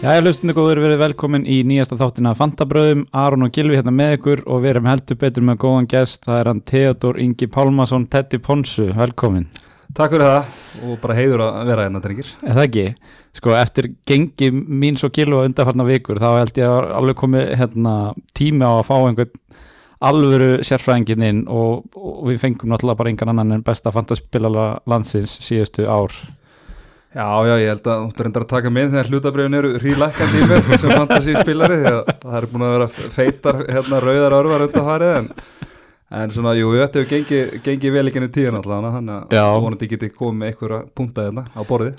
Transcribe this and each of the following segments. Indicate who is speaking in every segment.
Speaker 1: Já, ég hlustinu góður verið velkomin í nýjasta þáttina Fantabröðum, Aron og Gilvi hérna með ykkur og við erum heldur betur með góðan gest, það er hann Theodor Ingi Pálmason, Tetti Ponsu, velkomin.
Speaker 2: Takk fyrir það og bara heiður að vera hérna drengir.
Speaker 1: Er það ekki? Sko, eftir gengi mín svo Gilvi að undarfarna vikur, þá held ég að alveg komið hérna, tími á að fá einhvern alvöru sérfræðingin inn og, og við fengum náttúrulega bara einhvern annan en besta fantaspilala landsins síðustu ár.
Speaker 2: Já, já, ég held að þú reyndar að taka með þegar hlutabriðin eru hrílækandi í mér sem fantasíspilari því að það er búin að vera feitar hérna rauðar örvar undan farið en, en svona, jú, þetta hefur gengið gengi vel ekki ennum tíðan allavega þannig að vonandi geti komið með einhverja punta hérna á borðið.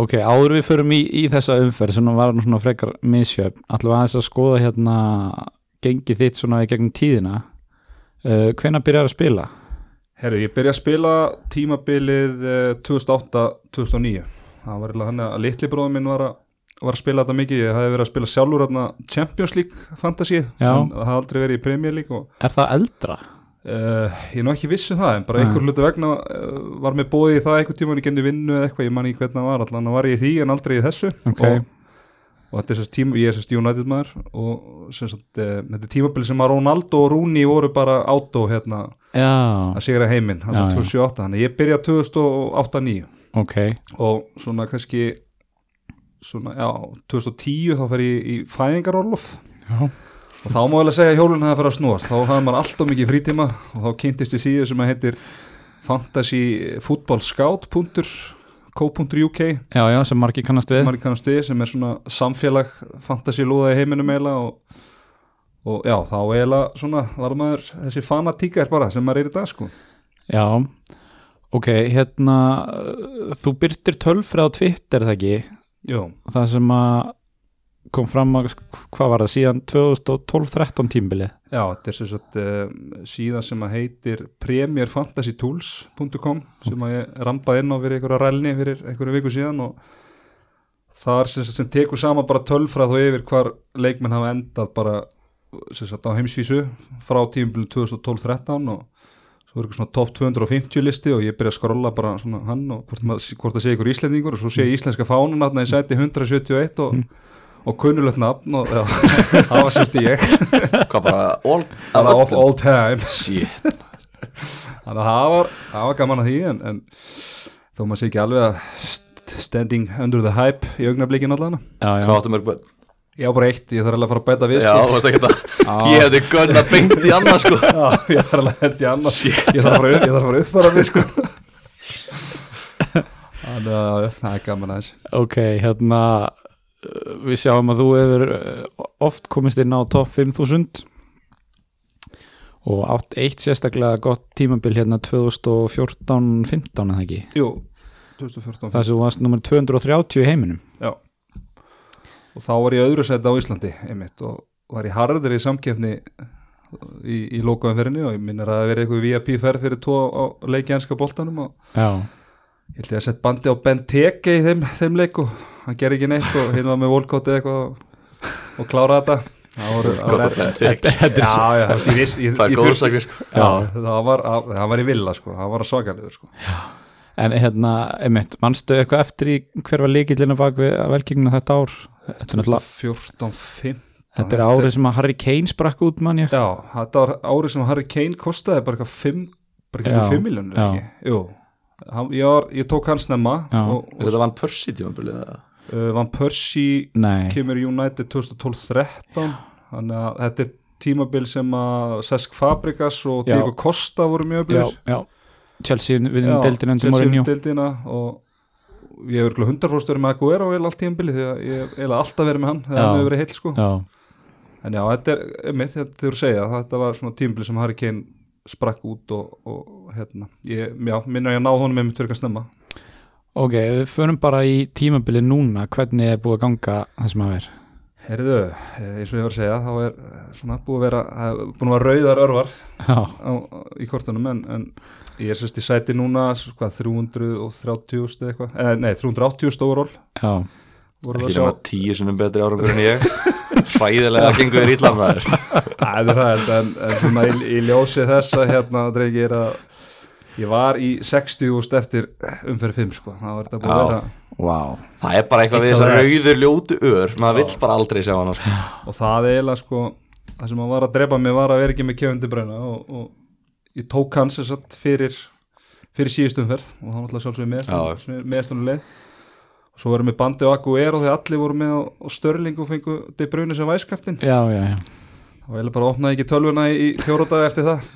Speaker 1: Ok, áður við förum í, í þessa umferð sem var svona frekar misjöfn, allavega aðeins að skoða hérna gengið þitt svona í gegnum tíðina uh, hvenna byrjar að spila?
Speaker 2: Herru, ég byrja að spila tímabilið uh, 2008-2009 það var eiginlega hann að litli bróðum minn var að, var að spila þetta mikið, ég hafi verið að spila sjálfur hérna, Champions League fantasy en það hafi aldrei verið í Premier League og,
Speaker 1: Er það eldra?
Speaker 2: Uh, ég er nú ekki vissu um það en bara einhver hlutu vegna uh, var með bóðið í það einhver tíma en ég genni vinnu eða eitthvað, ég man ekki hvernig það var allan var ég í því en aldrei í þessu
Speaker 1: okay.
Speaker 2: og, og þetta er sérst tíma, ég er sérst United maður og sérst, uh, þetta er tímabili sem að Ronaldo og Rooney voru bara átó hérna
Speaker 1: Já.
Speaker 2: Að sigra heiminn, hann er 2008 þannig ég byrja 2008-2009
Speaker 1: okay.
Speaker 2: og svona kannski svona, já, 2010 þá fer ég í fæðingarorlof. Og þá má ég alveg segja hjólun það fyrir að snúast, þá hafði maður alltaf mikið frítíma og þá kynntist ég síðu sem að heitir fantasyfútbólskátt.co.uk
Speaker 1: Já, já, sem margir kannast við.
Speaker 2: Sem margir kannast við, sem er svona samfélag fantasylúða í heiminum eiginlega og, og já, þá eiginlega svona var maður þessi fanatíkar bara sem maður er í dag sko
Speaker 1: Já, ok, hérna þú byrtir tölfrið á Twitter, það ekki?
Speaker 2: Jó
Speaker 1: Það sem að kom fram að, hvað var það, síðan 2012-13 tímbili?
Speaker 2: Já, þetta er sagt uh, síðan sem að heitir premierfantasytools.com sem að ég rampaði inn á fyrir einhverja rælni fyrir einhverju viku síðan og þar sem, sem tekur sama bara tölfrað og yfir hvar leikmenn hafa endað bara sagt á heimsvísu frá tímbilu 2012-13 og svo er eitthvað svona top 250 listi og ég byrja að skrolla bara svona hann og hvort, mað, hvort það sé ykkur íslendingur og svo sé ég íslenska fánan að það er sæti 171 og mm. og kunnulegt nafn og já, það var semst ég.
Speaker 3: Hvað bara all,
Speaker 2: all, all, all time?
Speaker 3: shit.
Speaker 2: Þannig að það var, það var gaman að því en, en þó maður sé ekki alveg að standing under the hype í augnablikin allan
Speaker 3: hvað áttu mörg bönn?
Speaker 2: Já, bara eitt, ég þarf alveg að fara að bæta við
Speaker 3: Já, þú veist ekki það, ég hefði gönn að beint í annað sko.
Speaker 2: Já, ég þarf alveg að hætti í annað. Ég þarf að fara að fara upp fara við sko. Þannig að það er gaman aðeins.
Speaker 1: Ok, hérna við sjáum að þú hefur oft komist inn á top 5000 og átt eitt sérstaklega gott tímabil hérna 2014-15 eða ekki?
Speaker 2: Jú, 2014
Speaker 1: Það sem varst nummer 230 í heiminum.
Speaker 2: Já og þá var ég öðru seti á Íslandi einmitt og var ég harður í samkefni í, í lokaumferðinni og ég minnir að það verið eitthvað VIP ferð fyrir tvo leiki ennska boltanum og
Speaker 1: Já
Speaker 2: ég held ég að setja bandi á Ben Teke í þeim, þeim leik og hann ger ekki neitt og hinn var með volkóti eitthvað og, og klára þetta það sko. það var það var í villa sko, það var að svakaliður sko.
Speaker 1: en hérna, einmitt, mannstu eitthvað eftir í hver var líkillinu bak við velkingina þetta ár?
Speaker 2: Þetta er 14-15
Speaker 1: Þetta er árið sem að Harry Kane sprakk út mann
Speaker 2: Já, þetta var árið sem að Harry Kane kostaði bara eitthvað 5 bara eitthvað 5 miljónur Jú. Hann, ég, var, ég tók hans nefna
Speaker 3: Þetta var Percy tímanbilið
Speaker 2: uh, Van Percy
Speaker 1: Nei.
Speaker 2: kemur í United 2012-13 þannig að þetta er tímabil sem að Cesc Fabregas og Diego. Costa voru mjög öflur
Speaker 1: Chelsea við deildina
Speaker 2: Chelsea við deildina og ég hefur hundarfórst verið með Aguero eða allt tímabili því að ég hef alltaf verið með hann hann hefur verið heil sko.
Speaker 1: Já.
Speaker 2: en já, þetta er, einmitt, þetta þurfur að segja þetta var svona tímabili sem Harry Kane sprakk út og, og hérna, ég, já, minna ég að ná honum með mitt fyrir að snemma.
Speaker 1: Ok, við förum bara í tímabili núna. Hvernig er búið að ganga það sem að vera
Speaker 2: Herðu, eins og ég var að segja þá er svona búið að vera búin að vera rauðar örvar á, í kortunum en, en ég er sérst í sæti núna hvað, 330 eitthvað, eh, nei 380 stóról
Speaker 1: Já.
Speaker 3: Ekki nema tíu sinum betri árangur en ég. Hræðilega gengur þér ítlan maður.
Speaker 2: Það er það, en, en svona í, í ljósi þess að hérna dreygir að ég var í 60 úrst eftir umferð 5 sko, það var þetta búið að
Speaker 3: Já.
Speaker 2: vera.
Speaker 1: Vá,
Speaker 3: Það er bara eitthvað við þessar
Speaker 2: er.
Speaker 3: rauður ljótu ör. Maður vill bara aldrei sjá hana sko.
Speaker 2: og það eiginlega sko það sem hann var að drepa mig var að vera ekki með kefindi brenna og, og ég tók hans þess að fyrir fyrir síðustumferð og það var alltaf sjálfsögum
Speaker 3: Já.
Speaker 2: meðstunuleg og svo varum við bandi og Aguero þegar allir voru með á Störling og fengu De Bruyne sem væskaptin
Speaker 1: já, já, já.
Speaker 2: Og ég bara opnaði ekki tölvuna í, daga eftir það.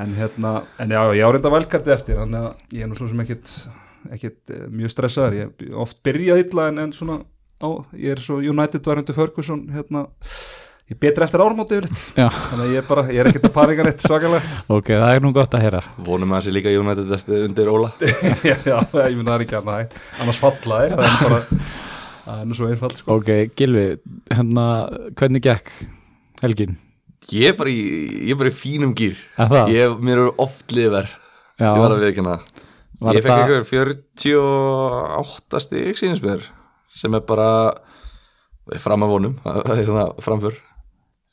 Speaker 2: En hérna, en já, ég á reynda velkarti eftir þannig að ég er nú svo sem ekkit ekkit eh, mjög stressaður. Ég oft byrjað illa en, en svona á, ég er svo United varendu Ferguson hérna, ég betri eftir
Speaker 1: Já,
Speaker 2: þannig að ég er bara, ég er ekkit að panika neitt svakalega.
Speaker 1: Ok, það er nú gott að heyra.
Speaker 3: Vonum að það sé líka United eftir undir Óla.
Speaker 2: Já, já, ég myndi það er ekki annað hægt. Annars falla þeir, það er bara það er nú svo einfalt sko.
Speaker 1: Ok, Gilvi, hérna, hvernig gekk helgin?
Speaker 3: Ég er bara í, ég er bara í fínum gýr ég, Mér eru oft liðver
Speaker 1: Já,
Speaker 3: Ég var að
Speaker 1: Var
Speaker 3: Ég fekk einhver 48 stig sínismör sem er bara fram að vonum það er svona framför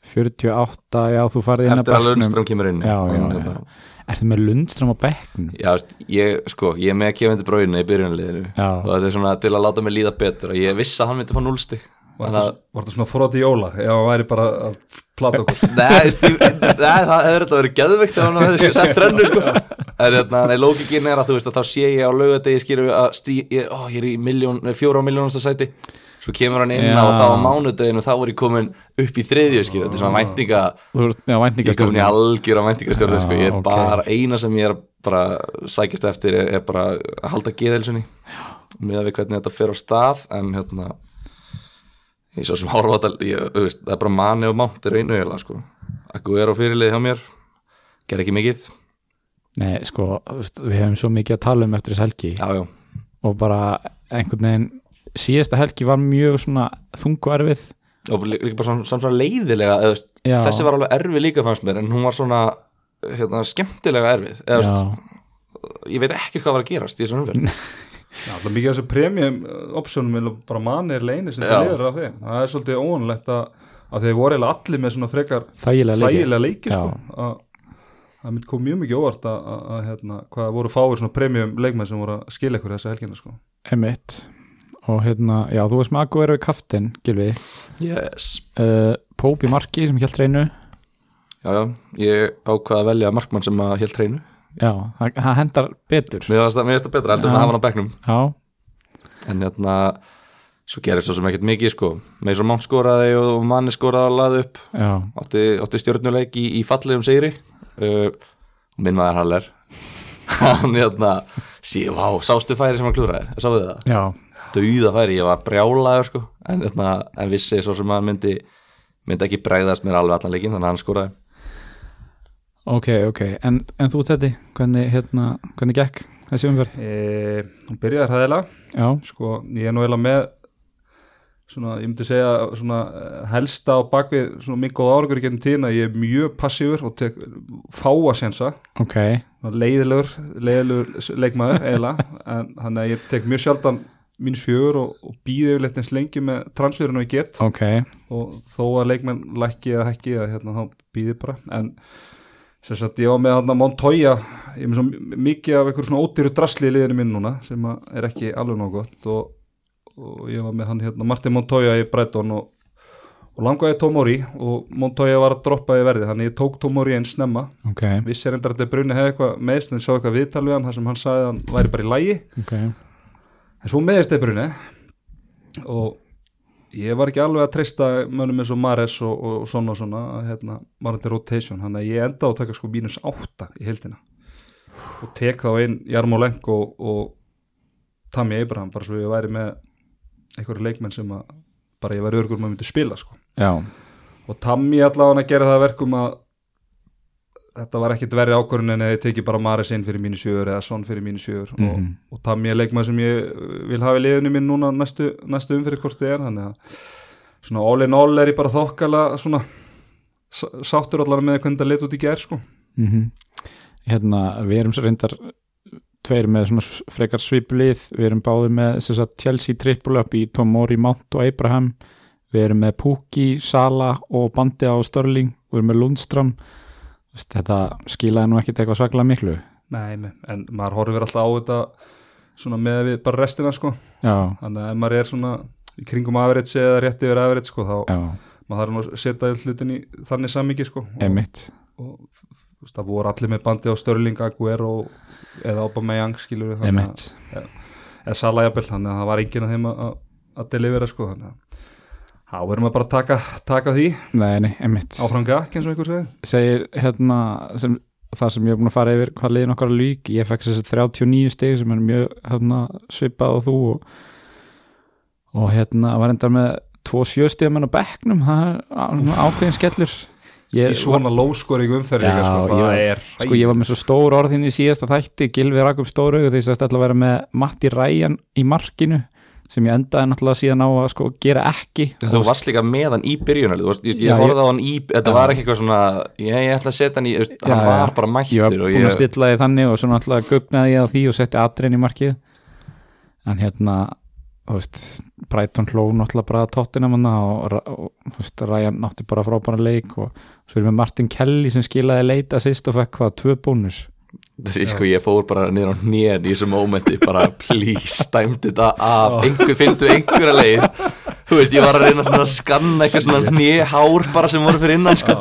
Speaker 1: 48, já, þú farið inn
Speaker 3: eftir að
Speaker 1: bekknum.
Speaker 3: Lundström kemur inn
Speaker 1: Já, já, já.
Speaker 3: hérna,
Speaker 1: Ertu með Lundström á bekknum?
Speaker 3: Já, ég, sko, ég er með kefindi bróinu í byrjunliðinu
Speaker 1: Já.
Speaker 3: og þetta er svona til að láta mig líða betur og ég vissi að hann myndi fá núlstig
Speaker 2: Var
Speaker 3: Þannig að
Speaker 2: þetta, svona fróti jóla ef það væri bara að plata okkur
Speaker 3: Nei, það hefur þetta verið geðveikt ef hann hefði sett þrennu sko. en hérna, nei, lókikinn er að þú veist að þá sé ég á laugadegi skilur við að stí, ég, ó, ég er í fjóra á miljónasta sæti svo kemur hann inn og þá á mánudeginu þá er ég komin upp í þriðju skilur, þetta er svona væntinga
Speaker 1: Þú ert, já,
Speaker 3: ég komin í algjör á væntingastjórnu sko. ég er
Speaker 1: ok.
Speaker 3: bara, eina sem ég er bara sækjast eftir er, er bara að halda geðhelsunni með að við hvernig þetta fer á stað en hérna ég svo sem horfa á þetta það er bara manni og mánt er einu eiginlega sko. Akku er á fyrirlið hjá mér ger ekki mikið.
Speaker 1: Nei, sko, við hefum svo mikið að tala um eftir þess helgi.
Speaker 3: Já, já,
Speaker 1: og bara einhvern veginn síðasta helgi var mjög svona þungu erfið
Speaker 3: og lí- líka bara svona, svona, leiðilega eða, þú veist,
Speaker 1: Já.
Speaker 3: þessi var alveg erfið líka fannst mér en hún var svona hérna, skemmtilega erfið eða, ég veit ekki hvað var að gerast í þessum
Speaker 2: alltaf mikið af þessu premium optionum vil bara manni er leini sem það lifir af þeim það er svolítið óanlegt að, að þeir voru allir með svona frekar
Speaker 1: þægilega leiki
Speaker 2: þægilega leiki
Speaker 1: Já.
Speaker 2: sko. að það myndi kom mjög mikið óvart að, að, að hérna, hvað voru fáir svona premium leikmenn sem voru að skilja ykkur þessa helgina sko.
Speaker 1: Emitt og hérna, já, þú veist með Akku eru kaftin, Gilvi
Speaker 3: yes.
Speaker 1: uh, Pópi Marki sem hjælt reynu
Speaker 3: já, já, ég ákvaða að velja markmann sem að hélt hreinu.
Speaker 1: Já, það það hendar betur.
Speaker 3: Mér finnst það, það betra heldur en
Speaker 1: Já.
Speaker 3: að hafa hann á bekknum.
Speaker 1: Já,
Speaker 3: en hérna svo gerist svo sem ekkert mikið sko. Með svo mann skoraði og manni skoraði að laða upp.
Speaker 1: Já,
Speaker 3: átti, átti stjórnuleik í, í fallegum sigri. Uh, og minn maður Haller. Hann hérna sí, vá, sástu færi sem hann klúraði sáðu þið það,
Speaker 1: já
Speaker 3: dauða færi ég var brjálaður sko. En, hérna, en vissi svo sem að myndi myndi ekki bregðast mér alveg allan leikin þannig að hann skoraði.
Speaker 1: Ok, ok, en, en þú þetta hvernig, hérna, hvernig gekk þessi umferð?
Speaker 2: e, hún byrjaði hræðilega.
Speaker 1: Já,
Speaker 2: sko, ég er nú eiginlega með svona, ég myndi segja svona eh, helsta á bakvið svona mikið góð áragur í getum tíðina, ég er mjög passífur og tek fáa sensa
Speaker 1: ok,
Speaker 2: leiðilegur, leiðilegur leikmaður eiginlega, en þannig að ég tek mjög sjaldan mínus fjögur og, og býði yfirleitt eins lengi með transferinu ég get.
Speaker 1: Ok.
Speaker 2: Og þó að leikmenn lækki eða hækki eða hérna þá býði bara. En sem sagt ég var með hann Montoya ég er með svo mikið af einhver svona ódýru drasli í liðinu minn núna sem að er ekki alveg gott. Og, og ég var með hann hérna Martin Montoya í Brighton og, og langaði Tomori og Montoya var að droppa í verði þannig ég tók Tomori einn snemma.
Speaker 1: Ok,
Speaker 2: vissi reyndar að þetta brunni hefði eitthvað meðst en sá eitthvað viðtal við hann þar sem hann sagði að hann væri bara í lægi
Speaker 1: ok
Speaker 2: en svo meðist þeir brunni og ég var ekki alveg að treysta mönnum eins og Mares og, og, og svona og svona hérna, varandi rotation, hann að ég enda á að taka sko mínus átta í heildina. Og tek þá inn Jarmo Lenk og, og Tammy Abraham bara svo ég væri með einhverju leikmenn sem að bara ég væri örgur maður myndi spila sko.
Speaker 1: Já,
Speaker 2: og Tammy allavega að gera það að verkum að þetta var ekkit verri ákvörðun en að ég teki bara Maris inn fyrir mínu sjögur eða Son fyrir mínu sjögur og, og Tammy er leikmaður sem ég vil hafa í liðinu mín núna næstu, næstu umfyrir hvort þið er þannig að svona all in all er ég bara þokkala svona sáttur allavega með hvernig það lit út í ger sko.
Speaker 1: Mm hérna, við erum svo reyndar tveir með svona frekar sviplið. Við erum báðir með sagt, Chelsea triple up í Tomori, Mount og Abraham. Við erum með Pukki, Sala og Bandi á Störling, við erum með veist, þetta skilaði nú ekkit eitthvað svaklega miklu.
Speaker 2: Nei, en maður horfir alltaf á þetta svona með við bara restina sko.
Speaker 1: Já,
Speaker 2: þannig að ef maður er svona í kringum average eða rétt yfir average sko þá
Speaker 1: já,
Speaker 2: maður þarf nú að setja hlutin í þannig sammingi sko. Og, og veist, það voru allir með bandi á Störling, Aguero eða Aubameyang skilur við
Speaker 1: emitt,
Speaker 2: eða Salah jafnvel, þannig að það var enginn að þeim að, að- að delivera sko þannig að þá verðum við bara að taka, taka því.
Speaker 1: Nei, nei, emitt
Speaker 2: áfram gakk eins og einhver segir.
Speaker 1: Segir hérna sem, það sem ég er búin að fara yfir hvað liðin okkar að lík. Ég fekk þessi 39 stig sem er mjög hérna, svipað og þú og, og hérna var endar með tvo sjöstigamenn á bekknum. Það er ákveðin skellur.
Speaker 2: Í
Speaker 1: ég,
Speaker 2: svona lóskori umferð líka
Speaker 1: Já,
Speaker 2: sko,
Speaker 1: ég-
Speaker 2: það er
Speaker 1: sko ég var með svo stór orðin í síðasta þætti. Gilvi rak upp stór augu þegar ég ætla að vera með Matti Ræjan í markinu sem ég endaði náttúrulega síðan á að sko gera ekki.
Speaker 3: Þú varst líka með hann í byrjunalið varst- Ég, ég horfði á hann í Þetta var ekki eitthvað svona Ég, ég ætla að setja hann í
Speaker 1: Já,
Speaker 3: Hann var bara
Speaker 1: ég var
Speaker 3: mættur
Speaker 1: búin að
Speaker 3: ég,
Speaker 1: stilla því þannig og svo náttúrulega gugnaði ég á því og setti atriðin í markið. En hérna Brighton hló náttúrulega bara tóttina manna og, og veist, Ryan nátti bara frábæra leik og svo erum við Martin Kelly sem skilaði leita sýst og fekk hvað, tvö bónus
Speaker 3: Þessi, sko, ég fór bara niður á hnén í þessu mómenti bara please, dæmdi þetta af. Einhver, fyndu einhverja leið. Þú veist, ég var að reyna að skanna eitthvað svona hnéhár bara sem voru fyrir innan sko.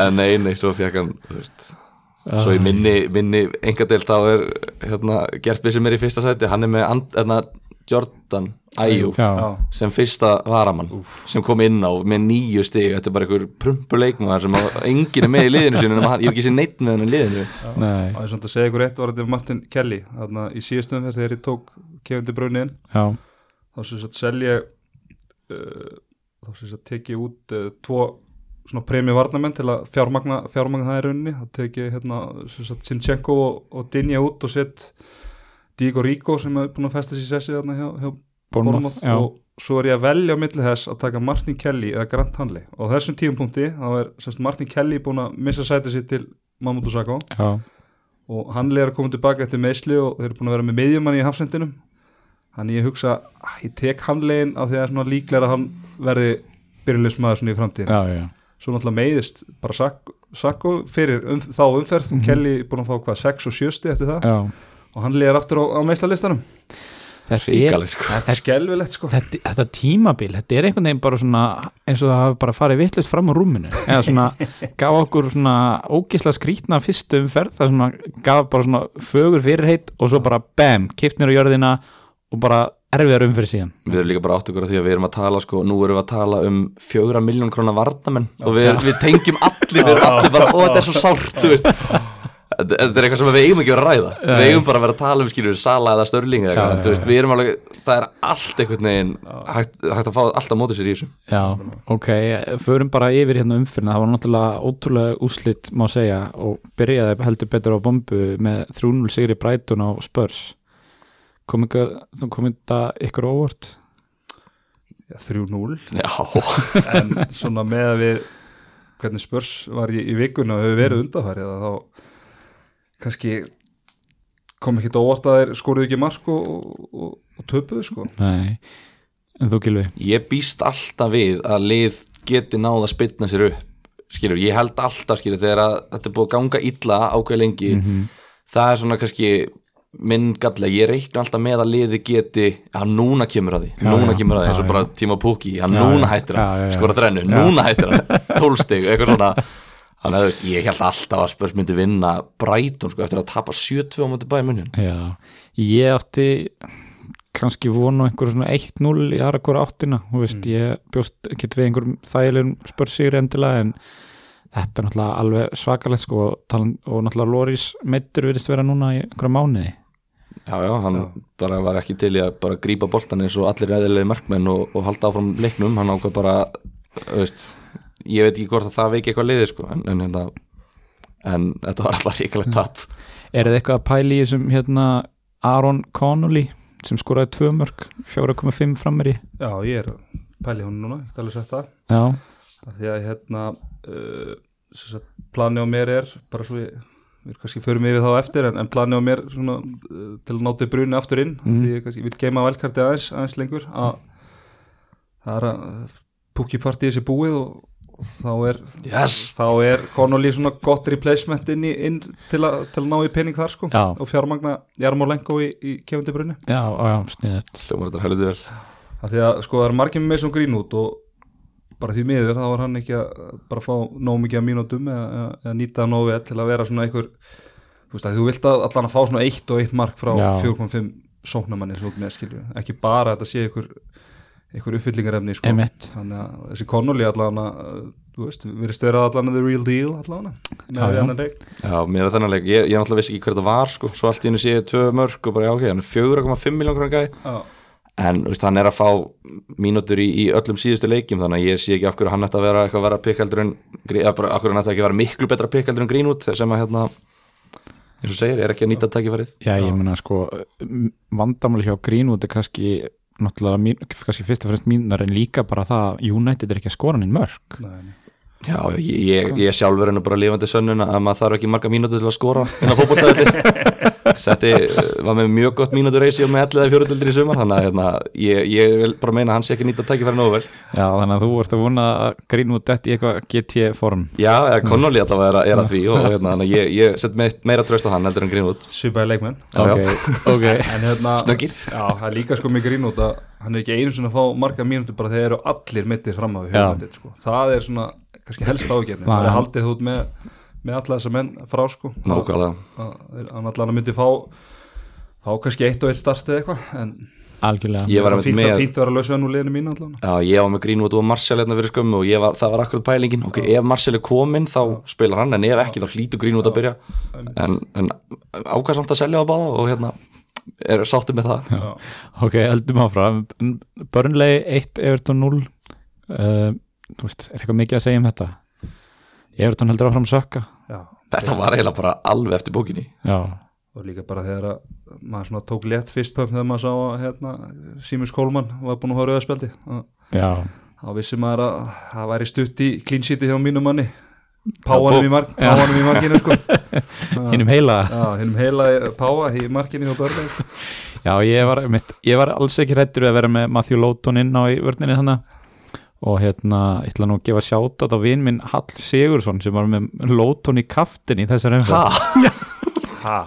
Speaker 3: en nei, nei, svo fekk hann svo í minni, minni engadelt þá er hérna, Gerpið sem er í fyrsta sæti, hann er með and, hérna, Jordan Ayew sem fyrsta varamann sem kom inn á með nýju stig. Þetta er bara einhver prumpur leikmaður sem að enginn er með í liðinu sinu nema hann, ég hef ekki sér neitt með hann í liðinu.
Speaker 1: Nei,
Speaker 2: og ég er svona að segja ykkur eitt var þetta Martin Kelly. Þarna í síðustum þegar ég tók Kevin De Bruyne inn
Speaker 1: já,
Speaker 2: þá sem sagt selja uh, þá sem sagt tek ég út uh, tvo svona premi varnamenn til að fjármagna, fjármagna það í rauninni. Þá tek ég hérna sem sagt Sinchenko og, og Dinja út og sett Diego Rico sem er búin að festa sér í sessi þarna hjá, hjá
Speaker 1: já.
Speaker 2: og svo er ég að velja á milli þess að taka Martin Kelly eða Grant Hanley. Og þessum tíumpunkti þá er sem sagt, Martin Kelly búin að missa sætið sér til Mamadou Sakho. Og Hanley er að koma tilbaka eftir meðsli og þeir eru búin að vera með miðjumann í hafsendinum. Þannig ég hugsa að ég tek Hanleyin af því að það er svona líklega að hann verði byrjulegsmaður svona í framtíðin
Speaker 1: já, já.
Speaker 2: svo náttúrulega meiðist bara Sakko, Sakko fyrir um, þá umferð og Kelly búin að fá hvað 6 og 7 sti eftir það?
Speaker 1: Já.
Speaker 2: Og Hanley er aftur á, á meðslalistanum
Speaker 1: þetta er
Speaker 3: sko.
Speaker 2: þetta er skelvilegt sko.
Speaker 1: þetta, þetta tímabil, þetta er einhvern veginn bara svona eins og það hafi bara farið vittlust fram á rúminu. Eða svona gaf okkur svona ógisla skrítna fyrstu umferð það svona gaf bara svona fögur fyrirheit og svo bara bam, kipt nýr á jörðina og bara erfiðar umferð síðan.
Speaker 3: Við erum líka bara átt okkur á því að við erum að tala sko, nú erum við að tala um fjögra miljón krónar vardamenn og við, við tengjum allir, við erum allir bara, ó þetta er svo sárt, þú veist Þetta þetta er eitthvað sem við eigum ekki að vera að ræða. Við
Speaker 1: Nei.
Speaker 3: eigum bara að vera að tala um skilur Sala eða Störling eða eitthvað, þú veist, við erum alveg það er allt einhvern veginn hægt, hægt að fá alltaf mótið sér í þessu.
Speaker 1: Já, ok, förum bara yfir hérna umfyrirna, það var náttúrulega ótrúlega úslit má segja og byrjaði heldur betur á bombu með 3-0 sigri Brighton á Spurs. Kom ykkur, þú kom þetta ykkur óvart?
Speaker 2: Já, 3-0
Speaker 3: Já,
Speaker 2: en svona með að við hvernig spörs var í, í vikuna og hefur verið undanfærið að þá kannski kom ekki óvart að þeir skoruðu ekki mark og, og, og töpuðu sko.
Speaker 1: Nei, en þú Gilvi
Speaker 3: ég býst alltaf við að lið geti náð að spilna sér upp skilur, ég held alltaf skilur þegar að þetta er búið að ganga illa ákveð lengi það er svona kannski minn galla, ég reikna alltaf með að liði geti, hann núna kemur að því.
Speaker 1: Já,
Speaker 3: núna
Speaker 1: já,
Speaker 3: kemur að því, eins og bara tíma púki. Hann
Speaker 1: Já,
Speaker 3: núna hættir
Speaker 1: já.
Speaker 3: skora þrennu.
Speaker 1: Já.
Speaker 3: núna hættir hann, tólstig, eitthvað svona þannig að veist, ég held alltaf að Spurs myndi vinna Brighton sko, eftir að tapa 7-2 á móti bæði
Speaker 1: Já, ég átti kannski vonu einhverju svona 1-0 í aðra hvora áttina, þú veist, ég bjóst ekki við einhverjum þægilegum spörsýri endilega en þetta er náttúrulega alveg svakalegt sko talan, og náttúrulega Loris meittur virðist vera núna í einhverja mánuði.
Speaker 3: Já, já, hann bara var ekki til í að bara grípa boltan eins og allir eðilegi markmenn og, og halda áfram leiknum, hann ákvað bara veist, ég veit ekki hvort að það veiki eitthvað liði sko, en, en, en, en þetta var alltaf ríkalegt tap.
Speaker 1: Er þið eitthvað að pæli í þessum hérna Aaron Connolly sem skoraði tvö mörg 4,5 frammeri
Speaker 2: Já, ég er að pæli hún núna, ég get alveg sagt það.
Speaker 1: Já,
Speaker 2: Af því að hérna uh, sem sagt, plani á mér er bara svo ég við kannski förum yfir þá eftir en, en plani á mér svona, uh, til að náti bruni aftur inn mm. því ég, kannski, ég vil geima velkarti aðeins, aðeins lengur að það er að púkipartíð sé búið og, þá er,
Speaker 3: Yes.
Speaker 2: þá er Connolly svona gott replacement inn, í, inn til, að, til að ná í pening þar sko
Speaker 1: Já.
Speaker 2: og fjármagna Jarmolenko í, í kefandi brunni
Speaker 1: já, já, sniðið
Speaker 3: hljómar þetta heldur vel
Speaker 2: af því að sko það er margir með Mason Greenwood og bara því miður þá var hann ekki að bara fá nóg mikið að mínútum eða, eða, eða nýta nóg vel til að vera svona einhver þú veist að þú vilt að allan að fá svona eitt og eitt mark frá
Speaker 1: Já.
Speaker 2: 4.5 sóknamanni svo með skilju, ekki bara að þetta sé einhver einhver uppfyllingarefni sko. Þannig að þessi Connolly allan að þú veist, virðist vera allan að the real deal allan
Speaker 1: Já, já.
Speaker 2: þennan leik
Speaker 3: Já, mér var þennan leik, ég, ég náttúrulega vissi ekki hver þetta var sko, svo allt í hennu séu tvö mörg og bara já ok, hann er 4,5 miljón krónar gæði
Speaker 2: Já.
Speaker 3: en veist, hann er að fá mínútur í, í öllum síðustu leikjum þannig að ég sé ekki af hverju hann ætti að vera eitthvað að vera pikkaldur en, eða bara af hverju hann ætti ekki að vera miklu betra pikkaldur en Greenwood sem að hérna eins og segir, er ekki að nýta tækifærið
Speaker 1: Já, ég meina sko vandamáli hjá Greenwood er kannski náttúrulega mín, kannski fyrst og fremst mínar en líka bara það að United er ekki að skora hann mörg
Speaker 2: Nei, nei.
Speaker 3: Já, ég, ég, ég sjálfur er nú bara lifandi sönnun að maður þarf ekki marga mínútur til að skora inn á fótbollstæði Setti, var með mjög gott mínútur reysi og með 11 fjóruðildir í sumar þannig að hérna, ég, ég vil bara meina að hann sé ekki nýta tækifæri nógu vel.
Speaker 1: Já, þannig að þú ert að vona að Greenwood detti í eitthvað GT form.
Speaker 3: Já, eða Connolly alltaf er, að- er að því og hérna, þannig að ég, ég set me meira tröst á hann heldur en Greenwood.
Speaker 2: Svipaði leikmenn.
Speaker 3: Já,
Speaker 1: Ok, ok.
Speaker 2: En hérna
Speaker 3: Snöggir.
Speaker 2: já, það er líka sko með Greenwood að hann er ekki einu svona að fá marga mínútur bara þegar eru allir mittir fram
Speaker 1: Já.
Speaker 2: United sko. það er svona kannski helst ágefni Það með, alla þessa menn frá sko.
Speaker 3: Nákvæmlega.
Speaker 2: Að hann allan myndi fá fá kannski eitt og eitt start eða eitthvað en
Speaker 1: Algjörlega.
Speaker 3: Ég var
Speaker 2: það fínt,
Speaker 3: með-
Speaker 2: með... fínt að vera lausið nú liðinu mínu allan
Speaker 3: Já, ég var með Greenwood og Martial hérna fyrir skömmu og ég var, það var akkurat pælingin. Ok, ef Martial er kominn þá spilar hann en ef ekki þá hlýtur Greenwood að byrja. en, en ákvæð samt að selja á báða og hérna er sáttið með það.
Speaker 2: Já.
Speaker 1: Ok, heldum áfram. Burnley 1, Everton 0 uh, Þú veist, er eitthvað mikið að segja um þetta? Everton heldur áfram að sökka.
Speaker 3: Þetta var eiginlega bara alveg eftir bókinni.
Speaker 1: Já,
Speaker 2: og líka bara þegar að maður svona tók létt fyrst pömm þegar maður sá að hérna, Símus Kólmann var búin að hóra auðarspjaldi
Speaker 1: já,
Speaker 2: þá vissi maður að það væri stutt í clean sheeti hjá mínum manni. Páanum í, mark, páanum í markinu sko.
Speaker 1: hinnum heila.
Speaker 2: Já, hinnum heila páa í markinu hjá börnum.
Speaker 1: Já, ég var, mitt, ég var alls ekki hrættur að vera með Matthew Lóton inn á í vörninni þannig og hérna, ég ætla nú að gefa sjátt á vinn minn Hall Sigursson sem var með Lóton í kaftin í þessar umfæð
Speaker 2: ha.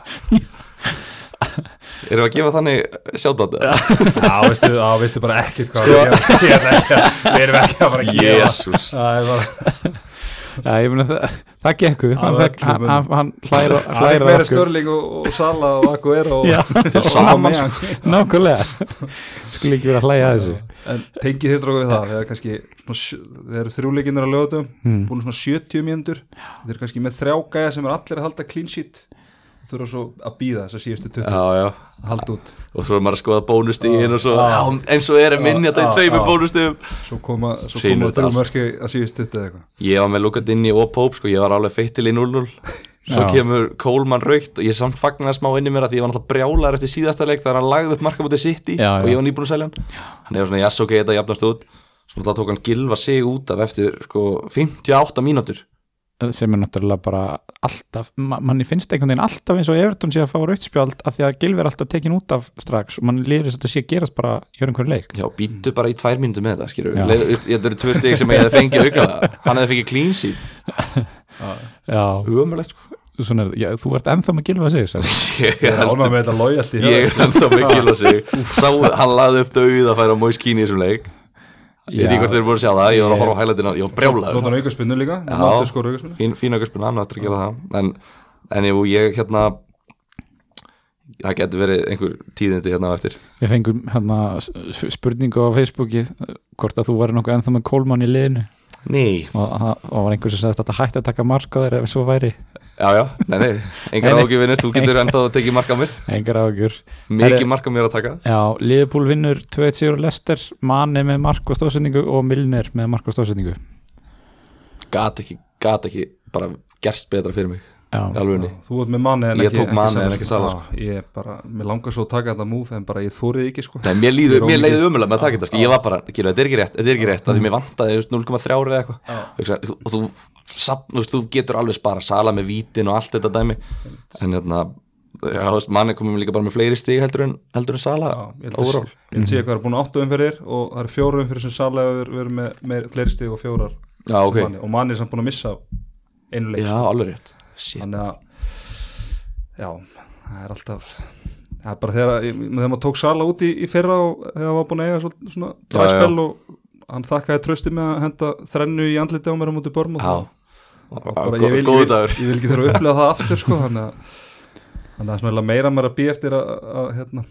Speaker 3: Erum við að gefa þannig þetta?
Speaker 2: Já, veistu, á, veistu bara ekkert hvað gera. Við erum ekki að fara að gefa
Speaker 3: Jésús
Speaker 2: Það er bara
Speaker 1: Já, ég meina það, það gekk upp. Hann, hann, hann, hann hlæra,
Speaker 2: Það er
Speaker 1: hlæra
Speaker 2: meira
Speaker 1: okkur.
Speaker 2: Störling og, og Sala og Aguero og,
Speaker 1: Já.
Speaker 3: Til samans
Speaker 1: Nákvæmlega. Skulle ekki vera að hlæja að þessu.
Speaker 2: En tengið þið stráku við það? Þegar kannski svona sjö- þegar eru þrjúleikinir að lögutum
Speaker 1: Hmm.
Speaker 2: búin svona 70 mínútur. Þeir eru kannski með þrjá gæja sem er allir að halda clean sheet þurfa svo að býða þess að síðustu 20
Speaker 3: Já, já.
Speaker 2: Að halda út.
Speaker 3: Og svo er maður að skoða bónustígin og svo já, eins og er að minni að það
Speaker 2: Já,
Speaker 3: er tveimur
Speaker 2: já.
Speaker 3: bónustígum.
Speaker 2: Svo koma, svo koma
Speaker 3: þetta
Speaker 2: þrjú
Speaker 3: allt.
Speaker 2: mörki að síðustu 20 eða eitthvað.
Speaker 3: Ég var með Luka Dinni og Pope sko, ég var alveg feitt til í 0-0 Svo
Speaker 1: Já.
Speaker 3: kemur Coleman raukt og ég samt fagnar smá inn í mér að því ég var náttúrulega brjálar eftir síðasta leik þegar hann lagði upp marka mútið sitt í og ég var nýbúin að selja hann. Hann er svona, jæs ok, þetta jafnast út. Svo náttúrulega tók hann gilva sig út af eftir sko 58 mínútur
Speaker 1: sem er náttúrulega bara alltaf ma manni finnst einhvern veginn alltaf eins og Everton sé að fá rautspjald af því að Gilvi er alltaf tekin út af strax og mann lýður þess að þetta sé að gerast bara í einhverju leik.
Speaker 3: Já, býttu bara í tvær mínútur með þetta. Leið, Þetta eru tvö stig sem ég hefði fengið auka. Hann hefði fengið clean sheet.
Speaker 1: Já,
Speaker 3: Umöðulegt sko.
Speaker 1: Svona er, já, þú ert ennþá með segja sem
Speaker 3: Ég.
Speaker 2: Er ánægð með þetta loyalty hjá
Speaker 3: Ég er ennþá með gilva sig Sá, hann laði upp döið að færa Moise Keane í þessum leik Ég veit ekki hvort þeir búin að sjá það, ég var að horfa á hælætina Ég var
Speaker 2: Svo
Speaker 3: brjálaður.
Speaker 2: þannig aukarspinnu líka
Speaker 3: Já.
Speaker 2: Mátti skora aukarspinnu
Speaker 3: Fín, fín aukarspunna, hann eftir að gera það. En, en jú, ég hérna Það getur verið einhver tíðindi hérna á eftir.
Speaker 1: Við fengum hérna spurningu á Facebooki hvort að þú væri nokkuð ennþá með Kólmann í liðinu
Speaker 3: Nei,
Speaker 1: og það var einhver sem sagði að þetta hætti að taka mark á þér ef svo væri,
Speaker 3: já, já, nei, nei. Engar ágjöfinir, þú getur ennþá að tekið mark á mér.
Speaker 1: Engar ágjur
Speaker 3: Mikið mark á mér að taka.
Speaker 1: Já, Liverpool vinnur 2-1 sigur og Lester, Mane með mark og stóðsendingu og Milner með mark og stóðsendingu
Speaker 3: Gat ekki, gat ekki bara gerst betra fyrir mig
Speaker 2: Þú ert með manni en
Speaker 3: Ég
Speaker 2: ekki
Speaker 3: tók Mane
Speaker 2: Sala,
Speaker 3: en ekki
Speaker 2: sko.
Speaker 3: Sala,
Speaker 2: Ég mér langar svo að taka þetta move en bara ég þórið ekki sko.
Speaker 3: Nei, mér, líður,
Speaker 2: Ég er
Speaker 3: mér leiði umulega með að taka þetta sko. Ég var bara, þetta er ekki rétt, þetta er ekki rétt Því mér vantaði þú veist, 0,3 eða eitthvað. Og þú, samt, þú, þú getur alveg spara Sala með vítin og allt þetta dæmi. En hérna Já, þú veist, manni komum líka bara með fleiri stig heldur en, heldur en Sala
Speaker 2: Já, ég held að
Speaker 3: overall.
Speaker 2: ég held að sé hvað er búin áttu umferðir og það eru fjóru umferðir sem Sala hefur verið með, með fleiri stig og fjórar
Speaker 3: Já, ok.
Speaker 2: Mani, og manni er samt búin að missa einu leik Þannig að já, það er alltaf það er bara þegar, þegar maður tók Sala út í, í fyrra og þegar hann var búin að eiga svona, dræspel og hann þakkaði trösti með að henda þrennu í andliti á mér á móti börn
Speaker 3: Já,
Speaker 2: bara, ég, vil, ég,
Speaker 3: dagur.
Speaker 2: ég vil ekki þurfa að upplega það aftur sko, þannig að það er meira maður að býja eftir að, að, hérna,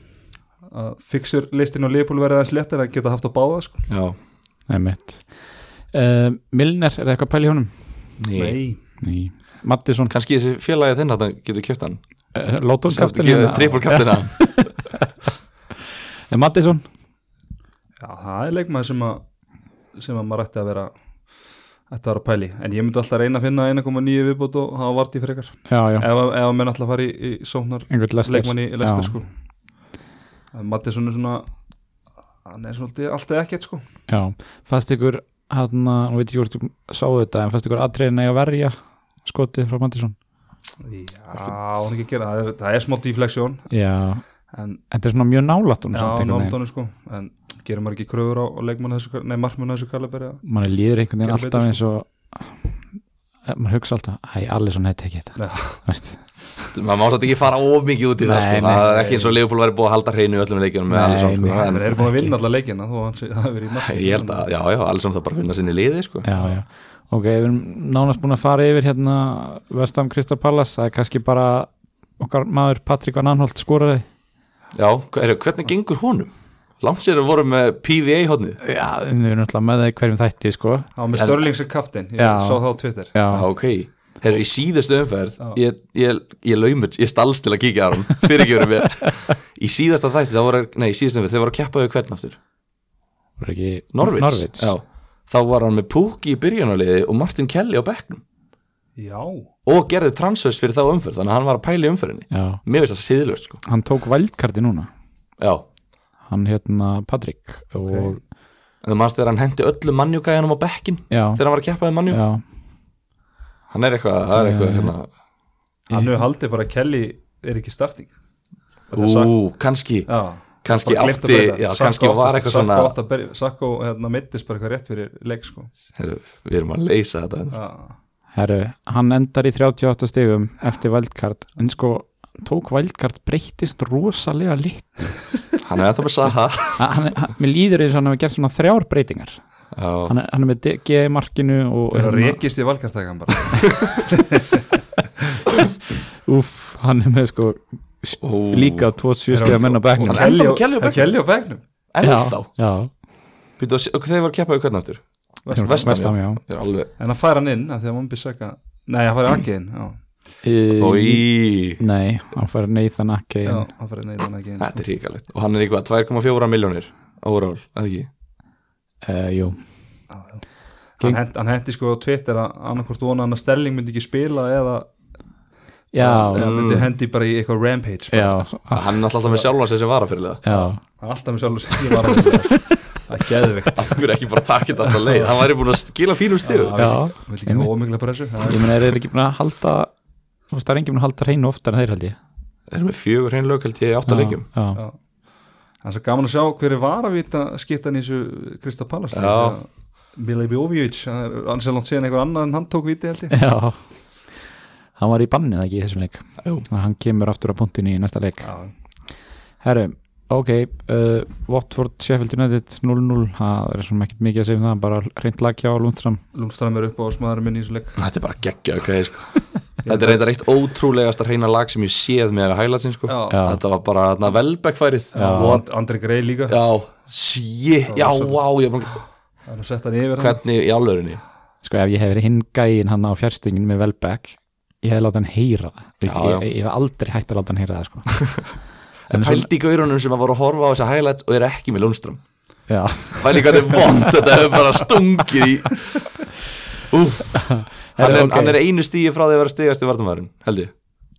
Speaker 2: að fixur listin og liðbúl verið aðeins léttir að geta haft á báða sko.
Speaker 3: Já,
Speaker 1: Nei, mitt uh, Milner, er það eitthvað pæli í honum?
Speaker 3: nei.
Speaker 1: Ný Mattisson,
Speaker 3: Kanski þessi félagið þinn að getur kjöft hann.
Speaker 1: Uh, Lótón kaftin
Speaker 3: Trippur kaftina
Speaker 1: Mattisson
Speaker 2: Já, það er leikmaður sem að sem að maður ætti að vera ætti að vera að pæli, en ég myndi alltaf reyna að finna 1,9 viðbútt og hafa vart í frekar.
Speaker 1: Já, já,
Speaker 2: ef, að- ef að menn alltaf fari í, í sóknar leikmann í lestir sko. En Mattisson er svona hann er svolítið alltaf ekkert sko.
Speaker 1: Já, fannst ykkur hann, nú veit ég hvort þú sáu þetta en fannst ykkur atriðin að verja skotið frá Mattisson.
Speaker 2: Já, hún ekki að gera, það. Er, það er smá defleksjón
Speaker 1: Já,
Speaker 2: en
Speaker 1: en þetta er svona mjög hún
Speaker 2: já, náttúrulega sko. En gerir maður ekki kröfur á, á leikmann þessu, nei, markmann þessu kaliberi að-
Speaker 1: mann líður einhvern veginn alltaf
Speaker 2: betur,
Speaker 1: eins og maður hugsa alltaf, hæ, Alisson hefði tekið þetta?
Speaker 3: Maður má satt ekki fara of mikið út í það sko. Það er ekki eins og Leopold væri búið að halda hreinu í öllum leikjunum með Alisson sko. en,
Speaker 2: eru búin að vinna alla leikina þó að hann sé- hafi verið í markmann
Speaker 3: Ég held að, já, já, Alisson það bara finna sinni liði sko.
Speaker 1: Já, já, ok, við erum nánast búin að fara yfir hérna Vestam Krista Pallas, það er kannski bara okkar maður Patrik Van Anholt skoraði.
Speaker 3: Já, er, hvernig gengur honum? Langt sér að voru með PVA hodnið
Speaker 1: Já, við erum alltaf með það í hverjum þætti sko.
Speaker 2: Var með Störling sem kaftin, ég
Speaker 1: Já.
Speaker 2: sá það á Twitter.
Speaker 1: Já,
Speaker 3: Já, ok. Herru, í síðustu umferð
Speaker 2: Já.
Speaker 3: ég, ég, ég laumur, ég stalst til að kíkja á hann. Fyrir ekki verið mér. Í síðasta þætti, það voru, nei, í síðustu umferð þeir voru að keppa við hvern aftur?
Speaker 1: Voru ekki
Speaker 3: Norvits,
Speaker 1: Norvits.
Speaker 3: Já. Þá var hann með Pukki í byrjunarliði og Martin Kelly á bekknum.
Speaker 2: Já,
Speaker 3: og gerði transfers fyrir þá umferð þannig að hann var að umferðinni.
Speaker 1: Já,
Speaker 3: mér finnst það síðlust sko.
Speaker 1: Hann tók vældkarti núna.
Speaker 3: Já,
Speaker 1: hann hérna Patrik og
Speaker 2: Ok.
Speaker 3: en þú manst þegar hann hendi öllu mannjúgæðanum á bekkin
Speaker 1: já,
Speaker 3: þegar hann var að keppa við mannjú
Speaker 1: já,
Speaker 3: hann er eitthvað, það er eitthvað hérna,
Speaker 2: hann hefur haldið bara Kelly er ekki starting.
Speaker 3: Ú, kannski.
Speaker 2: Já
Speaker 3: kannski
Speaker 2: að
Speaker 3: átti, já, kannski var eitthvað svona
Speaker 2: að Sakko hérna, mittist bara eitthvað rétt fyrir leik sko.
Speaker 3: Heru, við erum að leysa þetta
Speaker 2: já,
Speaker 1: herru, hann endar í 38 stegum eftir vældkart en sko, tók vældkart breyttist rosalega lit
Speaker 3: hann er Saha.
Speaker 1: Hann, hann, mér líður eins og hann hefur gert svona þrjár breytingar. Hann er, hann er með G í markinu og
Speaker 2: er að
Speaker 1: hérna,
Speaker 2: rekist í valkartækan bara.
Speaker 1: Úff, hann er með sko
Speaker 3: Ó.
Speaker 1: líka 27 stega menn á
Speaker 3: er ennþá með Kelly á bekknum? Ennþá þeir voru að keppa við hvern aftur?
Speaker 2: Vestam.
Speaker 3: Vestam, já.
Speaker 1: já.
Speaker 2: En að færa hann inn að því að mann byrja nei, hann færi ekki inn
Speaker 1: e, nei, hann fær Nathan Ake
Speaker 2: já
Speaker 1: inn.
Speaker 2: hann færi nei, hann ekki inn.
Speaker 3: Þetta er ríkalegt og hann er eitthvað 2,4 miljónir overall, eða ekki?
Speaker 1: Uh, jú,
Speaker 2: hann, hent, hann hendi sko á Twitter að annarkvort vona hann að Sterling myndi ekki spila eða,
Speaker 1: já,
Speaker 2: eða myndi hendi bara í eitthvað rampage
Speaker 3: hann er alltaf með sjálfan sig sem varafyrirlega
Speaker 2: hann er alltaf með sjálfur sem ég var að það er geðvikt
Speaker 3: af hverju ekki bara þetta alltaf leið? Hann væri búin að skila fínum stíðu
Speaker 2: ekki
Speaker 1: ég meina, er ekki búin að halda það er enginn búin að halda hreinu oftar en þeir held ég.
Speaker 3: Þeir eru með fjögur hrein lög held ég í átta leikjum.
Speaker 1: já,
Speaker 2: já. það er svo gaman að sjá hver er varavita skittan í þessu Krista Pallas
Speaker 3: Já.
Speaker 2: Mila Bjóvić hann sé langt síðan einhver annar en hann tók viti held ég.
Speaker 1: Já hann var í bannið ekki í þessum leik. Og hann kemur aftur á punktinu í næsta leik.
Speaker 2: Já.
Speaker 1: herru, ok uh, Watford, Sheffield United 0-0 það er svona ekkert mikið að segja um það bara reynd lagja á Lundstram
Speaker 2: Lundström er upp á smaðurinn minn í þessu leik.
Speaker 3: Þetta er bara geggja ok sko. þetta er reyndar eitt ótrúlegasta hreina lag sem ég séð með highlightsin sko.
Speaker 2: Já.
Speaker 1: Já.
Speaker 3: þetta var bara
Speaker 2: And- Andri Grey líka.
Speaker 3: Já, sí, já,
Speaker 2: að hann
Speaker 3: hvernig í álörinni
Speaker 1: sko ef ég hef verið hinn gæin hann á fjärstungin með Welbeck ég hef látið hann heyra það.
Speaker 3: Já,
Speaker 1: ég,
Speaker 3: já.
Speaker 1: ég, ég hef aldrei hægt að láta hann heyra það sko. en
Speaker 3: pældi í gaurunum sem að voru að horfa á þessa highlights og eru ekki með Lundström.
Speaker 1: Já,
Speaker 3: pældi hvað þetta er vond þetta hefur bara stungið í Úf, hann, er,
Speaker 1: ok.
Speaker 3: hann er einu stíi frá því að vera stigast í vartamæðurinn held ég.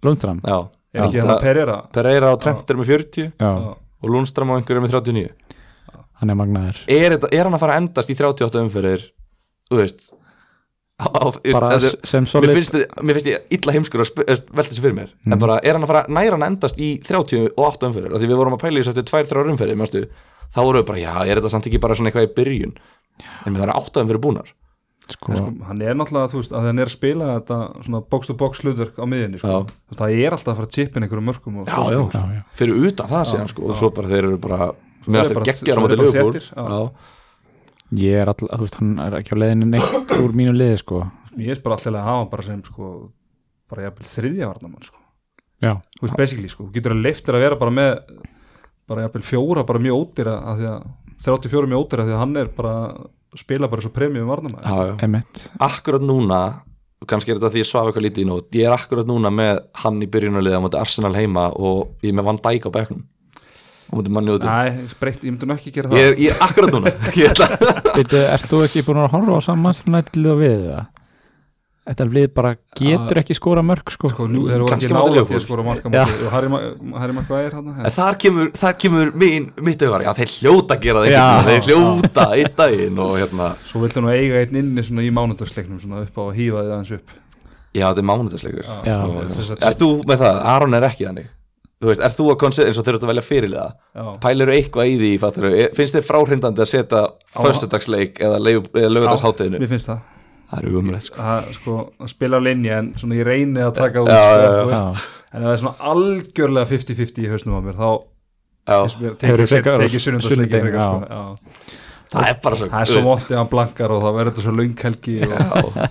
Speaker 1: Lundstram
Speaker 3: já,
Speaker 2: er ekki hann að Pereira?
Speaker 3: Pereira og Trent er með 40
Speaker 1: já,
Speaker 3: og Lundström og einhverju með 39
Speaker 1: hann er magnaður.
Speaker 3: Er, þetta, er hann að fara að endast í 38 umferðir? Þú veist á,
Speaker 1: bara s- sem
Speaker 3: mér
Speaker 1: solid
Speaker 3: finnst, þið- mér finnst ég illa heimskur að velta þessu fyrir mér. En bara er hann að fara næra hann endast í 38 umferðir? Af því við vorum að pæla í þessu eftir 2-3 umferðir manstu, þá vorum við bara, já, er þetta samt ekki bara svona eitthvað í byrjun? En með það er 8 umferðir búnar.
Speaker 1: Sko,
Speaker 2: En sko, hann er náttúrulega, þú veist, að hann er að spila þetta svona box-to-box hlutverk á miðinni sko. Það er alltaf að fara að chippa inn einhverjum mörgum og
Speaker 3: já, já. fyrir utan það síðan sko, og svo bara þeir eru bara
Speaker 1: ég er alltaf, þú veist, hann er ekki á leiðinu neitt úr mínu liði sko.
Speaker 2: Ég er bara alltaf að hafa hann bara sem sko, bara jafnvel þriðja varnamann sko.
Speaker 1: já,
Speaker 2: Þú veist, basically, sko, þú getur að leiftir að vera bara með bara jafnvel fjóra bara mjög ódýra að því að 34 mjög ódýra því að hann er bara spila bara svo premium varnamann
Speaker 3: já, já.
Speaker 1: emitt
Speaker 3: akkurat núna kannski er þetta því ég svaf eitthvað lítið í nót ég er akkurat núna með hann í byrjunarliða á móti Arsenal heima og ég með Van Dijk á bekknum móti manni úti.
Speaker 2: Næ, breytt, ég myndi nú ekki gera það.
Speaker 3: Ég er, ég er akkurat núna. Ég ætla
Speaker 1: Veitu, ert þú ekki búin að horfa á saman mannstofnættilið og við það? Þetta er við bara getur ekki skora mörg sko,
Speaker 2: Sko, nú erum við
Speaker 3: Kannski
Speaker 2: ekki nála til að
Speaker 1: Já.
Speaker 2: móti og Harry Ma- Harry Maguire hann
Speaker 3: En þar kemur, þar kemur mín, mitt auðvar, já þeir hljóta að gera það veginn, þeir hljóta einn daginn og hérna,
Speaker 2: Svo viltu nú eiga einn inni svona í mánudagsleiknum svona upp á að hýfa þið aðeins upp?
Speaker 3: Já þetta er mánudagsleikur.
Speaker 1: Já.
Speaker 3: Og-
Speaker 2: Þess að-
Speaker 3: Er þú með það, Aron er ekki þannig Þú veist, er þú að konsidera eins og eru að velja fyrirliða?
Speaker 2: Já.
Speaker 3: Pælir eitthvað í því, fattur finnst þið fráhrindandi að setja föstudagsleik eða lögudagshátteginu
Speaker 2: Mér finnst það.
Speaker 3: Það er umrætt sko.
Speaker 2: Að, sko, að spila á linja en svona ég reyni að taka út
Speaker 3: Já,
Speaker 2: sko,
Speaker 3: já, já.
Speaker 2: þú en ef það er svona algjörlega 50-50 í hausnum á mér þá
Speaker 3: Já,
Speaker 2: finnst mér
Speaker 1: Hefurðu
Speaker 2: tekið
Speaker 1: já.
Speaker 2: sko, já.
Speaker 3: það er bara svo
Speaker 2: það er
Speaker 3: þú
Speaker 2: svo vont ef hann blankar og þá verður þetta svo lönghelgi og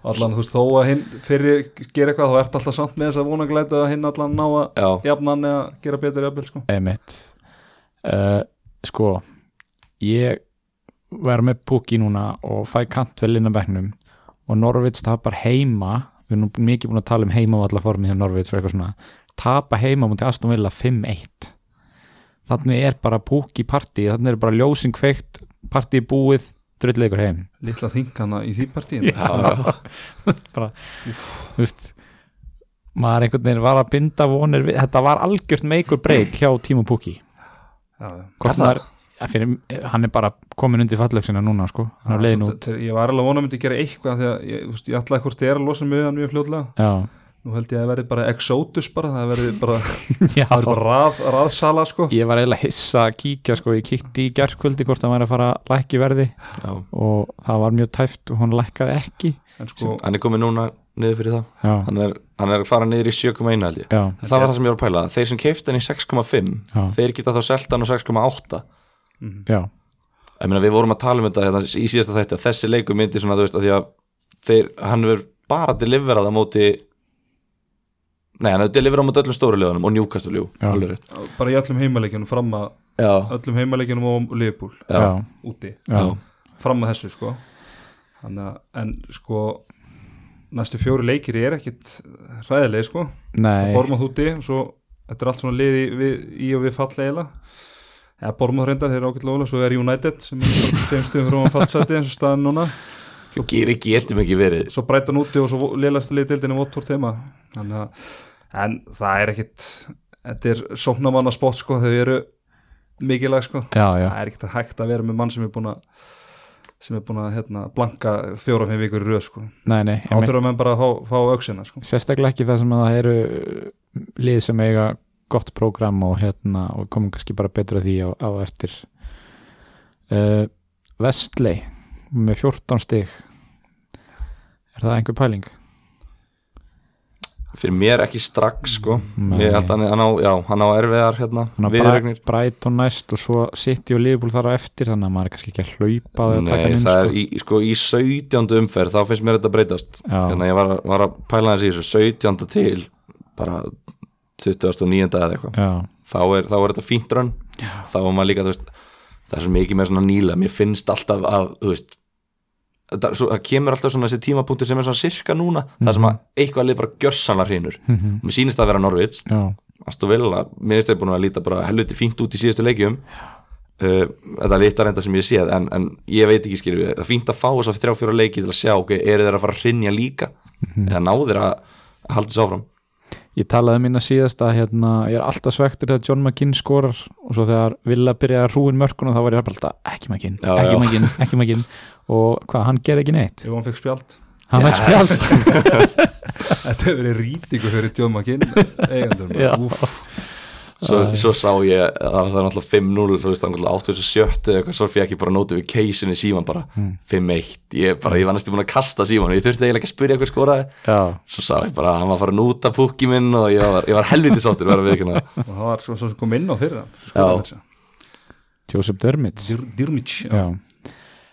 Speaker 2: allan þú veist þó að hinn fyrir gera eitthvað þá ert alltaf samt með þess að vonaglæta að hinn allan ná að jafnan eða gera betur jafnvel sko.
Speaker 1: emitt uh, Sko ég verð með púki núna og fæ kantvel inn á bekknum og Norvits tapar heima við erum nú mikið búin að tala um heima og alla formi hjá Norvits og eitthvað svona tapa heima mútið Aston Villa 5-1 þannig er bara púki partí þannig er bara ljósing kveikt partí búið drullleikur heim.
Speaker 2: Litla þingana í því partíin
Speaker 1: bara, þú veist maður einhvern veginn var að binda vonir við, þetta var algjört meikur breyk hjá Tímo Pukki.
Speaker 2: Já, já.
Speaker 1: Ja, fyrir, hann er bara komin undir fallöksina núna sko, hann er leiðin
Speaker 2: Svo ég var alveg að vona að myndi gera eitthvað því að ég, veist, ég ætlaði hvort ég er að losa mig við hann mjög fljótlega.
Speaker 1: Já,
Speaker 2: nú held ég að það verði bara Exodus bara það verði bara, það bara rað, raðsala sko.
Speaker 1: Ég var eiginlega hissa að kíkja sko, ég kíkti í gerkvöldi hvort hann væri að fara að lækki verði.
Speaker 3: Já.
Speaker 1: og það var mjög tæft og hann lækkaði ekki.
Speaker 2: En sko,
Speaker 3: Hann er komið núna niður fyrir það.
Speaker 1: Já,
Speaker 3: Hann er, hann er að fara niður í 7,1 held ég.
Speaker 1: Já,
Speaker 3: Það var það sem ég var að pæla, þeir sem keifta hann í 6,5
Speaker 1: Já.
Speaker 3: Þeir geta þá selta hann á 6,8
Speaker 1: já,
Speaker 3: Ég meina við vorum að tala um þetta hérna, í síðasta þætti að þessi leikur myndi svona þú veist að því að þeir, hann verður bara deliverað á móti Nei, hann hefur deliverað á móti öllum stóru liðunum og Newcastle, jú, alveg rétt.
Speaker 2: Bara í öllum heimaleikjunum fram að öllum heimaleikjunum og Liverpool
Speaker 1: já,
Speaker 2: úti,
Speaker 1: já,
Speaker 2: fram að þessu sko. Þannig að, en sko næstu fjóri leikir er ekkit hræðileg sko,
Speaker 1: nei.
Speaker 2: Bormáð úti og svo, þetta er allt svona liði við, í og við falla eiginlega. Ja, Bormáð reyndar, þeir eru ákveðlega ólega, svo er United sem er bara þeim stuðum frá að fallseti eins og staðan núna.
Speaker 3: Við getum ekki verið
Speaker 2: svo breytan úti og svo liðlæsta liði dildinni Votvort heima. Þannig að, en það er ekkit þetta er sóknamanna spott sko, þau eru mikilvæg sko
Speaker 1: já, já,
Speaker 2: það er ekkert að hægt að vera með mann sem er búin að sem er búin að hérna, blanka fjóra-fimm vikur í röð sko. þurfa menn bara að fá, fá auksina sko.
Speaker 1: sérstaklega ekki það sem að það eru lið sem eiga gott prógram og hérna og komum kannski bara betur að því á, á eftir uh, Vestley með 14 stig er það einhver pæling?
Speaker 3: Fyrir mér ekki strax sko. Ég held að hann, hann á, já, hann á erfiðar hérna, viðregnir
Speaker 1: Brighton næst og svo City og Liverpool þar á eftir þannig að maður er kannski ekki að hlaupa
Speaker 3: Nei,
Speaker 1: hann inn
Speaker 3: það
Speaker 1: sko.
Speaker 3: er í, sko, í 17. umferð þá finnst mér þetta breytast hérna, ég var, var að pæla hans í þessu 17. til bara 29. eða eitthvað þá er, þá er þetta fínt rönn þá er maður líka, þú veist það er svo mikið með svona nýla, mér finnst alltaf að, þú veist það, það kemur alltaf svona þessi tímapunktur sem er svona sirka núna, það sem að eitthvað lið bara gjörsanlega hreinur, mér sýnist það að vera Norvits
Speaker 1: já,
Speaker 3: Aston Villa, mér finnst þeir búin að líta bara helviti fínt út í síðustu leikjum. Uh, þetta er litla reynda sem ég séð en, en ég veit ekki við, það er fínt að fá þess að þrjá fjóra leiki til að sjá, ok, eru þeir að fara að hrinja líka? Eða ná þeir að að halda þessu áfram?
Speaker 1: Ég talaði um minna síðast að hérna, ég er alltaf svektur þegar John McKinn skorar og svo þegar Villa byrjaði að rúin mörkunum þá var ég alltaf ekki McKinn,
Speaker 3: Já,
Speaker 1: ekki
Speaker 3: já.
Speaker 1: McKinn, ekki McKinn og hvað, hann gerði ekki neitt?
Speaker 2: Ef hann fekk spjald.
Speaker 1: Hann fekk spjald?
Speaker 2: Þetta hefur verið rýtingu fyrir. Úff.
Speaker 3: svo, svo sá ég að það var náttúrulega 5-0 þú veist, náttúrulega 87 eða eitthvað svo fekk ég bara notification í síman bara 5-1, ég, bara, ég var næstu búin að kasta síman ég þurfti eiginlega ekki að spyrja hvað skoraði.
Speaker 1: Já,
Speaker 3: svo sá ég bara að hann var farin út af púki minn og ég var, ég var helviti sáttur verða við
Speaker 2: og það var svo, svo sem kom inn á fyrir hann.
Speaker 1: Joseph Dermits
Speaker 2: Dyrmic
Speaker 1: Já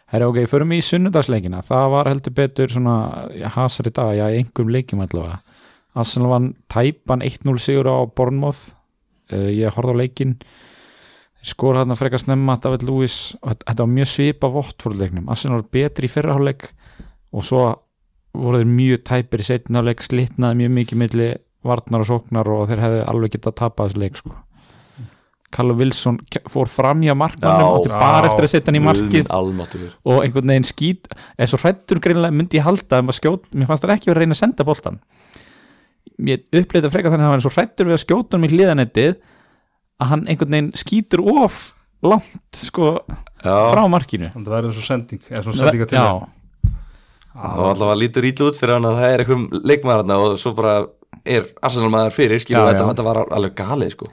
Speaker 1: Herra, ok, förum í sunnudagsleikina. Það var heldur betur svona já, hasari dag, já, í einhverjum leikjum allavega. Arsenal vann tæpan 1-0 sigur á Bournemouth. Uh, ég horfði á leikin skor hann að freka snemma David Lewis. Þetta var mjög svipa vottfórleiknum Arsenal var betri í fyrraháleik og svo voru þeir mjög tæpir í setnaháleik slitnaði mjög mikið milli varnar og sóknar og þeir hefði alveg getað tapað þessu leik sko Callum Wilson fór fram hjá markmannum
Speaker 3: Já.
Speaker 1: og til bara eftir að setja hann í markið. og einhvern veginn skýt eða svo hrættur greinilega myndi ég halda um að skjóta, mér fannst það ekki verið að reyna að senda boltan mér uppleita frekar þannig að hann var svo hrættur við að skjóta hann í hliðanettið að hann einhvern veginn skýtur of langt sko
Speaker 3: já,
Speaker 1: frá markinu.
Speaker 2: Það verður svo sending eða svo sendinga til
Speaker 1: Já,
Speaker 3: það var alltaf að lítur ítlu út fyrir hann að það er eitthvað leikmaður þarna og svo bara er Arsenal maður fyrir, skilur
Speaker 1: Já,
Speaker 3: þetta,
Speaker 1: já.
Speaker 3: þetta var alveg galið sko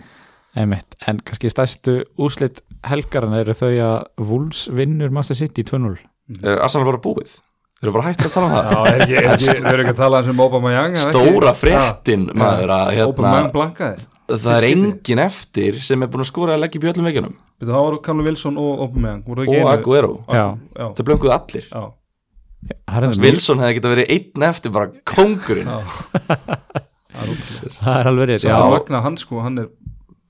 Speaker 1: einmitt. En kannski stærstu úslit helgarinn eru þau að Wolves vinnur Master City 2-0
Speaker 3: er Arsenal bara búið? Þeir eru bara hættir að tala um það?
Speaker 2: Já, er er ekki, við erum ekki að tala um Obama Young
Speaker 3: Stóra fréttin hérna,
Speaker 2: Young blankaði.
Speaker 3: Það er engin eftir sem er búin að skora að leggja upp í öllum veikjunum.
Speaker 2: Betur, það var Callum Wilson og Obama Young voru það
Speaker 3: og Aguero, þau blönguðu allir.
Speaker 2: Já.
Speaker 1: Það er,
Speaker 3: Wilson hefði getað verið einn eftir bara kongurinn
Speaker 1: það er alveg rétt
Speaker 2: Já.
Speaker 1: já,
Speaker 2: Magna hann sko, hann er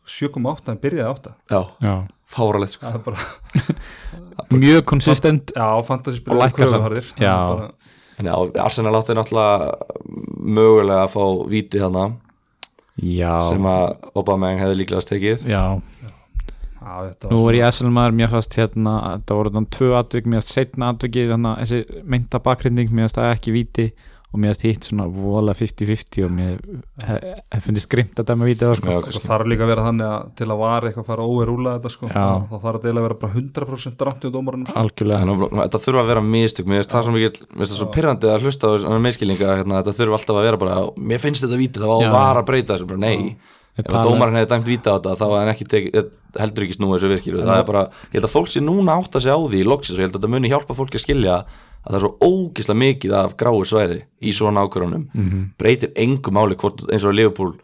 Speaker 2: 7,8 hann byrjaði 8
Speaker 3: já,
Speaker 1: já.
Speaker 3: fáralegt sko.
Speaker 2: það er bara,
Speaker 1: mjög konsistent
Speaker 2: já, fantasy
Speaker 1: Og
Speaker 2: spilur
Speaker 1: lækkar samt. Já.
Speaker 2: bara,
Speaker 3: en já, Arsenal átti náttúrulega mögulega að fá víti þarna.
Speaker 1: Já,
Speaker 3: sem að Aubameyang hefði líklega stekið
Speaker 1: já.
Speaker 2: Já, þetta
Speaker 1: Nú
Speaker 2: var
Speaker 1: er ég SL maður, mér fannst hérna þetta voru þannig tvö atvik, mér fannst setna atvikið þannig að þessi meinta bakgrinding mér fannst það ekki víti og mér fannst hitt svona voðalega 50-50 og mér fundist grimt að dæma víti á sko.
Speaker 3: Já,
Speaker 2: það þarf líka að vera þannig að til að var eitthvað að fara overrúla þetta sko,
Speaker 1: Já.
Speaker 2: það, þarf að deila að vera bara 100% drátti á dómarinn sko.
Speaker 3: þetta þurfa að vera mistök mér finnst það svo mikil, mér finnst það svo pyrrandi að hlusta á meðskilinga, hérna, þetta þurfa alltaf að vera bara mér finnst þetta víti, það var
Speaker 1: Já.
Speaker 3: var að breyta þessu bara nei,
Speaker 1: Þeir
Speaker 3: ef að dómarinn hefði dæmt víti á þetta, þá hefði hann ekki tekið, heldur ekki snúið þessu virkir, það er bara ég held að fólk sé núna átt að segja á því í loksins og ég held að þetta muni hjálpa fólki að skilja að það er svo ógislega mikið af gráu svæði í svona ákvörunum
Speaker 1: Mhm.
Speaker 3: breytir engu máli hvort eins og Liverpool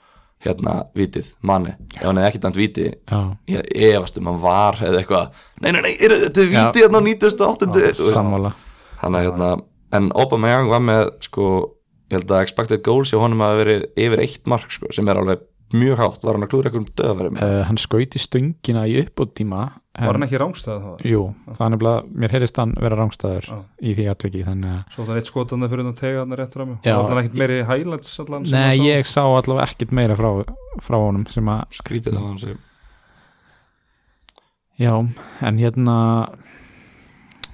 Speaker 3: hérna vitið manni, ef hann hefði ekki dæmt víti
Speaker 1: Já,
Speaker 3: ég efast um hann var eða eitthvað, nei, nei, nei, er, þetta er víti hérna á 98.
Speaker 1: sammála.
Speaker 3: Þannig hérna, en Aubameyang var með sko, ég held að expected goals hjá honum að verið yfir eitt mark sko, sem er alveg mjög hátt, var hann að klúra eitthvað um döðafæri með
Speaker 1: uh, Hann skauti stöngina í uppbóttíma
Speaker 2: var hann ekki rángstæð þá?
Speaker 1: Jú, það er nefnilega, mér heyrist hann vera rángstæður
Speaker 2: Já.
Speaker 1: í því atviki
Speaker 2: svo það er eitt skotandi fyrir þannig að tega hann rétt fram og allan ekkert meiri highlights allan sem
Speaker 1: Nei,
Speaker 2: hann sá.
Speaker 1: ég sá allavega ekkert meira frá, frá honum sem að,
Speaker 3: skrítið það var hann segir
Speaker 1: já, en hérna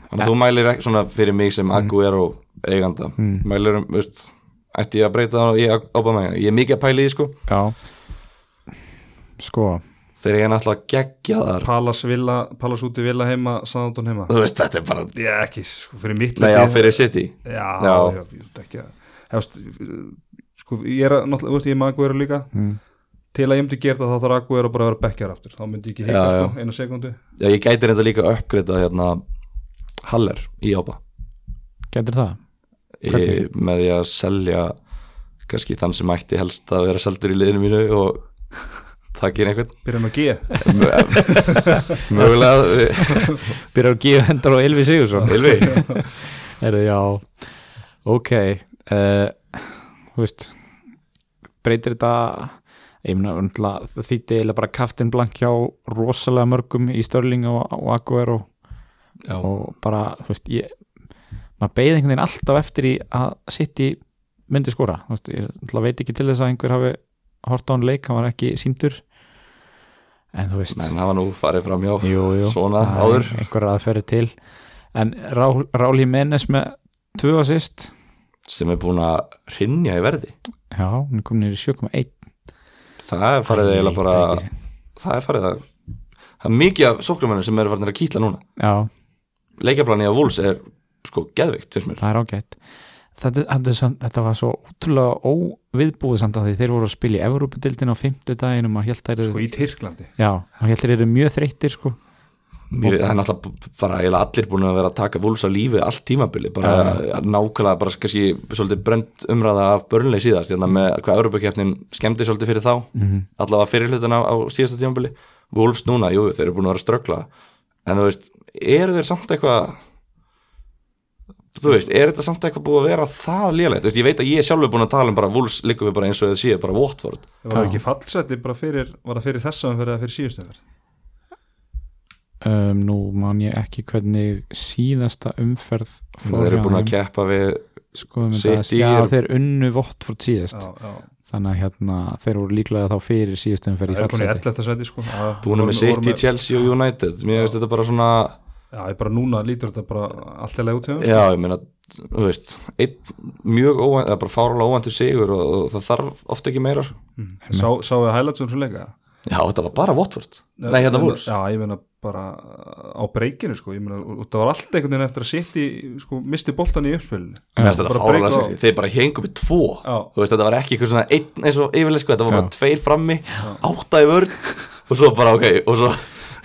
Speaker 3: þannig að þú mælir ekki svona fyrir mig sem Aguero eiganda,
Speaker 1: Mm.
Speaker 3: mælir um, veist ætti ég að breyta það í Aubameyang ég er mikið að pæla í því sko.
Speaker 1: Já. Sko,
Speaker 3: þegar ég er náttúrulega geggja þar.
Speaker 2: Palas, villa, Palas úti villa heima Sándon heima.
Speaker 3: Þú veist, þetta er bara,
Speaker 2: Já, ekki, sko, fyrir mitt
Speaker 3: nei, já, fyrir City.
Speaker 2: Já,
Speaker 3: Já.
Speaker 2: já, ég veit ekki hefst, sko, ég er náttúrulega, þú veist, ég er með Aguero líka.
Speaker 1: Mm.
Speaker 2: til að ég myndi gera það þá þarf Aguero bara að vera bekkjar aftur. Þá myndi ég ekki heika,
Speaker 3: Já,
Speaker 2: sko, eina sekundu
Speaker 3: já, ég gæti reynda líka að uppgreita hérna Haller í Ába
Speaker 1: getur það? Hvernig?
Speaker 3: með því að selja kannski þann sem ætti helst að vera seldur í liðinu mínu og takkir einhvern.
Speaker 2: Byrja með G.
Speaker 3: Mögulega við-
Speaker 1: Byrjar að gefa hendar á Elvi Sigursson
Speaker 3: Ylvi
Speaker 1: Erðu, já. Ok uh, Þú veist breytir þetta ég meina, þýtti eiginlega bara kaftin blank hjá rosalega mörgum í Störling og, og Aguero.
Speaker 3: Já,
Speaker 1: og bara, þú veist, ég maður beið einhvern veginn alltaf eftir í að sitt í myndi skora. Veist, ég veit ekki til þess að einhver hafi hort á hann leik, hann var ekki síndur en þú veist.
Speaker 3: Menn hafa nú farið fram hjá
Speaker 1: jú, jú,
Speaker 3: svona
Speaker 1: það
Speaker 3: áður.
Speaker 1: einhver aðferði til. En Rál, Rál Jiménez með tvö assist.
Speaker 3: Sem er búin að rinja í verði.
Speaker 1: Já, er komin í 7,1
Speaker 3: það er farið eiginlega bara
Speaker 1: ekki.
Speaker 3: það er farið að það er mikið af sóknumennum sem eru farin að kýtla núna.
Speaker 1: Já,
Speaker 3: leikjaplani á Wolves er sko geðvikt
Speaker 1: það er ágætt. Þetta, þetta, var svo útrúlega óviðbúið samt að því þeir voru að spila í Evrópudildin á fimmtudaginn og maður held að
Speaker 2: sko í Tyrklandi.
Speaker 1: Já, maður held að þeir eru mjög þreyttir sko.
Speaker 3: Mér, það er náttúrulega bara allir búin að vera að taka vúls á lífi allt tímabili bara nákvæmlega bara kannski svolítið brent umræða af börnlega síðast hérna með hvað Európa-keppnin skemmdi svolítið fyrir þá allavega fyrir hlutin á, á síðasta tímabili. Wolves núna, jú, þeir eru búin að vera að ströggla. En þú veist, eru þeir samt eitthvað þú veist, er þetta samt eitthvað búið að vera það veist, ég veit að ég er sjálfur búin að tala um bara Wolves líka við bara eins og þið séu bara Watford.
Speaker 2: Það var ekki fallseti bara fyrir var það fyrir þessa umferð eða fyrir síðustu umferð?
Speaker 1: Um, nú man ég ekki hvernig síðasta umferð fór
Speaker 3: þeir eru búin að keppa við
Speaker 1: sko,
Speaker 3: City
Speaker 1: já, þeir unnu Vottford síðast.
Speaker 2: Já, já.
Speaker 1: þannig að hérna, þeir voru líklega þá fyrir síðast umferð í
Speaker 2: það er búin
Speaker 1: fallseti.
Speaker 2: 11. seti sko.
Speaker 3: Búin
Speaker 2: voru-
Speaker 3: með City, Chelsea og United. Mér finnst þetta bara svona
Speaker 2: já, ég bara núna lítur þetta bara allt í leið út hjá þeim,
Speaker 3: Já, ég meina, þú veist einn mjög óvænt, eða bara fáralega óvæntur sigur og, og það þarf ofta ekki meira
Speaker 2: sko. sá, sá við highlights um svo leika?
Speaker 3: Já, þetta var bara Watford. Nei, hérna Wolves.
Speaker 2: Já, ég meina bara á breykinu sko, ég meina, og það var allt einhvern veginn eftir að City sko, misti boltan í uppspilinu.
Speaker 3: Mér finnst þetta
Speaker 2: á-
Speaker 3: sexy Þeir bara hengum með tvo.
Speaker 2: Já.
Speaker 3: Þú veist, þetta var ekki eitthvað svona einn eins og yfirlega sko, þetta var bara tveir frammi átta í vörn og svo bara, ok, og svo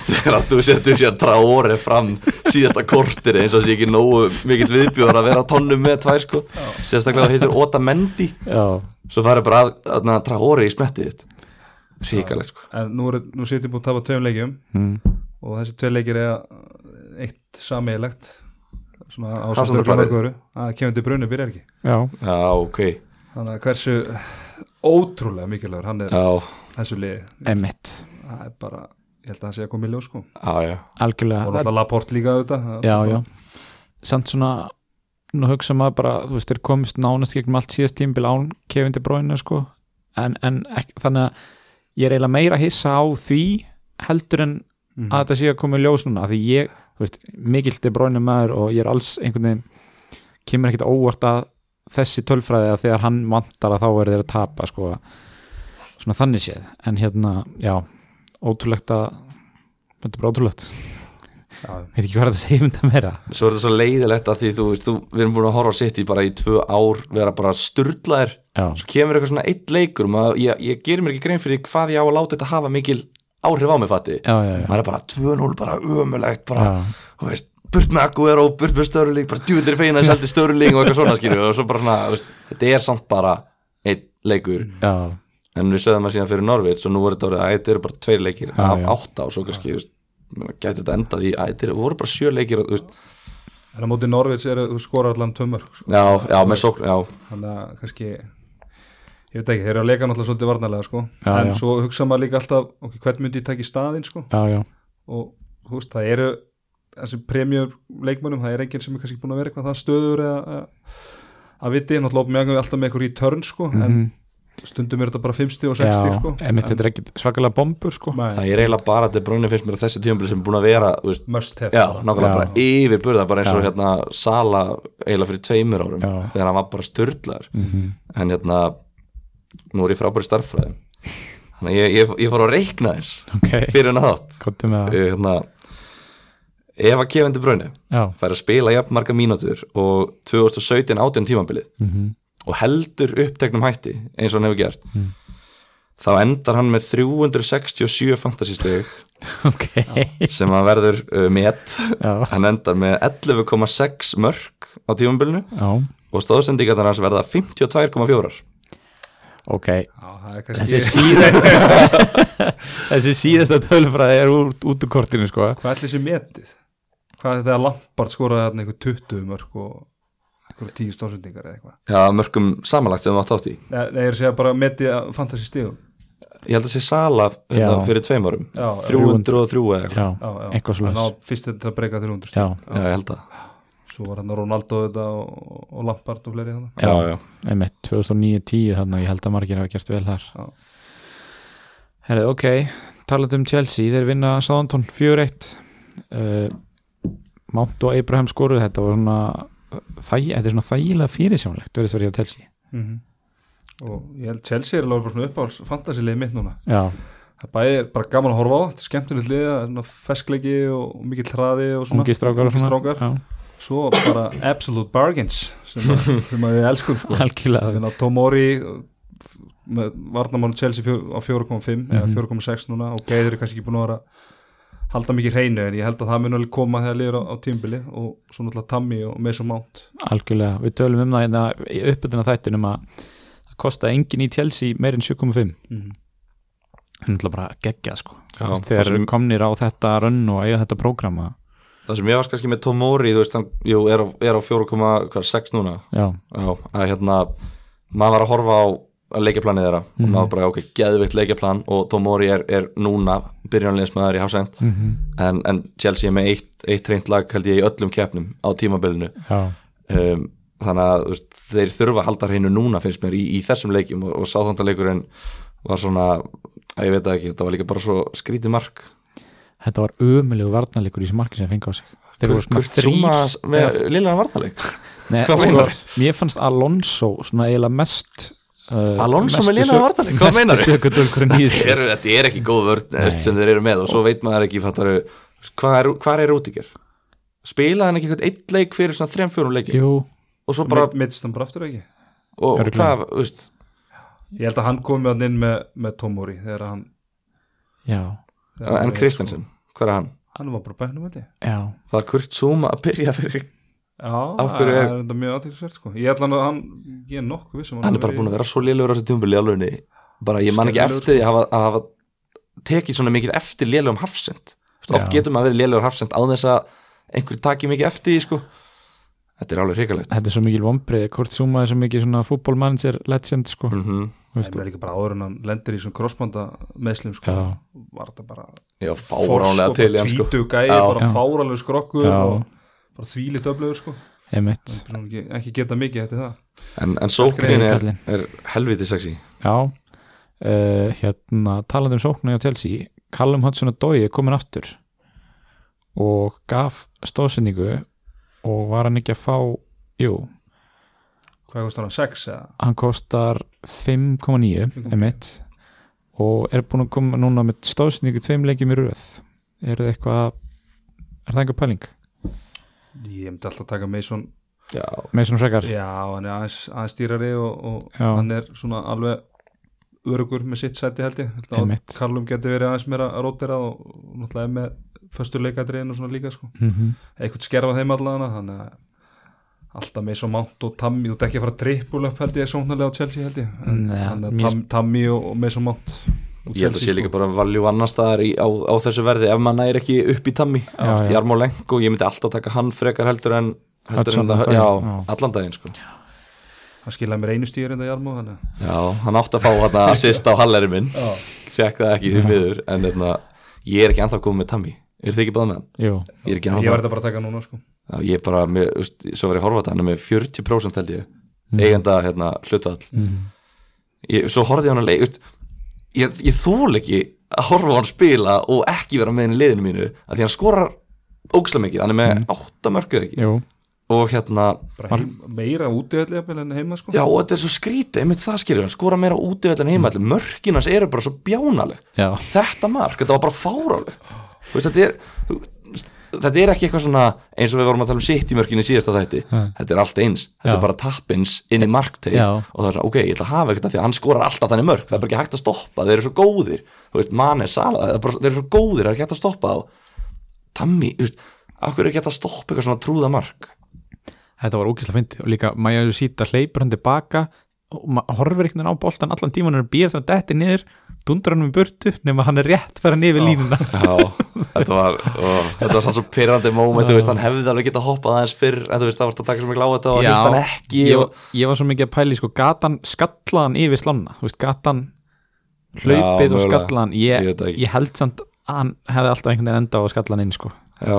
Speaker 3: þegar að þú setur sér Traore fram síðasta kortir eins og sé ekki nógu mikill viðbjóður að vera á tónnum með tvær sko, sérstaklega það heitir Ota Mendi
Speaker 1: já,
Speaker 3: svo það er bara að, að, Traore í smettið þitt. Ríkalegt sko.
Speaker 2: En nú, nú City búin að tapa tveim leikjum.
Speaker 1: Mm.
Speaker 2: og þessi tvei leikir er eitt sameiglegt svona á
Speaker 3: Hvað
Speaker 2: svo
Speaker 3: svona
Speaker 2: stöðla
Speaker 3: klarið?
Speaker 2: mörguru að kemur til brunni byrjar ekki.
Speaker 1: Já,
Speaker 3: Já, ok,
Speaker 2: þannig að hversu ótrúlega mikilvægur hann er
Speaker 3: já,
Speaker 2: þessu liði.
Speaker 1: Emitt
Speaker 2: það er bara, ég held að það sé að koma í ljós sko.
Speaker 3: Já, já.
Speaker 2: Og
Speaker 1: algjörlega,
Speaker 2: náttúrulega Laporte líka auðvitað
Speaker 1: já, já. Samt svona nú hugsa maður bara, þú veist, þeir komist nánast gegnum allt síðast tímbil án Kevin De Bruyne sko, en, en ekki, þannig að ég er eiginlega meira hissa á því heldur en að þetta sé að koma í ljós núna, af því ég, þú veist mikill De Bruyne maður og ég er alls einhvern veginn, kemur ekkit óvart að þessi tölfræði að þegar hann vantar að þá er þeir að tapa sko, svona þannig séð. En hérna, já, ótrúlegt að þetta er bara ótrúlegt.
Speaker 2: Já,
Speaker 1: veit ekki hvað að segja um þetta meira.
Speaker 3: Svo er þetta svo leiðilegt að því þú veist, þú, við erum búin að horfa á City bara í tvö ár vera bara sturlaðir.
Speaker 1: Já,
Speaker 3: svo kemur eitthvað svona eitt leikur ég, ég gerir mér ekki grein fyrir hvað ég á að láta þetta hafa mikil áhrif á mig fatti maður er bara 2-0, bara ömulegt bara, þú veist, burt með Aguero burt með Störling, bara djúvillir feina seldi Störling og eitthvað svona skilju og svo bara svona veist, þetta er samt bara einn leikur.
Speaker 1: Já,
Speaker 3: en við sögðum að síðan fyrir Norvits og nú er þetta orðið að þetta eru bara tveir leikir
Speaker 1: Já,
Speaker 3: af átta og svo kannski, gæti þetta endað í að þetta voru bara sjö leikir
Speaker 2: en á móti Norvits þú skorar allan tömur sko.
Speaker 3: já, já, með sókn,
Speaker 2: þannig að kannski ég veit ekki, þeir eru að leika náttúrulega svolítið varnarlega sko.
Speaker 1: Já,
Speaker 2: en
Speaker 1: já.
Speaker 2: svo hugsa maður líka alltaf ok, hvern myndi ég taka í staðinn sko?
Speaker 1: já,
Speaker 2: og þú veist, það eru þessi premjör leikmönnum, það er enginn sem er kannski búin að vera eitthvað stöður eða að- að viti, náttúrulega sko, en stundum er þetta bara 50 og 60
Speaker 1: já
Speaker 2: sko.
Speaker 1: emitt, þetta er ekki svakalega bombur sko
Speaker 2: Nei,
Speaker 3: það er eiginlega bara að De Bruyne finnst mér að þessi tímabili sem er búin að vera, veist,
Speaker 2: must have
Speaker 3: já,
Speaker 2: bara.
Speaker 3: nákvæmlega
Speaker 1: Já.
Speaker 3: bara yfir burða, bara eins og
Speaker 1: Já.
Speaker 3: hérna Sala eiginlega fyrir tveimur árum
Speaker 1: Já.
Speaker 3: þegar hann var bara störtlaður
Speaker 1: Mhm.
Speaker 3: en hérna nú er ég frábæri starffræðum þannig að ég, ég, ég fór að reikna þess
Speaker 1: ok,
Speaker 3: fyrir
Speaker 1: það
Speaker 3: Ég, hérna, ef að Bruyne
Speaker 1: já,
Speaker 3: fær að spila jafn marga mínútur og 2017 átján tímabilið
Speaker 1: mhm,
Speaker 3: og heldur uppteknum hætti eins og hann hefur gert þá endar hann með 367 fantasysteg
Speaker 1: ok.
Speaker 3: sem að verður uh, met.
Speaker 1: Já.
Speaker 3: hann endar með 11,6 mörg á tímabilinu
Speaker 1: já,
Speaker 3: og stóðsendingarnar hans verða 52,4
Speaker 1: ok.
Speaker 2: Já, er
Speaker 1: þessi síðasta þessi síðasta tölfræði er út, út úr kortinu sko.
Speaker 2: Hvað ætli þessi metið? Hvað er þetta að Lampard skoraði þarna einhver 20 mörg og einhver 10 stóðsendingar eða eitthvað.
Speaker 3: Já, mörgum samanlagt sem við átt átt í.
Speaker 2: Nei, nei, ég er að segja bara metið að fantasy stíðum
Speaker 3: ég held að sé Sala hérna,
Speaker 1: Já.
Speaker 3: fyrir tveim árum.
Speaker 2: Já,
Speaker 3: 303 eða eitthvað.
Speaker 1: Já,
Speaker 2: já, já.
Speaker 1: eitthvað
Speaker 2: Hann
Speaker 1: slags
Speaker 2: á fyrst til að breyka 300
Speaker 1: já,
Speaker 2: stíð
Speaker 3: já, ég held að.
Speaker 2: Svo var hann Ronaldo þetta og, og Lampard og fleiri þannig
Speaker 3: já, já,
Speaker 1: einmitt. 2009-10 þannig að ég held að margir hafa gert vel þar.
Speaker 2: Já.
Speaker 1: herrið, ok. Talað um Chelsea, þeir vinna Southampton 4-1 uh, Mount og Abraham skoruð þetta var svona þæg, þetta er svona þægilega fyrirsjónlegt verið það verið á Chelsea.
Speaker 2: Mhm. og ég held Chelsea er alveg svona uppáhalds fantasy-lið mitt núna.
Speaker 1: Já,
Speaker 2: það er bæði bara gaman að horfa á, þetta er skemmtilegt lið það er svona feskleiki og, mikill hraði og svona.
Speaker 1: Ungi strákar
Speaker 2: svo bara absolute bargains sem, að, sem að við elskum sko. Að Tomori varnamánu Chelsea fjó, á 4,5 eða
Speaker 1: Mhm.
Speaker 2: 4,6 núna og Geiður er kannski ekki búin að vera halda mikið hreinu en ég held að það mun alveg koma þegar liður á, á tímbili og svo náttúrulega Tammy og Mason Mount.
Speaker 1: Algjörlega, við tölum um það hérna í uppbytuna þættinum að það kosta engin í Chelsea meir en 7,5
Speaker 2: Mhm.
Speaker 1: það er náttúrulega bara geggjað sko.
Speaker 3: Já,
Speaker 1: þegar
Speaker 3: sem-
Speaker 1: komnir á þetta rönn og eiga þetta prógrama
Speaker 3: það sem ég var kannski með Tomori þú veist, hann jú, er á, á 4,6 núna.
Speaker 1: Já,
Speaker 3: Já, að hérna maður var að horfa á leikjaplanið þeirra. Og maður bara, ok, geðveikt leikjaplan og Tomori er, er núna byrjanlegismæður í Hafsend.
Speaker 1: Mhm.
Speaker 3: en, en Chelsea er með eitt, eitt reynd lag held ég í öllum keppnum á tímabilinu. Um, þannig að veist, þeir þurfa að halda hreinu núna finnst mér í, í þessum leikjum. Og, og sáþóndaleikurinn var svona að ég veit ekki, þetta var líka bara svo skrítið mark.
Speaker 1: Þetta var ömulegu varnarleikur í þessu marki sem fengi á sig. Þeir voru svona þrýr sko,
Speaker 3: meinarðu?
Speaker 1: mér fannst Alonso svona eiginlega mest
Speaker 3: Alonso
Speaker 1: mestu
Speaker 3: með
Speaker 1: sök-
Speaker 3: varnarleik? Hvað
Speaker 1: sökudólkurinn í
Speaker 3: þetta er, er ekki góð vörn
Speaker 1: Nei.
Speaker 3: sem þeir eru með og svo veit maður ekki fattaru, hvað er, hvað er Rúdiger spilaði hann ekki eitthvað eitt leik fyrir svona þrem fjórum leikjum?
Speaker 1: Jú,
Speaker 3: og svo bara,
Speaker 2: aftur ekki?
Speaker 3: Og,
Speaker 1: Örugglega.
Speaker 3: hvað, þú veist?
Speaker 2: Ég held að hann komi hann inn með, með Tomori þegar hann
Speaker 1: já,
Speaker 3: en Kristensen, hvað er hann?
Speaker 2: hann var bara bæknum held ég.
Speaker 1: Já.
Speaker 3: Það er Kurt Zuma að byrja fyrir
Speaker 2: já,
Speaker 3: er-
Speaker 2: það er þetta mjög aðtilsvert sko. Ég ætla hann að hann, ég er nokkuð vissum
Speaker 3: hann er bara búin að vera svo lélugur á þessu tjúmbili í alvegni bara ég man ekki eftir því að hafa, að hafa tekið svona mikið eftir lélugum hafsend oft getur maður verið lélugur hafsend á þess að einhver taki mikið eftir því sko. Þetta er alveg hrikalegt.
Speaker 1: Þetta er svo mikil vombrið, Kurt Zuma er svo mikil svona fútbolmanager legend sko.
Speaker 3: Mm
Speaker 1: Veist
Speaker 2: það er ekki bara áður en hann lendir í svona crossbanda meðslum sko
Speaker 1: Já.
Speaker 2: var þetta bara
Speaker 3: já, fáránlega til í hann sko.
Speaker 2: tvítu gæði, bara
Speaker 1: Já.
Speaker 2: fáránlega skrokkur bara þvílitt öflögur sko. Ekki, ekki geta mikið eftir það.
Speaker 3: En, en sóknin er, er helviti sexy.
Speaker 1: Já. Uh, hérna, talandi um sóknu á Chelsea Callum Hudson-Odoi er komin aftur og gaf stóðsendingu og var hann ekki að fá jú,
Speaker 2: hvað kostar hann, 6 eða?
Speaker 1: hann kostar 5,9 emitt og er búin að koma núna með stóðsendingu tveim leikjum í röð. Er það eitthvað er það einhver pæling?
Speaker 2: Ég myndi alltaf taka Mason.
Speaker 3: Já,
Speaker 1: með svona frekar?
Speaker 2: já, hann er aðeins, aðeins stýrari og, og hann er svona alveg örugur með sitt sæti held ég. Að. Karlum geti verið aðeins meira rótera og, náttúrulega er með föstur leikadriðin og svona líka sko.
Speaker 1: Mm -hmm.
Speaker 2: eitthvað skerfa þeim allavega þannig að alltaf með svo mánt og Tammy þú ert ekki að fara trippul upp held ég sóknarlega á Chelsea held ég. En
Speaker 1: Nei,
Speaker 2: að Tam, Tammy og, og með svo mánt
Speaker 3: ég held að sé líka bara valjú annar staðar í, á, á þessu verði ef maður næri ekki upp í tammi. Jarmó Lenko, ég myndi alltaf taka hann frekar heldur en, heldur en það, já, allan daginn sko.
Speaker 2: Það skilaði mér einu stýr enda Jarmo þannig að-
Speaker 3: Já, hann átti að fá hann að assist á halleri minn. Fekk það ekki því miður En hérna, ég er ekki ennþá komið með Tammy Er þið ekki báð með hann?
Speaker 1: Jú,
Speaker 3: Ég er ekki
Speaker 2: ég þetta bara að taka núna sko.
Speaker 3: Já, ég er bara, með, veist, svo var ég að horfa á þetta Hann er með 40% held ég Eigenda hérna, hlutvall ég, Svo á hann að veist, Ég, ég þól ekki að horfa á hann spila Og ekki vera með henni liðinu mínu að Því hann skorar ógislega mikið Hann er með mm. 8 mörkuð ekki.
Speaker 1: Jú,
Speaker 3: Og hérna,
Speaker 2: heim, meira jafnvel en heima sko.
Speaker 3: Já og þetta er svo skrítið Einmitt það skilur hann, skora meira úti en heima mm. Mörkinans eru bara svo bjánaleg.
Speaker 1: Já.
Speaker 3: Þetta mark, þetta var bara fárálegt Þú veist, þetta er þetta er ekki eitthvað svona eins og við vorum að tala um sitt í mörkinni síðasta þætti. Þetta er allt eins, þetta
Speaker 1: Já.
Speaker 3: er bara tappins inn í markteig.
Speaker 1: Já.
Speaker 3: og það er svona, ok, ég ætla að hafa eitthvað því að hann skorar alltaf þannig mörk, það er bara ekki hægt að stoppa þeir eru svo góðir, þú veist, manni, sala er bara, þeir eru svo góðir, það er ekki hægt að stoppa þá. Tammy, þú veist, hverju er ekki hægt að stoppa eitthvað svona trúða mark?
Speaker 1: Þetta var ógæslega fyndi og líka Maja Sýta hleypur hann tilbaka og maður horfir einhvern veginn á boltan allan tíman og býr það detti niður, dundrar hann um burtu nema hann er rétt fyrir niður línuna
Speaker 3: Já, þetta var þetta var svona svo pyrrandi veist, hann hefði alveg getað hoppað aðeins fyrr, en þú veist, það varst að taka svo miklu á þetta og hann ekki
Speaker 1: ég,
Speaker 3: og,
Speaker 1: ég var svo mikið að pæli sko, gatan skallaðan yfir slána veist, gatan hlaupið og
Speaker 3: mögulega.
Speaker 1: skallaðan
Speaker 3: Ég
Speaker 1: ég, ég held samt að hann hefði alltaf einhvern veginn enda á að skalla hann inn sko.
Speaker 3: Já,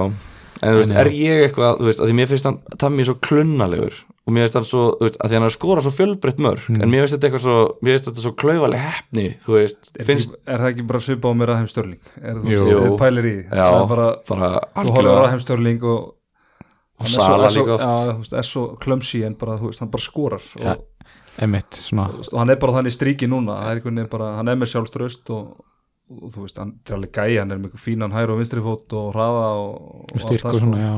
Speaker 3: en þú veist,
Speaker 1: já.
Speaker 3: er ég eitthvað þú veist, að því mér finnst hann Tammy svo klunnalegur og mér finnst hann svo, þú veist, að því hann er að skora svo fjölbreytt mörg,
Speaker 1: Mm.
Speaker 3: en mér finnst þetta eitthvað svo mér finnst þetta svo klaufaleg hefni, þú veist
Speaker 2: er,
Speaker 3: finnst,
Speaker 2: er það ekki bara svipað á mér að heim störling er þú
Speaker 1: Jú.
Speaker 2: veist, þið pælir í
Speaker 3: já,
Speaker 2: það bara,
Speaker 3: bara
Speaker 2: þú horfður á
Speaker 3: algjörlega
Speaker 2: heim störling og
Speaker 3: og
Speaker 2: hann er svo-
Speaker 3: Sala
Speaker 2: svo-
Speaker 3: líka oft
Speaker 2: já, þú veist, er svo klömsi en bara, þú veist, hann bara skorar og,
Speaker 1: emitt, svona
Speaker 2: þú veist, og hann er bara þannig stríki núna það er einhvern veginn bara, hann er með sjálfströst og, og þú veist, hann er alveg gæi hann er með fínan hæru og vinstri fót og hraða og, og allt
Speaker 1: styrk
Speaker 2: það,
Speaker 1: og
Speaker 2: sko.
Speaker 1: svona, já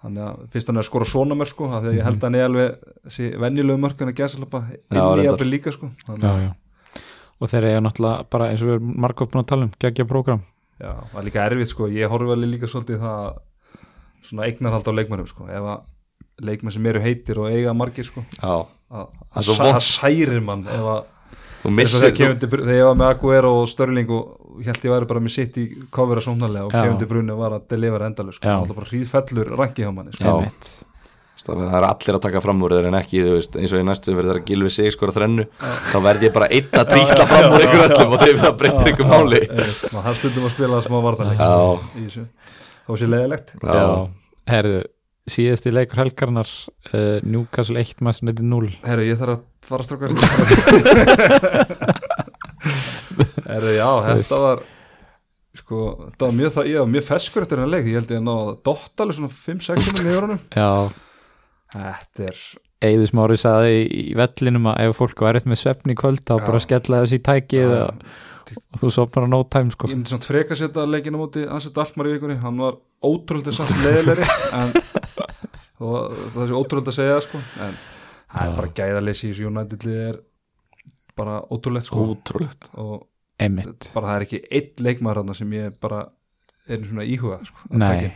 Speaker 2: þannig að fyrst hann er að skora svona mörg sko af því að ég held að hann er alveg þessi venjulegu mörg hann að gæsa lappa inn í jafnvel líka sko þannig
Speaker 1: já, já. og þeir eru náttúrulega bara eins og við erum margótt búin að tala um geggja prógram.
Speaker 2: Já, það er líka erfitt sko ég horfi alveg líka svolítið það að svona eignarhald á leikmannum sko ef að leikmann sem eru heitir og eiga margir sko
Speaker 3: já,
Speaker 2: að,
Speaker 3: Það
Speaker 2: særir mann ef að þegar þegar ég var með Aguero og Störling og held ég væri bara með sitt í kofera sóknarlega og De Bruyne var að delivera endalus sko, alltaf bara hríðfellur rangi hjá manni sko.
Speaker 3: Það er allir að taka fram úr þeir en ekki þú veist, eins og í næstu verður það að gilfi sig skora þrennu þá verð ég bara einn að trýtla fram úr ykkur öllum og þeir það breytir ykkur máli.
Speaker 2: maður þarf stundum að spila smá vartanleik þá sé leðilegt
Speaker 1: já, herðu síðasti leikur helgarnar uh, Newcastle 1 Master United 0
Speaker 2: herru ég þarf að fara herru já þetta var sko þetta var mjög, það, ég var mjög feskur eftir hennar leik ég held ég að ná að dotta alveg svona 5-6 sinum í orðunum
Speaker 1: já,
Speaker 2: þetta er
Speaker 1: Eiður Smári saði í vellinum að ef fólk var eftir með svefni í kvöld þá bara skella þessi í tækið
Speaker 2: Já.
Speaker 1: og, þú sopnar á no time sko.
Speaker 2: Ég myndi svona freka að setja leikina móti Ansett Alkmaar í vikunni, hann var ótrúlega samt leðilegri en og það er ótrúlega að segja það, sko en það er bara gæðaleysi í þessu United er bara ótrúlegt sko.
Speaker 3: Ótrúlegt.
Speaker 2: Og
Speaker 1: Einmitt,
Speaker 2: bara það er ekki einn leikmaður þarna sem ég bara er svona íhuga sko, að
Speaker 1: nei,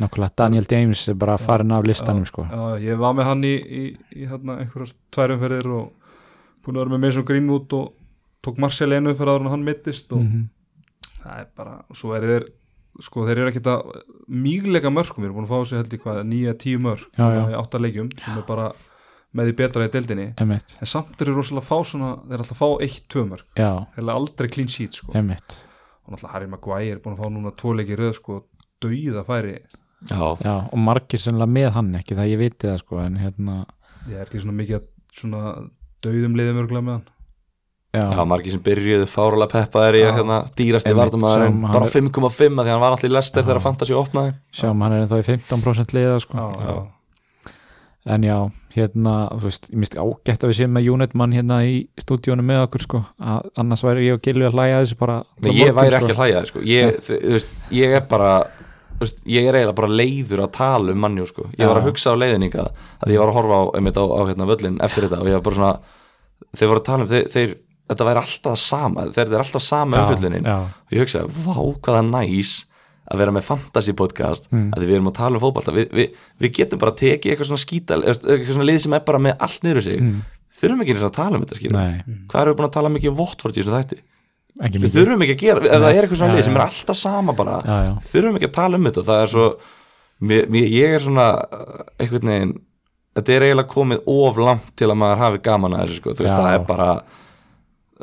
Speaker 1: nokkulega Daniel James er bara farin af listanum sko.
Speaker 2: Já, ég var með hann í, í, í hérna, einhverjar tværumferðir og búin að vera með Mason Greenwood og tók Marcel einu fyrir en hann mittist og
Speaker 1: Mhm.
Speaker 2: það er bara, og svo er þeir sko þeir eru ekkert að mýgleika mörgum, við erum búin að fá þessu held í hvað nýja tíu mörg
Speaker 1: Já, já.
Speaker 2: í átta leikjum sem er bara með því betra í deildinni.
Speaker 1: Einmitt,
Speaker 2: en samt eru rosalega að fá svona þeir er alltaf að fá eitt,
Speaker 1: já,
Speaker 2: þeir er aldrei clean sheet sko.
Speaker 1: Einmitt.
Speaker 2: Og náttúrulega Harry Maguire er búin að fá núna tvo leiki í röð sko dauða færi.
Speaker 3: Já,
Speaker 1: Já, og margir sennilega með hann ekki það ég viti það sko en hérna
Speaker 2: ég er ekki svona mikið að svona dauðum liðum örgulega með hann.
Speaker 1: Já,
Speaker 3: já, margir sem byrjuðu fárulega peppaðir í
Speaker 2: Já.
Speaker 3: að hérna, dýrasti
Speaker 1: hann
Speaker 3: bara
Speaker 1: er-
Speaker 3: 5,5 að því hann var allir lester þegar Fantasí opnaði.
Speaker 1: Sjáum hann er ennþá í 15% liða sko.
Speaker 2: Já,
Speaker 1: En já, hérna, þú veist, ég misti ágætt að við séum með Unit mann hérna í stúdíónu með okkur sko, að annars væri ég og Gilvi að hlæja þessu bara
Speaker 3: Nei, ég væri ekki að hlæja sko. ég, þi- þú veist, ég er bara þú veist, ég er eiginlega bara leiður að tala um mannjú sko. ég
Speaker 1: Já.
Speaker 3: var að hugsa á leiðninga að ég var að horfa á, einmitt á, á hérna, völlin eftir þetta og ég var bara svona þeir voru að tala um, þeir, þeir, þetta væri alltaf sama þeir þetta er alltaf sama umfyllunin
Speaker 1: Já,
Speaker 3: og ég hugsa, vá hvaða næs að vera með fantasy podcast
Speaker 1: Mm.
Speaker 3: að við erum að tala um fótbolta við, við, við getum bara að tekið eitthvað svona skítal eitthvað svona lið sem er bara með allt niður sig þurfum ekki eins og að tala um þetta
Speaker 1: Mm. Nei.
Speaker 3: hvað erum við búin að tala mikið um Watford í þessu þætti
Speaker 1: ekki
Speaker 3: við þurfum ekki að gera, ef það er eitthvað svona
Speaker 1: Já,
Speaker 3: lið sem er alltaf sama bara
Speaker 1: Já, já.
Speaker 3: þurfum ekki að tala um þetta það er svo, mér, mér, ég er svona uh, einhvern veginn þetta er eiginlega komið of langt til að maður hafi gaman að þessu sko, þú veist,
Speaker 1: Já.
Speaker 3: það er bara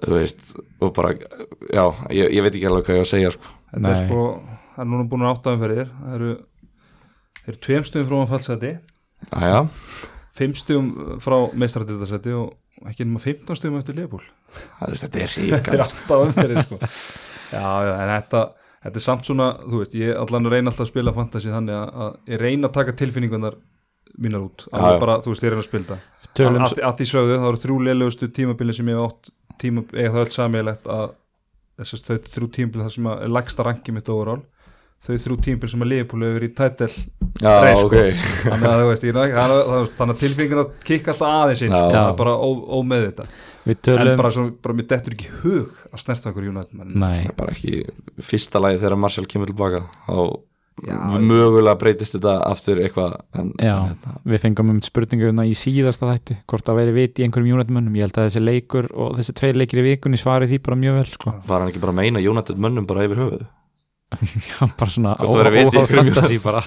Speaker 3: þú veist, og bara já, ég, ég veit ekki alveg hvað ég á að segja sko.
Speaker 1: Nei.
Speaker 2: Það er núna búin að átta umferðir. Það eru, eru tveim stuðum frá að fallseti
Speaker 3: Aja,
Speaker 2: fimm stuðum frá meistradildasæti og ekki nema 15 stuðum eftir
Speaker 3: veist, þetta er
Speaker 2: það er
Speaker 3: ríkal
Speaker 2: átta umferðir sko. Já, já, en þetta Þetta er samt svona, þú veist, ég allan reyna alltaf að spila fantasy þannig að, að ég reyna að taka tilfinningunar mínar út. Alveg
Speaker 3: já.
Speaker 2: bara, þú veist, ég reyna að spila það
Speaker 1: Tölum
Speaker 2: að, að því sögðu, það eru þrjú leilugustu tímabili sem ég hef átt tíma, eiga það öll samílegt að þessast þau þrjú tímabili það sem að er lagsta rangi mitt overall þau þrjú tímabili sem að Liverpool hefur verið í
Speaker 3: Já,
Speaker 2: reis,
Speaker 3: ok
Speaker 2: þannig að þú veist, ég, þannig, að, tilfinningunar kikka alltaf aðeins
Speaker 3: Já.
Speaker 2: sko,
Speaker 1: Já.
Speaker 2: bara ó, ómeð þetta
Speaker 1: Við
Speaker 2: en
Speaker 1: tölum
Speaker 2: bara, svo, bara mér dettur ekki hug að snerta okkur United menn
Speaker 3: bara ekki fyrsta lagi þegar Marshall kemur tilbaka
Speaker 2: Já.
Speaker 3: þá mögulega breytist þetta aftur eitthvað en,
Speaker 1: já,
Speaker 3: en, hérna,
Speaker 1: við fengum um spurninguna í síðasta þætti hvort það væri vit í einhverjum Unit-mönnum ég held að þessi leikur og þessi tveir leikir í vikunni svarið því bara mjög vel sko.
Speaker 3: var hann ekki bara að meina United mönnum bara yfir höfuð
Speaker 1: já, bara svona
Speaker 3: í
Speaker 1: óháð fantasy bara.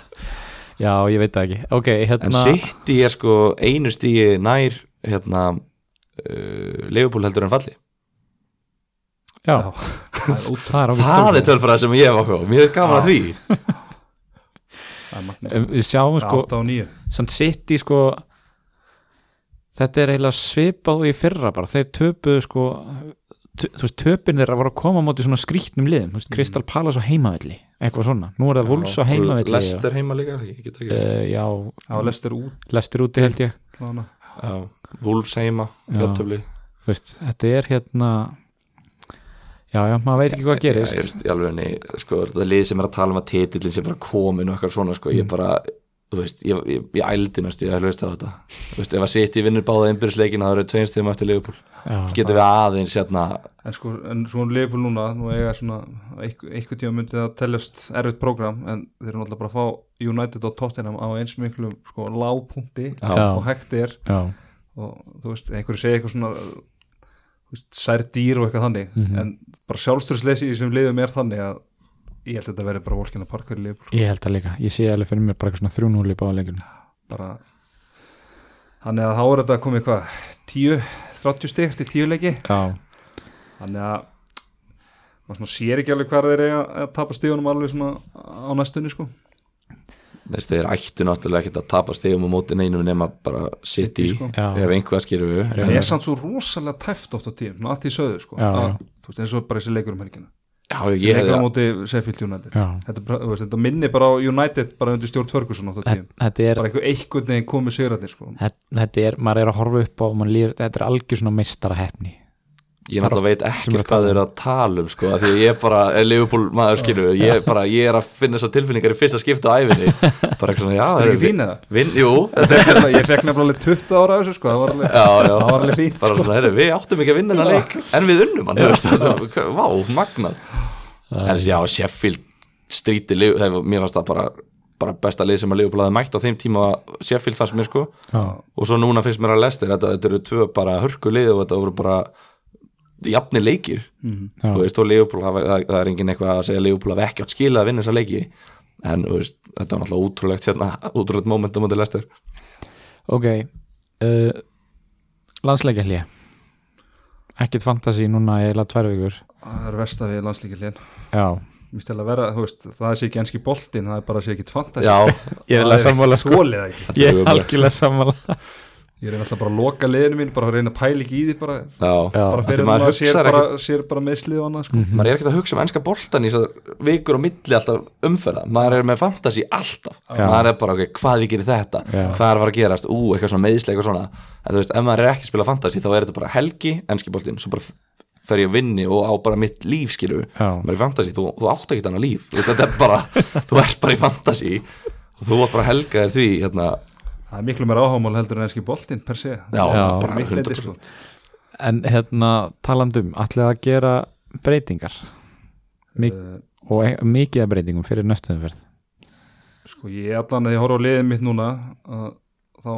Speaker 1: Já, ég veit það ekki. Ok,
Speaker 3: en
Speaker 1: hérna
Speaker 3: City er sko einu stíi nær hérna uh, Leopold heldur en falli.
Speaker 1: Já,
Speaker 2: það er ótrúlega
Speaker 1: það er
Speaker 3: er tölfræði sem ég hef okkur mér er gaman að því.
Speaker 1: Við sjáum sko,
Speaker 2: 8 og 9
Speaker 1: samt City sko þetta er eiginlega svipað og í fyrra bara, þeir töpuðu sko þú veist, töpin þeirra voru að koma á móti svona skrýtnum liðum, þú veist, Crystal Palace á heimavelli eitthvað svona, nú er það Wolves á heimavelli
Speaker 3: Lester heima líka ég get ekki
Speaker 1: uh, já,
Speaker 2: það var lestur út.
Speaker 1: Lestur úti held ég.
Speaker 3: Já, Wolves heima
Speaker 1: Já.
Speaker 3: jafntöfli.
Speaker 1: þú veist, þetta er hérna já, já, maður veit ekki hvað
Speaker 3: Já,
Speaker 1: gerist.
Speaker 3: ég veist, í alvegni, sko, þetta lið sem er að tala um að titillin sem bara komin og eitthvað svona, sko,
Speaker 1: Mm.
Speaker 3: ég bara þú veist, ég, ég, ég ældi ég að hlusta á þetta. Þú veist, ef að sitt í vinnur báða innbyrðisleikin það eru tveim stöðum eftir Liverpool.
Speaker 1: Já,
Speaker 3: getum við aðeins hérna
Speaker 2: En sko, en svona Leopold núna, nú eiga svona einhver, tíma myndi það teljast erfitt prógram, en þeir eru náttúrulega bara að fá United og Tottenham á eins miklum sko lágpunkti og hægt er.
Speaker 1: Já,
Speaker 2: og þú veist, einhverju segja eitthvað svona veist, sær dýr og eitthvað þannig.
Speaker 1: Mhm.
Speaker 2: en bara sjálfstyrsleysi í þessum liðum er þannig að ég held að þetta verði bara volkina park fyrir Leopold
Speaker 1: ég held það líka. Ég sé alveg fyrir mér bara eitthvað svona 3-0 í báðalegjum
Speaker 2: bara þannig að þá er þetta komið hvað? 10, 30 stig eftir 10 leiki
Speaker 1: já,
Speaker 2: þannig að maður svona sér ekki alveg hvað þeir eiga að tapa stigunum alveg svona á næstunni sko
Speaker 3: þess þeir ættu náttúrulega ekkert að tapa stegum á móti neinum nema bara sitt í
Speaker 2: City, sko.
Speaker 1: Já.
Speaker 3: ef einhvað skýru við
Speaker 2: það er samt svo rosalega tæft oft á tíum að því sögðu sko
Speaker 1: Já,
Speaker 2: að,
Speaker 1: já.
Speaker 2: þú veist eins og bara þessi leikur um helgina
Speaker 3: já, ég
Speaker 2: leikur á móti Sheffield United.
Speaker 1: Já.
Speaker 2: þetta, veist, þetta minni bara á United bara undir stjórn Ferguson oft á tíum
Speaker 1: þetta er
Speaker 2: bara einhver einhvern veginn komið sigrættir sko.
Speaker 1: Þetta þetta er, maður er að horfa upp á líður, þetta er algjör svona meistara hefni
Speaker 3: ég náttúrulega veit ekki
Speaker 1: að
Speaker 3: hvað þeir eru að tala um sko, því ég bara er Liverpool maður skýru ég, bara, ég er að finna þessar tilfinningar í fyrsta skipta á æfinni bara eitthvað svona, já
Speaker 2: það er ekki fín eða?
Speaker 3: jú, þetta
Speaker 2: ég fekk nefnilega alveg 20 ára af þessu sko það var alveg,
Speaker 3: já, já,
Speaker 2: það var alveg
Speaker 3: bara
Speaker 2: sko.
Speaker 3: svona, heyrðu, við áttum ekki að vinna hennar leik en við unnum hann, þú veist, þetta- vá, magnað. En þessi, já, Sheffield stríti, mér fannst það bara bara besta lið sem að Liverpool hafði mætt á þeim tíma Sheffield fannst mér sko.
Speaker 1: Já,
Speaker 3: og svo núna finnst mér að Lester þetta, þetta eru tvö bara hörku lið og þetta voru bara jafni leikir.
Speaker 1: Já.
Speaker 3: þú veist og Liverpool hafa, það, það er engin eitthvað að segja að Liverpool hafa ekki átt skilað að vinna þessa leiki. En þú veist, þetta var náttúrulega útrúlegt hérna, útrúlegt moment á mútið Lester
Speaker 1: ok uh, landsleikjalli ekkert fantasi núna eila tvær vikur.
Speaker 2: Það er versta við landslíkilin
Speaker 1: já,
Speaker 2: að vera, þú veist, það sé ekki enski boltinn, það er bara sé ekki fantasi
Speaker 3: já,
Speaker 1: ég vil að sammála sko. ég er algjörlega sammála
Speaker 2: Ég er alltaf bara að loka liðinu mín, bara að reyna að pæla ekki í því bara, bara fyrir
Speaker 3: maður
Speaker 2: maður sér
Speaker 3: hugsar
Speaker 2: bara,
Speaker 3: ekki-
Speaker 2: sér bara meðslið og annað sko.
Speaker 3: maður er ekkert að hugsa um ennska boltan í þessar vikur og milli alltaf umferða. Maður er með fantasi alltaf.
Speaker 1: Já.
Speaker 3: maður er bara, ok, hvað við gerir þetta?
Speaker 1: Já.
Speaker 3: hvað er að fara að gerast, ú, eitthvað svona meðisleik og svona. En þú veist, ef maður er ekki að spila fantasi þá er þetta bara helgi, ennski boltin svo bara fer ég að vinni og á bara mitt líf skilu,
Speaker 1: Já.
Speaker 3: maður er í fantasi þú, þú átt ekki annað líf, Þú veist, þetta er bara þú ert bara í fantasi og þú átt bara að helga þér því hérna,
Speaker 2: Það er miklu meira áhámál heldur en enski boltinn per se.
Speaker 3: Já,
Speaker 1: Já.
Speaker 3: bara
Speaker 2: Mitt leyti,
Speaker 3: 100%
Speaker 2: sko.
Speaker 1: en hérna talandum, ætlið að gera breytingar? Mik
Speaker 2: Eh,
Speaker 1: og e mikið breytingum fyrir næstu umferð?
Speaker 2: Sko ég allan að ég horfa á liðið mitt núna að, þá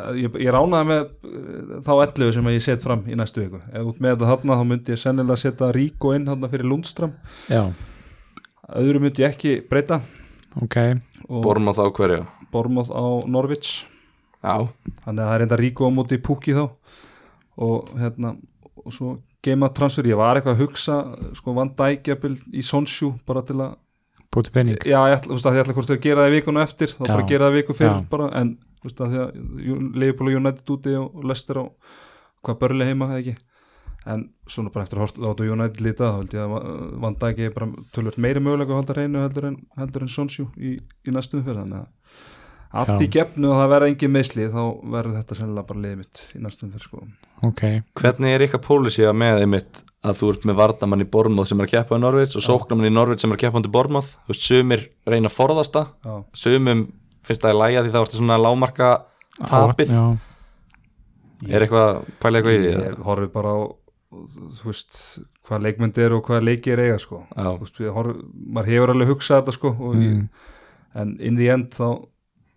Speaker 2: að ég, ég ránaði með eh, þá 11 sem ég set fram í næstu viku. Ef út með þetta þarna þá myndi ég sennilega setja Ríko inn þarna fyrir Lundstram
Speaker 1: já,
Speaker 2: öðru myndi ég ekki breyta
Speaker 1: ok.
Speaker 2: Og
Speaker 3: Borma þá hverju?
Speaker 2: Bormoth á Norwich.
Speaker 3: Já,
Speaker 2: þannig að það er enda Ríko á móti Pukki þá. Og hérna og svo geima transfer, ég var eitthvað að hugsa sko Van Dijk jafnvel í Sonsjú bara til að,
Speaker 1: búti pening
Speaker 2: já ég ætla, ég ætla hvort að gera það í vikuna eftir, þá
Speaker 1: Já.
Speaker 2: bara gera það viku fyrir
Speaker 1: Já.
Speaker 2: bara, en þú veist að því að Leifbúl og United úti og Leicester á hvað börli heima eða ekki en svona bara eftir að horta á United lítið þá held ég að Van Dijk er bara tölvöld meiri mögulega að halda reynu heldur en, heldur en Sonsjú í, í næstum fyrir þannig að allt
Speaker 1: Já.
Speaker 2: í gefnu og það verða engin meðsli þá verður þetta sennilega bara liðið mitt í næstum fyrir sko.
Speaker 1: Ok,
Speaker 3: hvernig er ykkar pólisí að með einmitt að þú ert með vardamann í Bormóð sem er að keppa í Norvits og sóknamann í Norvits sem er að keppa undir Bormóð þú veist, sumir reyna að forðast það. Sumum finnst það í læja því þá ertu svona lámarka tapið. er eitthvað, pæla eitthvað í því? Eða?
Speaker 2: ég horfi bara á þú veist, hvað leikmyndi er og hvað leiki er eiga sko veist, ég horfi, maður hefur alveg hugsað þetta sko og ég, en in the end þá,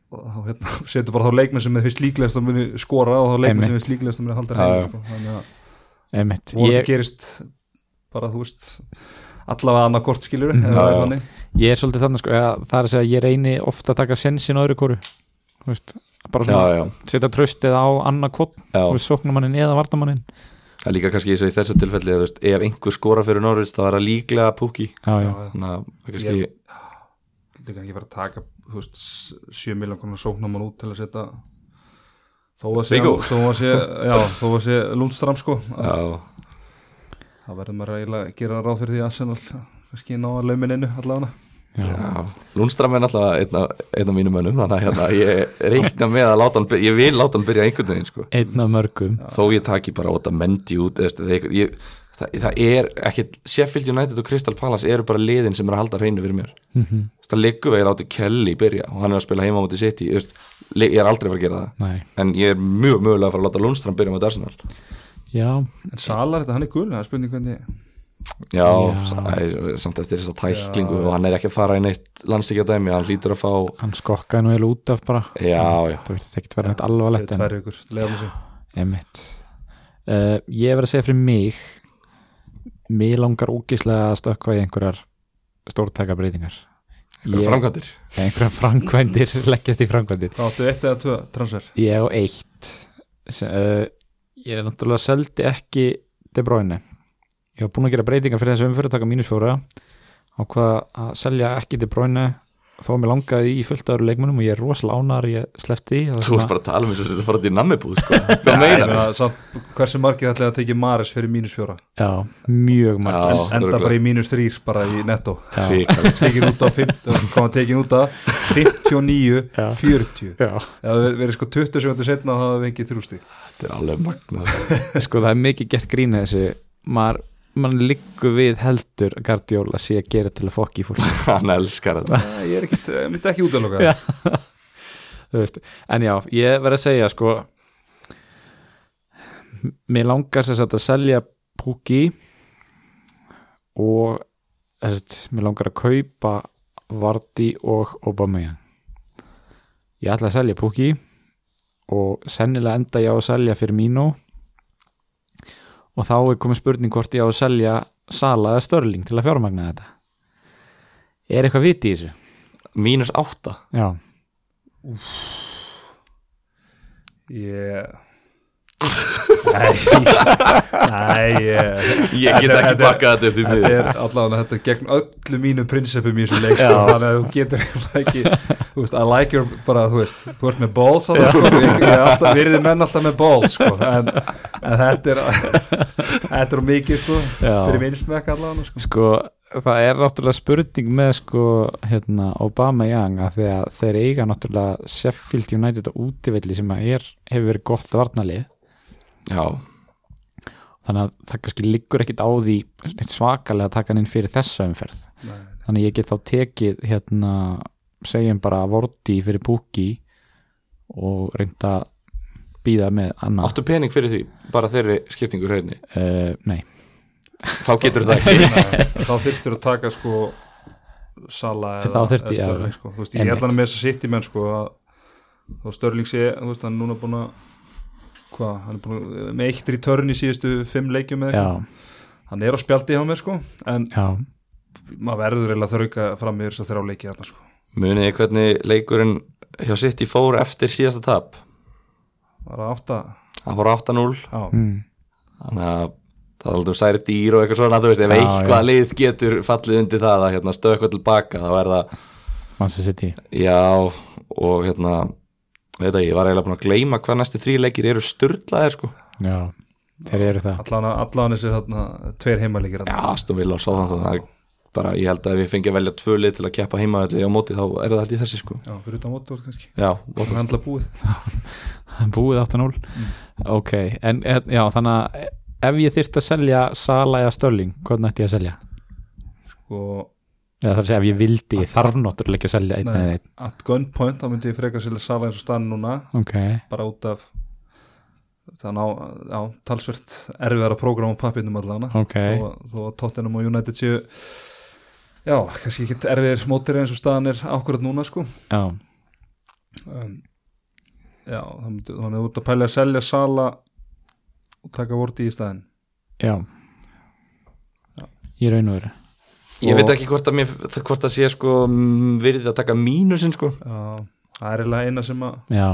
Speaker 2: þá hérna, setur bara þá leikmenn sem er fyrst líklegast að muni skora og þá leikmenn sem er
Speaker 1: Einmitt.
Speaker 2: fyrst líklegast að muni halda
Speaker 3: já.
Speaker 2: sko. þannig að
Speaker 1: einmitt ég,
Speaker 2: þetta gerist bara þú veist allavega annað kort
Speaker 3: já.
Speaker 1: ég er svolítið þannig sko, að það er að segja ég reyni ofta að taka sensin á öðru kóru bara
Speaker 3: já, já,
Speaker 1: setja tröstið á annað kott
Speaker 3: já.
Speaker 1: þú veist, sóknumannin eða vardamannin
Speaker 3: það er líka kannski eins og í þessu tilfelli að, veist, ef einhver skora fyrir Norvits þá er það líklega púki
Speaker 1: já, já,
Speaker 3: þannig að kannski
Speaker 2: líka ekki bara að taka veist, 7 miljón konar sóknamann út til að setja þó að sé,
Speaker 3: Viggo.
Speaker 2: þó að sé, já, þó að sé Lundstram sko. Það verður maður að gera ráð fyrir því að Arsenal kannski ná að laumin innu allavega
Speaker 3: Lundstram er náttúrulega einn af, einn af mínum mönnum þannig að hérna, ég reikna með að láta hann byrja, ég vil láta hann byrja einhvern veginn sko.
Speaker 1: Einn af mörgum.
Speaker 3: Þó ég taki bara á þetta mendi út eða, ég, það, það er ekki Sheffield United og Crystal Palace eru bara liðin sem er að halda hreinu fyrir mér. Mm -hmm. það liggur við að láta Kelly byrja og hann er að spila heima á móti City ég, er aldrei að fara að gera það.
Speaker 1: Nei.
Speaker 3: en ég er mjög mögulega að fara að láta Lundström byrja með Arsenal.
Speaker 1: Já,
Speaker 2: En Salar, þetta hann er gul, það er spurning hvernig
Speaker 3: já,
Speaker 1: Já.
Speaker 3: já. samt eftir þess að tæklingu og hann er ekki að fara í neitt landstíkjadæmi hann hlýtur að fá
Speaker 1: hann skokkaði nú heil út af bara
Speaker 3: já, já,
Speaker 1: Það virtist ekkert vera neitt alvarlegt
Speaker 2: Þetta er þessu
Speaker 1: Einmitt. Uh, ég verð að segja fyrir mig mig langar ógislega að stökkva í einhverjar stórtæka breytingar
Speaker 3: ég... framkvæmdir
Speaker 1: einhverjar framkvæmdir leggjast í framkvæmdir
Speaker 2: áttu eitt eða tvö transfer?
Speaker 1: ég á eitt uh, ég er náttúrulega seldi ekki De Bruyne ég var búin að gera breytingar fyrir þessu umfyrir taka mínus fjóra á hvað að selja ekki De Bruyne þó að mér langaði í fullt öðru leikmunum og ég er rosalega ánar ég sleppti því
Speaker 3: þú ert bara að tala um þess að þetta fara til nammibúð sko.
Speaker 2: samt, hversu margir ætlaði að tekið Maris fyrir mínus fjóra?
Speaker 1: já, mjög margt
Speaker 3: Já.
Speaker 2: Enda bara í mínus þrýr, bara í netto. Tekin út á 50, kom að tekin út á 59,
Speaker 1: Já.
Speaker 2: 40
Speaker 1: já.
Speaker 2: Það hefur verið sko 20 sekundur setna þá hefur við ekki þrjústi
Speaker 3: þetta er alveg magnað
Speaker 1: sko það er mikið gert grín að þessu maður mann liggur við heldur að Guardiola sé að gera til að fokki fólk
Speaker 3: hann elskar þetta
Speaker 2: Ég er ekkit, ég myndi ekki
Speaker 1: Já. Þú veist. en já, ég verð að segja sko mér langar sér að selja Pukki og þess, mér langar að kaupa Vardy og Aubameyang ég ætla að selja Pukki og sennilega enda ég á að selja fyrir Mino og þá er komið spurning hvort ég á að selja Sala eða Störling til að fjármagna þetta. Er eitthvað viti í þessu?
Speaker 3: mínus átta.
Speaker 1: Já,
Speaker 2: Ég Nei Nei. Ég,
Speaker 3: get
Speaker 2: Þetta-
Speaker 3: ekki
Speaker 2: þetta-
Speaker 3: bakkað þetta upp því
Speaker 2: Þetta
Speaker 3: miður
Speaker 2: er allavega þetta er gegn öllu mínu prinsipum í þessum leik sko, þannig að þú getur ekki þú veist, I like your, bara þú veist þú ert með balls að það sko, við, erum menn alltaf með balls sko, en, en þetta er þetta er mikið sko.
Speaker 1: Já.
Speaker 2: fyrir minnsmekk allavega sko.
Speaker 1: sko það er náttúrulega spurning með sko hérna, Obama Young að að þeir eiga náttúrulega Sheffield United á útivelli sem að er, hefur verið gott varnalið
Speaker 3: já,
Speaker 1: þannig að það kannski liggur ekkit á því neitt svakalega að taka hann inn fyrir þessa umferð.
Speaker 2: Nei.
Speaker 1: þannig að ég get þá tekið hérna, segjum bara Vorti fyrir Pukki og reynda býða með annað.
Speaker 3: Áttu pening fyrir því? Bara þeirri skiptingu hreinu
Speaker 1: uh, nei,
Speaker 3: þá getur það ekki.
Speaker 2: Þá þurftur að taka sko Sala eða,
Speaker 1: Þá
Speaker 2: sko. Þú veist, ég ætla hann með þess að sitt í menn sko, að, þá Störling sé þú veist, hann er núna búin að hvað, hann er búin að, með eittir í törn í síðustu fimm leikjum með
Speaker 1: já,
Speaker 2: hann er á spjaldi hjá mér sko en
Speaker 1: já.
Speaker 2: maður verður eiginlega þrauka fram í þess að þrjá leiki þarna sko.
Speaker 3: Munið þið hvernig leikurinn hjá City fór eftir síðasta tap?
Speaker 2: Var það átta?
Speaker 3: Hann fór 8-0
Speaker 2: já,
Speaker 1: mm.
Speaker 3: þannig að það er aldrei særi dýr og eitthvað svona þú veist, ef eitthvað lið getur fallið undir það að hérna, stöða eitthvað tilbaka þá er það,
Speaker 1: Manchester City.
Speaker 3: Já og hérna, veit að ég var eiginlega búin að gleyma hvað næstu þrý leikir eru styrlaðir sko.
Speaker 1: Já, þeir eru það.
Speaker 2: Allan, þessi þarna tveir heimalegir
Speaker 3: já, Aston Villa og er bara, ég held að ef ég fengi að velja tvö lið til að keppa heimaðalli á móti þá er það held í þessi sko.
Speaker 2: Já, fyrir utan Watford kannski.
Speaker 3: Já,
Speaker 2: og það handla búið.
Speaker 1: Búið 8-0 ok, en já, þannig að ef ég þyrft að selja Sala eða Störling, hvað nætti ég að selja?
Speaker 2: sko,
Speaker 1: eða það er að ég vildi, ég þarf náttúrulega ekki að selja einn eða einn,
Speaker 2: at gunpoint þá myndi ég frekar sérlega sala eins og stann núna.
Speaker 1: Ok.
Speaker 2: Bara út af þannig á, á talsvert erfiðara prógram á pappinum allan
Speaker 1: ok,
Speaker 2: þó, að Tottenham og United séu já, kannski ekki erfiðir mótir eins og staðan er ákvörð núna sko.
Speaker 1: Já,
Speaker 2: um, já, þannig að út að pæla að selja sala og taka vorti í staðin
Speaker 1: já. Í raun og veru
Speaker 3: ég veit ekki hvort að, mér, hvort að sé sko virðið að taka mínusinn sko.
Speaker 2: Já, það er eiginlega eina sem að
Speaker 1: já,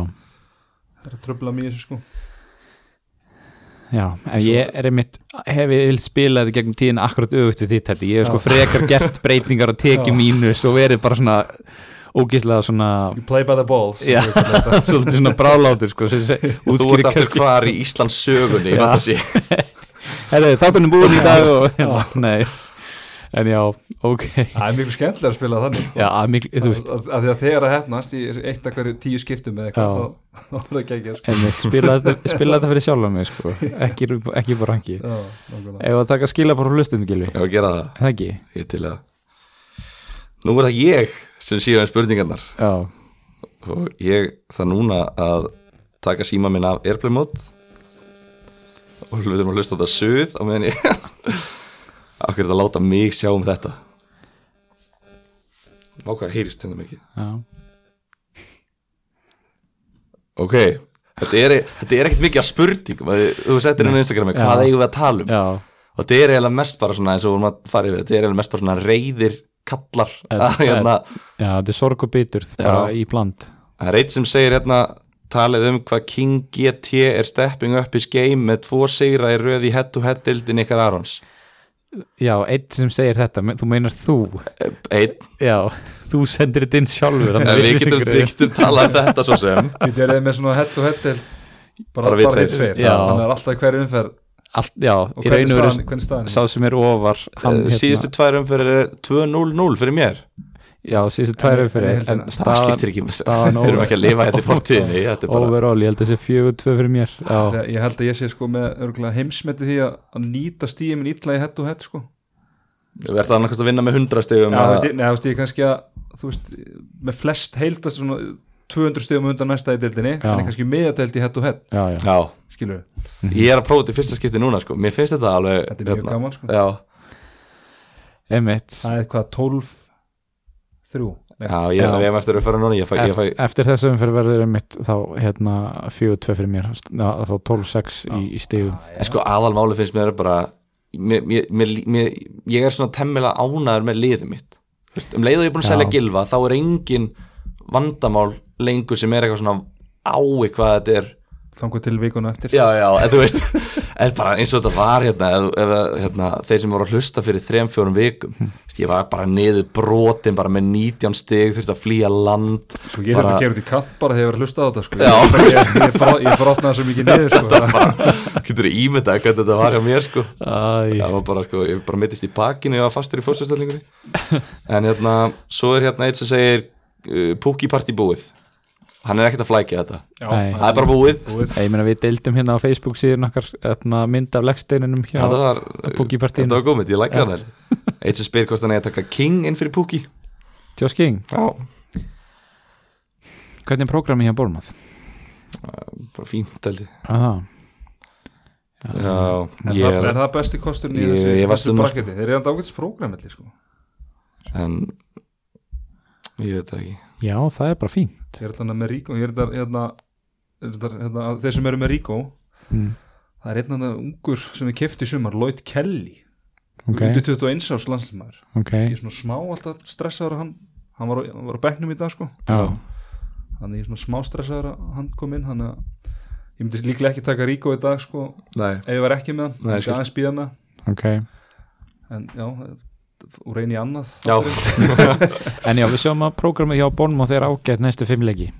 Speaker 2: er að tröfla þessu sko.
Speaker 1: Já, en ég er einmitt hef ég vil spila þetta gegnum tíðin akkurat auðvist við þitt þetta, ég. Hef sko frekar gert breytingar og tekið mínus og verið bara svona ógíslega svona
Speaker 2: you play by the balls.
Speaker 1: Já, svolítið svona brálátur sko,
Speaker 3: þú ert aftur hvar í Íslands sögunni.
Speaker 1: Herðu, þáttunum búin í dag og, já, nei en já, ok.
Speaker 2: Það er miklu skemmtilega að spila þannig
Speaker 1: já, að mikil, þú veist
Speaker 2: að, að því að þegar það hefnast í eitt af hverju tíu skiptum eða eitthvað
Speaker 1: Já.
Speaker 2: þá er það ekki ekki sko.
Speaker 1: einmitt, spila þetta, spila þetta fyrir sjálfa mig sko. ekki, ekki bara hangi
Speaker 2: Já,
Speaker 1: að taka skila bara hlustundum gilvi
Speaker 3: Já, gera það,
Speaker 1: það ekki,
Speaker 3: ég til að Nú er það ég sem síðan spurningarnar.
Speaker 1: Já,
Speaker 3: og ég það núna að taka síma minn af Airplay mode. Og við þurfum að hlusta á þetta suð á meðan ég Akkur er þetta að láta mig sjá um þetta? Má hvað heyrist hérna mikið.
Speaker 1: Já.
Speaker 3: Ok, þetta er, þetta er ekkert mikið að spurningum þú settir inn á Instagrami, hvað eigum við að tala um?
Speaker 1: Já,
Speaker 3: og þetta er eiginlega mest bara svona eins og að fara yfir, þetta er eiginlega mest bara svona reyðir kallar
Speaker 1: Þetta-
Speaker 3: að, hérna,
Speaker 1: já, þetta er sorg og bitur bara í bland.
Speaker 3: Það er eitt sem segir hérna talið um hvað King GT er stepping up his game með tvo sigra í röð í head to head dildin ykkar Arons
Speaker 1: já, eitt sem segir þetta, men- þú meinar þú?
Speaker 3: Einn,
Speaker 1: já, þú sendir þetta inn sjálfur
Speaker 3: við getum, við getum talað um þetta svo sem.
Speaker 2: Við erum með svona head to head til bara,
Speaker 3: Bara við tveir.
Speaker 2: þannig að alltaf hverju umferð.
Speaker 1: Allt, já,
Speaker 2: og
Speaker 1: í raun og veru sá sem er ofar hann,
Speaker 3: Eh, síðustu tvær umferðir er 2-0-0 fyrir mér
Speaker 1: já, síðustu tvær umfyrir
Speaker 2: en í
Speaker 3: það skiptir ekki, við þurfum ekki að lifa hérna í fortíðinni þetta er bara,
Speaker 1: overall, ég held að þessi fjögur tvö fyrir mér já,
Speaker 2: ég held að ég sé sko með örgulega heimsmeti því að, nýta stíði minn illa í head to head sko.
Speaker 3: Við verðum annarkvæmt að vinna með 100 stegum
Speaker 2: Já, þú veist, ég, kannski að þú veist, með flest heildast svona 200 stíðum undan næsta í deildinni
Speaker 1: Já.
Speaker 2: en kannski meðadeild í head to head.
Speaker 1: Já, já,
Speaker 3: já,
Speaker 2: skilur
Speaker 3: ég er að prófa þetta í fyrsta skipti núna sko. mér finnst þetta alveg
Speaker 2: Er sko.
Speaker 3: já,
Speaker 1: emitt
Speaker 2: það er hvað 12 3
Speaker 3: já, ég, ég hef eftir að fara núna ég fæ, ég fæ,
Speaker 1: eftir þessu umfyrir verður emitt þá hérna fjögur tvö fyrir mér já, þá 12-6 í, í stígu
Speaker 3: en sko aðalmáli finnst mér bara mér, mér, mér, ég er svona temmilega ánæður með liðið mitt. Þú veist, um leiðu ég er búin að selja gilva þá er engin vandamál lengur sem er eitthvað svona ái hvað þetta er
Speaker 2: þangu til vikuna eftir
Speaker 3: já, já, en þú veist en bara eins og þetta var hérna, ef, ef, hérna þeir sem voru að hlusta fyrir þrem, fjórum vikum
Speaker 1: Hm.
Speaker 3: Veist, ég var bara niður brotin bara með 19 stig, þurfti að flýja land
Speaker 2: Svo ég
Speaker 3: bara,
Speaker 2: þetta að gera út í kant bara þegar ég var að hlusta á þetta sko.
Speaker 3: Já.
Speaker 2: ég, ég, ég, brot- ég brotnaði svo mikið niður sko.
Speaker 3: getur þú ímyndað hvernig þetta var hjá mér sko
Speaker 1: Æ,
Speaker 3: það var bara sko, ég bara mittist í bakinu ég var fastur í fórstöðstallingunni en hérna, svo er hérna eitt sem segir uh, Pukki party búið hann er ekkert að flækja þetta. Það er bara búið.
Speaker 2: búið.
Speaker 1: ég meina við deildum hérna á Facebook síðan okkar hérna, mynd af leggsteininum hjá
Speaker 3: þetta var,
Speaker 1: Pukki-partíinu.
Speaker 3: þetta var gómið, ég lækja hann eitt sem spyr hvort hann er að taka King inn fyrir Pukki.
Speaker 1: Josh King,
Speaker 3: já,
Speaker 1: hvernig er prógrami hjá Bormað?
Speaker 3: bara fínt held ég.
Speaker 2: Það,
Speaker 3: er
Speaker 2: það besti kosturinn í
Speaker 3: Ég-
Speaker 2: þessu,
Speaker 3: ég var
Speaker 2: þessu
Speaker 3: stundum,
Speaker 2: brakketi þeir eru enda ágætis prógramelli sko.
Speaker 3: en ég veit það ekki.
Speaker 1: Já það er bara fínt.
Speaker 2: Þeir eru þarna með Ríko ég er þetta, hérna, er þetta, hérna, þeir sem eru með Ríko
Speaker 1: mm.
Speaker 2: það er einn annar ungur sem við kefti í sumar Lloyd Kelly.
Speaker 1: Ok,
Speaker 2: undir 21 árs landslimaður
Speaker 1: ok.
Speaker 2: Ég er svona smá alltaf stressaður að hann hann var, á- var á bekknum í dag sko.
Speaker 1: Já,
Speaker 2: hann er svona smá stressaður að hann kom inn hann að ég myndi líklega ekki taka Ríko í dag sko.
Speaker 3: Nei,
Speaker 2: ef ég var ekki með hann, ég
Speaker 3: skil.
Speaker 2: skal aðeins býða með hann.
Speaker 1: ok.
Speaker 2: En já, úr reyni í annað
Speaker 3: já,
Speaker 1: en já, við sjáum að prógramið hjá Bormað er ágætt næstu fimm leiki.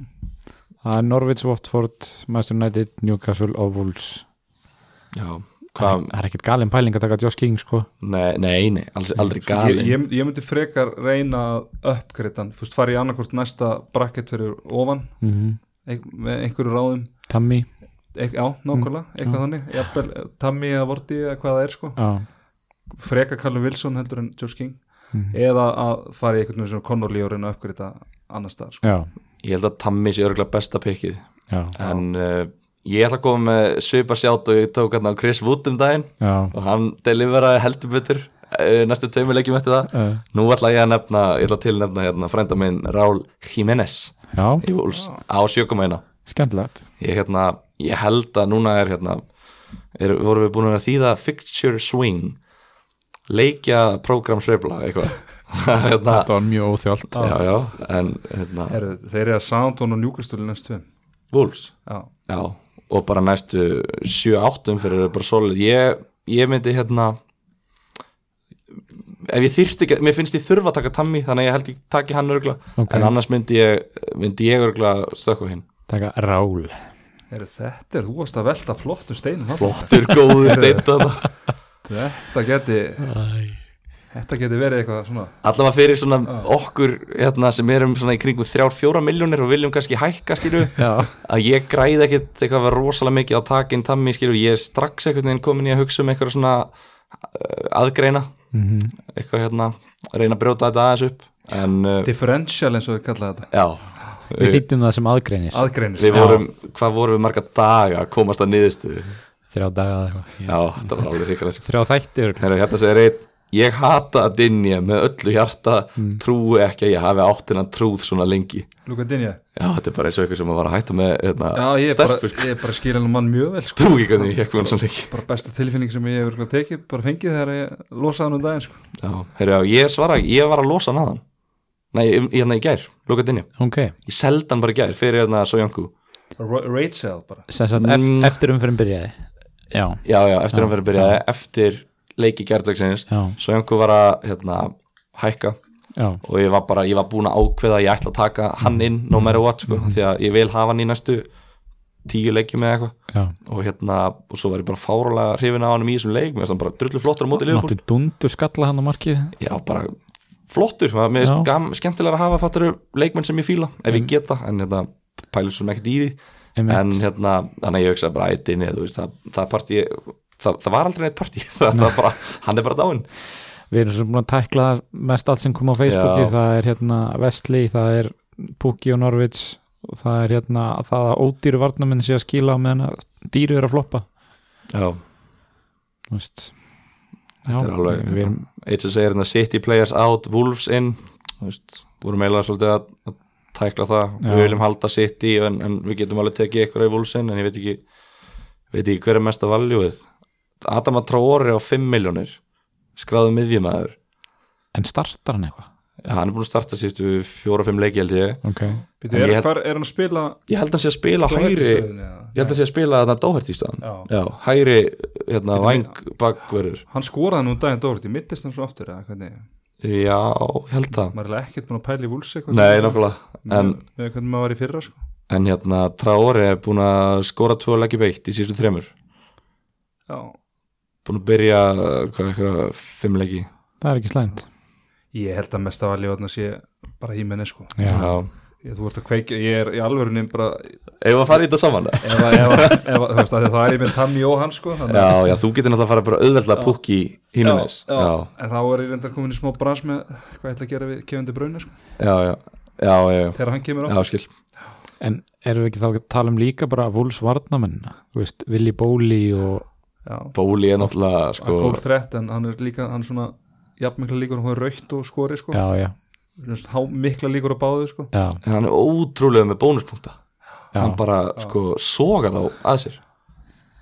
Speaker 1: Það er Norwich, Watford, Master United Newcastle og Wolves.
Speaker 3: Já
Speaker 1: það er ekkert galin pæling að taka Josh King sko.
Speaker 3: Nei, nei, nei alls, aldrei
Speaker 2: ég,
Speaker 3: galin
Speaker 2: ég, ég myndi frekar reyna að uppgreita hann, fyrst fara í annarkort næsta bracket fyrir ofan.
Speaker 1: Mm
Speaker 2: ein, með einhverju ráðum.
Speaker 1: Tammy.
Speaker 2: Eik, já, nákvæmlega, eitthvað þannig. Jafnvel, eh, Tammy eða Vorti eða hvað það er sko.
Speaker 1: Já,
Speaker 2: freka Carlo Wilson heldur en Josh King.
Speaker 1: Mhm.
Speaker 2: eða að fara í einhvern veginn svona Connolly og reyna að uppgreita annar stað sko.
Speaker 1: já,
Speaker 3: ég held að Tammy sé örgulega besta pikkið
Speaker 1: já,
Speaker 3: en uh, ég ætla að koma með svipar sjátt og ég tók hann á Chris Wood um daginn.
Speaker 1: Já,
Speaker 3: og hann deliveraði heldur betur uh, næstu tveimur leikjum eftir það.
Speaker 1: Uh,
Speaker 3: nú ætla ég að nefna, ég ætla að tilnefna hérna frænda minn Raúl Jiménez
Speaker 1: já.
Speaker 3: í Wolves á sjökumæna ég, hérna, ég held að núna er hérna er, vorum við búin að þýða fixture swing leikja program sveifla eitthvað. Er hérna,
Speaker 1: það var mjög óþjólt
Speaker 3: já, já, en hérna,
Speaker 2: þeir eru að Soundtone og Newcastle í næstu tveim.
Speaker 3: Wolves?
Speaker 2: Já,
Speaker 3: Já, og bara næstu 7-8 fyrir bara solid. Ég, ég myndi hérna ef ég þyrfti ekki, mér finnst ég þurfa að taka Tammy þannig að ég held ég taki hann örgla
Speaker 1: Ok.
Speaker 3: en annars myndi ég, myndi ég örgla stökku hinn.
Speaker 1: Taka Rál
Speaker 2: Heru, þetta er, þú varst að velta flottu steinum þarna.
Speaker 3: flottur, góður steinn þarna
Speaker 2: þetta geti Þetta getur verið eitthvað svona
Speaker 3: allavega fyrir svona okkur hérna, sem erum svona í kringum þrjár, fjóra miljónir og viljum kannski hækka skilju
Speaker 1: Já.
Speaker 3: að ég græði ekkit eitthvað að rosalega mikið á takin tammi skilju, ég er strax einhvern veginn komin í að hugsa um eitthvað svona uh, aðgreina.
Speaker 1: Mhm.
Speaker 3: eitthvað hérna, reyna að brjóta þetta aðeins upp. En uh,
Speaker 2: Differential eins og við kallaði þetta.
Speaker 3: Já.
Speaker 1: Við þýttum það sem aðgreinir.
Speaker 2: Aðgreinir
Speaker 3: við vorum, hvað vorum við marga daga að komast að niðurstuðu
Speaker 1: Þrjá daga eða eitthvað.
Speaker 3: Já, þetta var alveg ríkala
Speaker 1: Þrjá þættir.
Speaker 3: Herra, hérna segir einn ég hata að dinja með öllu hjarta
Speaker 1: Mm.
Speaker 3: trúi ekki að ég hafi átt hennan trúð svona lengi.
Speaker 2: Luka Dinja
Speaker 3: já, þetta er bara eins og eitthvað sem að var að hætta með hérna,
Speaker 2: Já, ég er bara,
Speaker 3: sko.
Speaker 2: ég er bara skiljan mann mjög vel sko.
Speaker 3: trúi ekki hvernig ég með hann svona lengi.
Speaker 2: Bara besta tilfinning sem ég hefur tekið Bara fengið þegar ég losaði hann um daginn sko.
Speaker 3: já, já, ég svara, ekki, ég var að losa hann aðan nei, ég- hérna í gær, lóka dinja
Speaker 1: Ok,
Speaker 3: ég seldi hann bara gær fyrir hérna Sojanku
Speaker 2: Ra- Rachel bara.
Speaker 1: Sem sagt ef,
Speaker 3: Mm.
Speaker 1: eftir umfyrir byrjaði Já,
Speaker 3: já, já, eftir hann fyrir að byrja eftir leiki gærdagsins.
Speaker 1: Já.
Speaker 3: Sojanku var að hérna, hækka.
Speaker 1: Já,
Speaker 3: og ég var bara, ég var búin að ákveða að ég ætla að taka hann inn no matter what sko, því að ég vil hafa hann í næstu tíu leikjum eða eitthvað. Og hérna, og svo var ég bara fárálega hrifin á hann í þessum leik, mér finnst hann bara drullu flottur á móti
Speaker 1: Máttu dundur skalla hann á markið?
Speaker 3: Já bara flottur, mér finnst skemmtilega að hafa fattur leikmenn sem ég fíla, ef ég geta en hérna, pælur svo ekkert í því. En hérna, þannig að ég hugsa bara ættin, þú veist, það, það partí það, það var aldrei neitt partí, bara hann er bara dáinn.
Speaker 1: Við erum svo búin að tækla mest allt sem kom á Facebooki
Speaker 3: Já.
Speaker 1: Það er hérna Vestli, það er Pukki og Norvits og það er hérna það að ódýru varnamenn sé að skila meðan að dýru er að floppa.
Speaker 3: Já,
Speaker 1: Þú veist
Speaker 3: þetta er alveg
Speaker 1: erum,
Speaker 3: eitt sem segir hérna City players out, Wolves in. Þú veist, vorum eiginlega svolítið að tækla það,
Speaker 1: Já.
Speaker 3: við viljum halda City en, en við getum alveg tekið eitthvað í Wolves in en ég veit ekki, veit ekki hver er mesta valjúið Adama Traore á 5 miljónir skráðu miðjumæður
Speaker 1: En startar hann eitthvað?
Speaker 3: Já, hann er búin að starta sístu fjóra-fimm leiki held ég.
Speaker 1: Ok.
Speaker 2: Býtu,
Speaker 3: En
Speaker 2: er,
Speaker 3: ég held-
Speaker 2: er hann að spila?
Speaker 3: Ég held að hann sé að spila hægri ég held að hann sé að spila þarna Dóhert í staðan
Speaker 2: Já.
Speaker 3: Já, hægri hérna, væng bakverður
Speaker 2: Hann skoraði nú um daginn Doherty, mittist hann svo aftur eða hvernig
Speaker 3: Já, ég held það
Speaker 2: Maður er ekkert búin að pæla í vúls eitthvað
Speaker 3: Nei, nokkulega en,
Speaker 2: Með hvernig maður var í fyrra sko.
Speaker 3: en hérna, Traore er búin að skora tvo leiki beitt í síðustu þremur.
Speaker 2: Já,
Speaker 3: búin að byrja hvað, eitthvað, fimm leiki
Speaker 1: Það er ekki slæmt.
Speaker 2: Ég held að mesta valið þarna sé bara hímenni sko.
Speaker 1: Já,
Speaker 2: ég, Þú ert að kveikja, ég er í alvörunni bara
Speaker 3: Ef að fara í þetta saman?
Speaker 2: Ef, að- ef, að- ef, að- þú veist að það er ég með Tammy og hann sko þannig,
Speaker 3: Já, já, þú getur náttúrulega að fara bara auðveldlega púk í hínumis
Speaker 2: já, já, en þá er ég reyndar komin í smá brans með hvað ég ætla að gera við Kevin De Bruyne sko,
Speaker 3: já, já, já, já, já,
Speaker 2: þegar hann kemur á.
Speaker 3: Já, skil.
Speaker 1: En erum við ekki þá að tala um líka bara Vúls varnamennina Þú veist, Willi Bóli og
Speaker 2: Já,
Speaker 3: Bóli er náttúrulega,
Speaker 2: hann
Speaker 3: sko
Speaker 2: góð þrett en hann er líka, hann er svona jafnmikla líkur, hann er raukt og skori sko.
Speaker 1: Já, já,
Speaker 2: há mikla líkur á báðu sko.
Speaker 3: En hann er ótrúlega með bónuspunkta.
Speaker 1: Já.
Speaker 3: Hann bara, sko, soga þá að sér.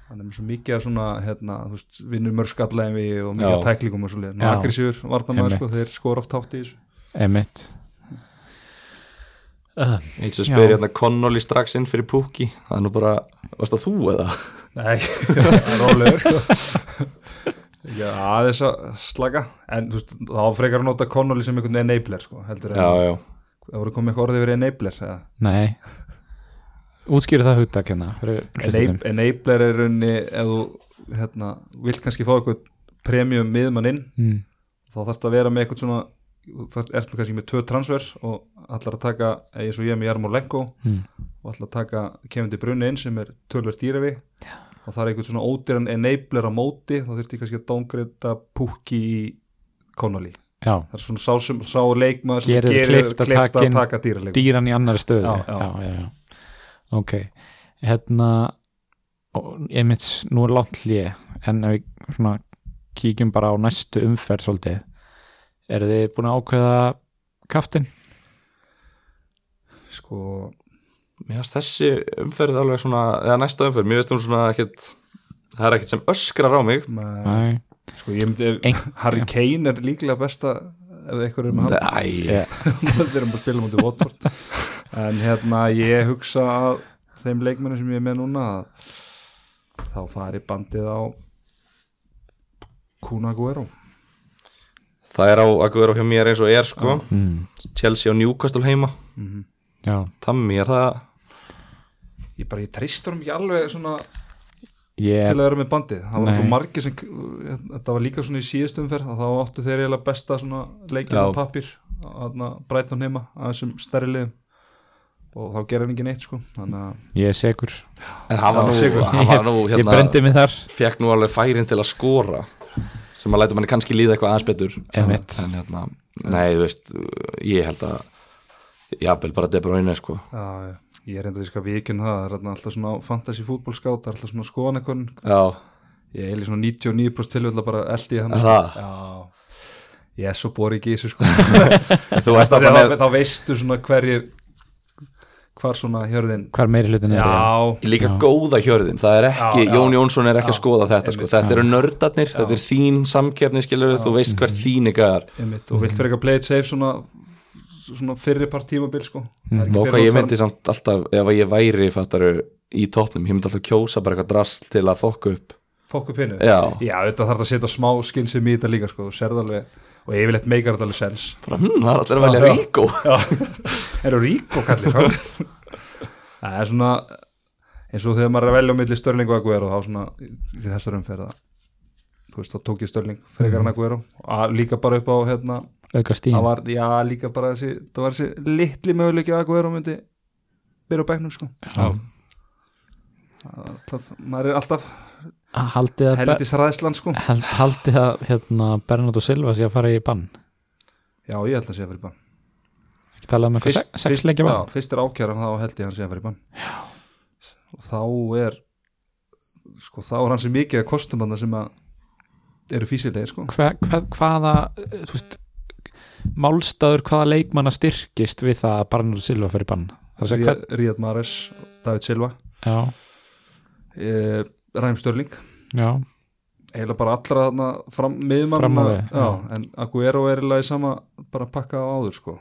Speaker 2: Hann er með svo mikið að svona hérna, þú veist, vinnur mörg skallæmi og mikið að tæklingum og svo leið,
Speaker 1: Já.
Speaker 2: aggressífur varnamæður sko, þeir skora oft tátt í þessu.
Speaker 1: Emitt uh,
Speaker 3: Eitt sem
Speaker 1: Já.
Speaker 3: spyr hérna Connolly strax inn fyrir púki Það er nú bara, varst það þú eða?
Speaker 2: Nei, það er rólegur sko Já, aðeins að slaka en þú veist, þá frekar að nota Connolly sem einhvern enabler sko, heldur en
Speaker 3: Já, já,
Speaker 2: það voru komið eitthvað orðið verið enabler eða?
Speaker 1: Nei Útskýri það hugtak hérna fyrir hlustendum.
Speaker 2: Enab enabler er runni ef þú hérna, vilt kannski fá eitthvað premium miðmann inn
Speaker 1: mm.
Speaker 2: þá þarfst að vera með eitthvað svona það ertu kannski með tvö transfer og allar að taka, eins og ég er með Jarmur Lenko
Speaker 1: Mm.
Speaker 2: og allar að taka Kevin De Bruyne inn sem er tölver dýravi og það er eitthvað svona ódýran enabler á móti þá þurfti kannski að downgreita púki í Connolly
Speaker 1: Já,
Speaker 2: það er svona sá, sem, sá leikmaður sem
Speaker 1: Gerir
Speaker 2: gerir
Speaker 1: kleift að
Speaker 2: kleift
Speaker 1: taka
Speaker 2: að taka dýraleg
Speaker 1: dýran í annari stöðu
Speaker 2: Já, já.
Speaker 1: já, já, já. Ok Hérna ég mitt, nú er langt hlje en ef við svona kíkjum bara á næstu umferð svolítið eru þið búin að ákveða kaftin?
Speaker 2: sko,
Speaker 3: mér finnst þessi umferð alveg svona, eða næsta umferð Mér finnst hún svona ekkit Það er ekkit sem öskrar á mig.
Speaker 1: Nei,
Speaker 2: sko ég myndi ef, Harry Kane er líklega besta ef eitthvað er með hann. Þeir eru bara að spila mútið Watford. En hérna ég hugsa að þeim leikmennu sem ég er með núna að þá fari bandið á Kuna Guero
Speaker 3: það er á að vera hjá mér eins og er sko.
Speaker 1: Mm.
Speaker 3: Chelsea og Newcastle heima.
Speaker 1: Já,
Speaker 3: Tammy, er það
Speaker 2: ég bara, ég treystur um ekki alveg svona
Speaker 1: ég,
Speaker 2: til að vera með bandið. Það var náttúrulega margir sem þetta var líka svona í síðust umferð að þá áttu þeir eiginlega besta svona leikinn á
Speaker 3: Já.
Speaker 2: pappir að Brighton heima að þessum stærri liðum. Og þá gerði hann ekki neitt sko þannig
Speaker 1: ég er segur
Speaker 3: En hann var
Speaker 2: Já,
Speaker 3: nú,
Speaker 2: sigur.
Speaker 3: hann var nú
Speaker 1: ég
Speaker 3: hérna,
Speaker 1: brendi mig þar.
Speaker 3: Fekk nú alveg færin til að skora sem að læta manni kannski líða eitthvað aðeins betur. En, hérna, nei, þú veist ég held að jafnvel bara De Bruyne sko.
Speaker 2: Já, já, ég er enda því að vikinn það það er alltaf svona fantasy fútbolskátt það er alltaf svona skoðanekon
Speaker 3: Já,
Speaker 2: ég er í svona 99% tilvægla bara eldi hann
Speaker 3: það?
Speaker 2: já, ég er svo bori ekki í þessu sko.
Speaker 3: En þú veist að
Speaker 2: þá,
Speaker 3: það með
Speaker 2: þá veistu svona hverjir hvar svona hjörðin
Speaker 1: hvar meiri hlutin er
Speaker 2: já,
Speaker 3: líka góða hjörðin, það er ekki
Speaker 2: Já, já.
Speaker 3: Jón Jónsson er ekki að
Speaker 2: Já,
Speaker 3: skoða þetta sko. þetta eru nördarnir, þetta er þín samkeppni skilur, þú veist hvert þín ykkar.
Speaker 2: Og vilt fyrir ekki að play it safe svona, svona fyrri part tímabil sko.
Speaker 3: Og
Speaker 2: fyrr
Speaker 3: hvað ég myndi samt alltaf ef ég væri fattaru í topnum, ég myndi alltaf kjósa bara eitthvað drast til að fokka upp.
Speaker 2: Fokk upp hinnu
Speaker 3: Já.
Speaker 2: já þetta þarf að setja smá skynsum í þetta líka sko, þú serð alveg. Og yfirleitt meikar þetta alveg sens
Speaker 3: bara, hm, það er allir að velja
Speaker 2: Já.
Speaker 3: Ríkó
Speaker 2: eru rík og kallir það er svona eins og þegar maður er að velja á milli Störling og Aguero þá svona í þessar umferða þú veist þá tók ég Störling frekar en Aguero og líka bara upp á hérna það var, já líka bara þessi það var þessi litli möguleiki að Aguero myndi byrja á bekknum sko.
Speaker 3: Já.
Speaker 2: alltaf, maður er alltaf
Speaker 1: haldið að,
Speaker 2: helvitis ræðslan sko.
Speaker 1: held, haldið að hérna, Bernardo Silva sé að fara í bann.
Speaker 2: Já ég held að sé að fara í bann.
Speaker 1: Ekki talað um eitthvað sex, sex leikja
Speaker 2: já,
Speaker 1: bann?
Speaker 2: fyrst er ákjæran þá held ég að hann sé að fara í bann. Já. og þá er sko þá er hann sem mikið að kostum hann sem að eru físilegir sko.
Speaker 1: Hva, hva, hvaða þú veist, málstaður hvaða leikmanna styrkist við það að Bernardo Silva fyrir bann.
Speaker 2: Ríad, Mares, David Silva.
Speaker 1: Já,
Speaker 2: e, Ræm Störling
Speaker 1: já,
Speaker 2: eiginlega bara allra þarna fram, miðmann
Speaker 1: Fram á við,
Speaker 2: já, en Aguero er í sama bara pakka á áður sko.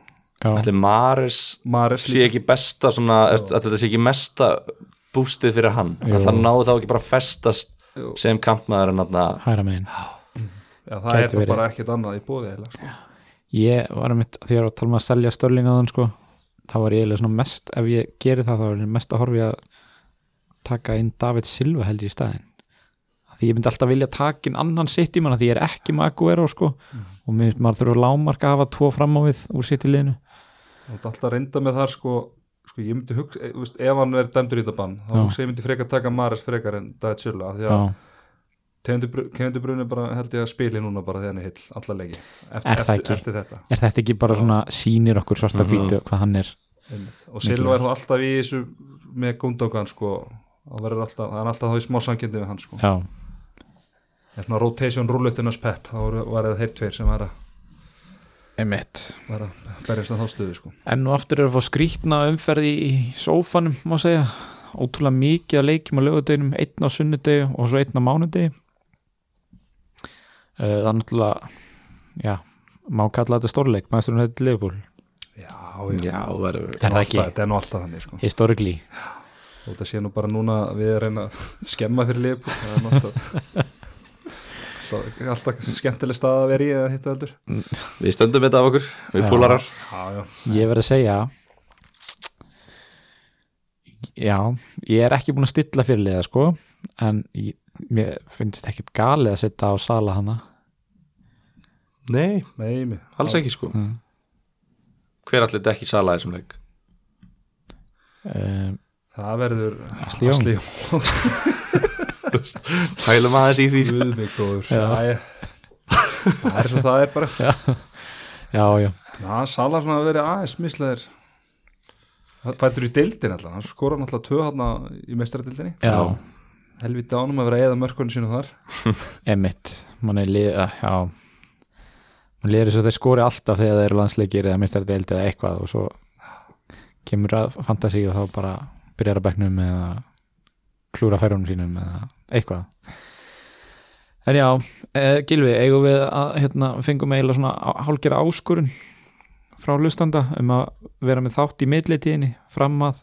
Speaker 3: Maris
Speaker 2: Mares
Speaker 3: sé ekki besta svona, þetta sé ekki mesta bústið fyrir hann. Það náðu þá ekki bara festast
Speaker 2: Jú.
Speaker 3: sem kampmaður en þarna?
Speaker 1: Hæra megin.
Speaker 2: Já, það
Speaker 1: Gæti
Speaker 2: er bara ekkert annað í bóði sko.
Speaker 1: Ég var að mitt, því að ég var að tala um að selja störling á þann sko, þá var ég svona mest ef ég geri það, þá er ég mest að horfi að taka inn David Silva held ég í staðinn. Því ég myndi alltaf vilja taka inn annan sitt í manna því ég er ekki með Aguero sko og mér, maður þurfa lámarka að hafa tvo fram á við úr sitt í liðinu.
Speaker 2: Þú ert alltaf að reynda með þar sko, sko ég myndi hugsa, e, veist, ef hann verður dæmdur í þetta bann, þá hugsa ég myndi frekar taka Mares frekar en David Silva því
Speaker 1: já,
Speaker 2: að Kevindur Brunni bara held ég að spili núna bara þegar hann er hill, alla leiki. Eftir,
Speaker 1: Er það
Speaker 2: eftir,
Speaker 1: ekki?
Speaker 2: eftir þetta.
Speaker 1: Er þetta ekki bara svona sýnir okkur svarta hvítu hvað hann er
Speaker 2: Einmitt. og Silva er þá alltaf í þessu með Gundogan sko. Það verður alltaf, það er alltaf þá í smá samkjöndi við hann sko.
Speaker 1: Já,
Speaker 2: það er svona rotation rúllutinnas pep þá voru- var það þeir tveir sem var að,
Speaker 1: emitt
Speaker 2: var að berjast að þá stöðu sko.
Speaker 1: Enn og aftur er að fá skrítna umferði í sófanum, má segja. Ótrúlega mikið að leikjum á lögudeginum einn á sunnudegi og svo einn á mánudegi það er náttúrulega já, má kalla þetta stórleik. Maðursturinn hefði Liverpool.
Speaker 2: Já,
Speaker 3: já,
Speaker 1: Er það
Speaker 2: er nú alltaf þannig sko.
Speaker 1: Historically.
Speaker 2: Og þetta sé nú bara núna við að reyna að skemma fyrir liðbúl það er nú alltaf skemmtileg stað að vera í eða hittu öldur
Speaker 3: við stöndum þetta af okkur, við
Speaker 1: Já.
Speaker 3: púlarar.
Speaker 2: Já, já,
Speaker 1: ég verð að segja já, ég er ekki búin að stilla fyrir liða sko en ég, mér finnst ekkit galið að setja á sala hana.
Speaker 3: Nei,
Speaker 2: nei, mig
Speaker 3: alls ekki sko. Hver allir þetta ekki sala þessum leik?
Speaker 1: Um,
Speaker 2: það verður
Speaker 1: Ashley Young.
Speaker 2: Ashley Young.
Speaker 3: Hælum aðeins í því. Sko.
Speaker 2: Guð mig góður. Ég- það er svo það er bara.
Speaker 1: Já, já,
Speaker 2: Já, Sala svona að vera aðeins misleðir Fættur í deildin alltaf Hann skora náttúrulega tvö hann í meistaradildinni
Speaker 1: já.
Speaker 2: Helviti ánum að vera eða mörkunni sínu þar.
Speaker 1: Emmitt, mann er lið uh, já. Mann liður þess að þeir skori alltaf þegar þeir eru landsleikir eða mistar deild eða eitthvað og svo kemur að fantasi og þá bara byrjar að bekknum eða klúra færunum sínum eða eitthvað. En já, eh, Gilvi eigum við að hérna, fengum eiginlega svona á- hálfgerða áskurun frá hlustanda um að vera með þátt í millitíðinni fram að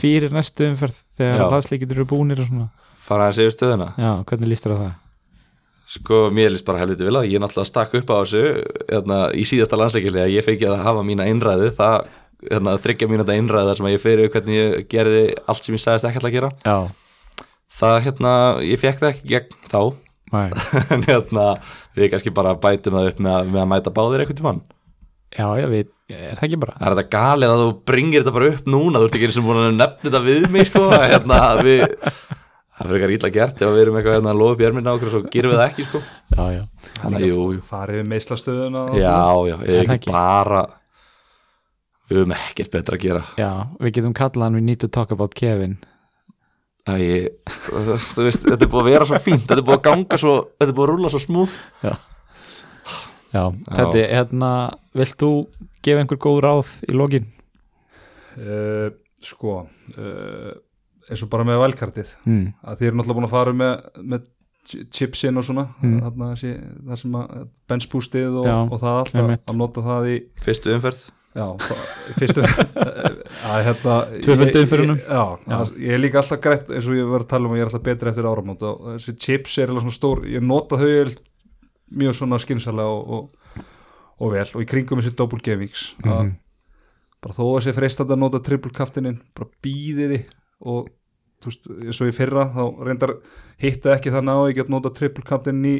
Speaker 1: fyrir næstu umferð þegar landsleikir eru búnir og svona.
Speaker 3: Fara að segja stöðuna.
Speaker 1: Já, hvernig líst þér á það?
Speaker 3: sko, mér líst bara helviti vil að ég náttúrulega stakk upp á þessu hérna, í síðasta landsleikili að ég fengi að hafa mína einræði það, hérna, þryggja mín þetta einræði þar sem að ég fyrir hvernig ég gerði allt sem ég sagðist ekki alltaf að gera.
Speaker 1: Já,
Speaker 3: það hérna, ég fekk það ekki gegn þá. En hérna, við kannski bara bætum það upp með að, með að mæta báðir eitthvað tímann
Speaker 1: Já, já, við, er það ekki bara?
Speaker 3: Það er þetta galið að þú bringir þetta bara upp núna þú ert ekki eins og búin að nefna þetta við mig sko, hérna, við það fyrir eitthvað ítla gert ef við erum eitthvað hérna, að lofa erminna okkur og svo gerum við það ekki sko.
Speaker 1: Já, já,
Speaker 3: Þannig að jú, jú.
Speaker 2: Farið við meislastöðuna og
Speaker 3: Já, já,
Speaker 1: Er
Speaker 3: er ekki
Speaker 1: ekki?
Speaker 3: bara við höfum ekkert betra að gera.
Speaker 1: Já Við getum kallað hann We need to talk about Kevin.
Speaker 3: Það ég, þú veist, þetta er búið að vera svo fínt þetta er búið að ganga svo, þetta er búið að
Speaker 1: Já Já, Vilt þú gefa einhver góð ráð í lokin?
Speaker 2: uh, sko uh, eins og bara með valkartið
Speaker 1: Mm.
Speaker 2: að þið eru náttúrulega búin að fara með, með chi- chipsin og svona
Speaker 1: Mm.
Speaker 2: þarna þessi, það sem að benspústið og,
Speaker 1: Já,
Speaker 2: og það allt að, að nota það í
Speaker 3: Fyrstu umferð
Speaker 2: já, fyrstu að hérna
Speaker 1: Tvöföldu umferðunum.
Speaker 2: ég- já, það, ég er líka alltaf greitt eins og ég var að tala um að ég er alltaf betri eftir áramót og þessi chips er alveg svona stór ég nota þau mjög svona skynsalega og, og, og vel og í kringum þessi double gamings að bara þó að sé freistandi að nota triple captainin bara býði því og þú veist, eins og í fyrra þá reyndar hitta ekki þannig að ég get nota triple captainin í,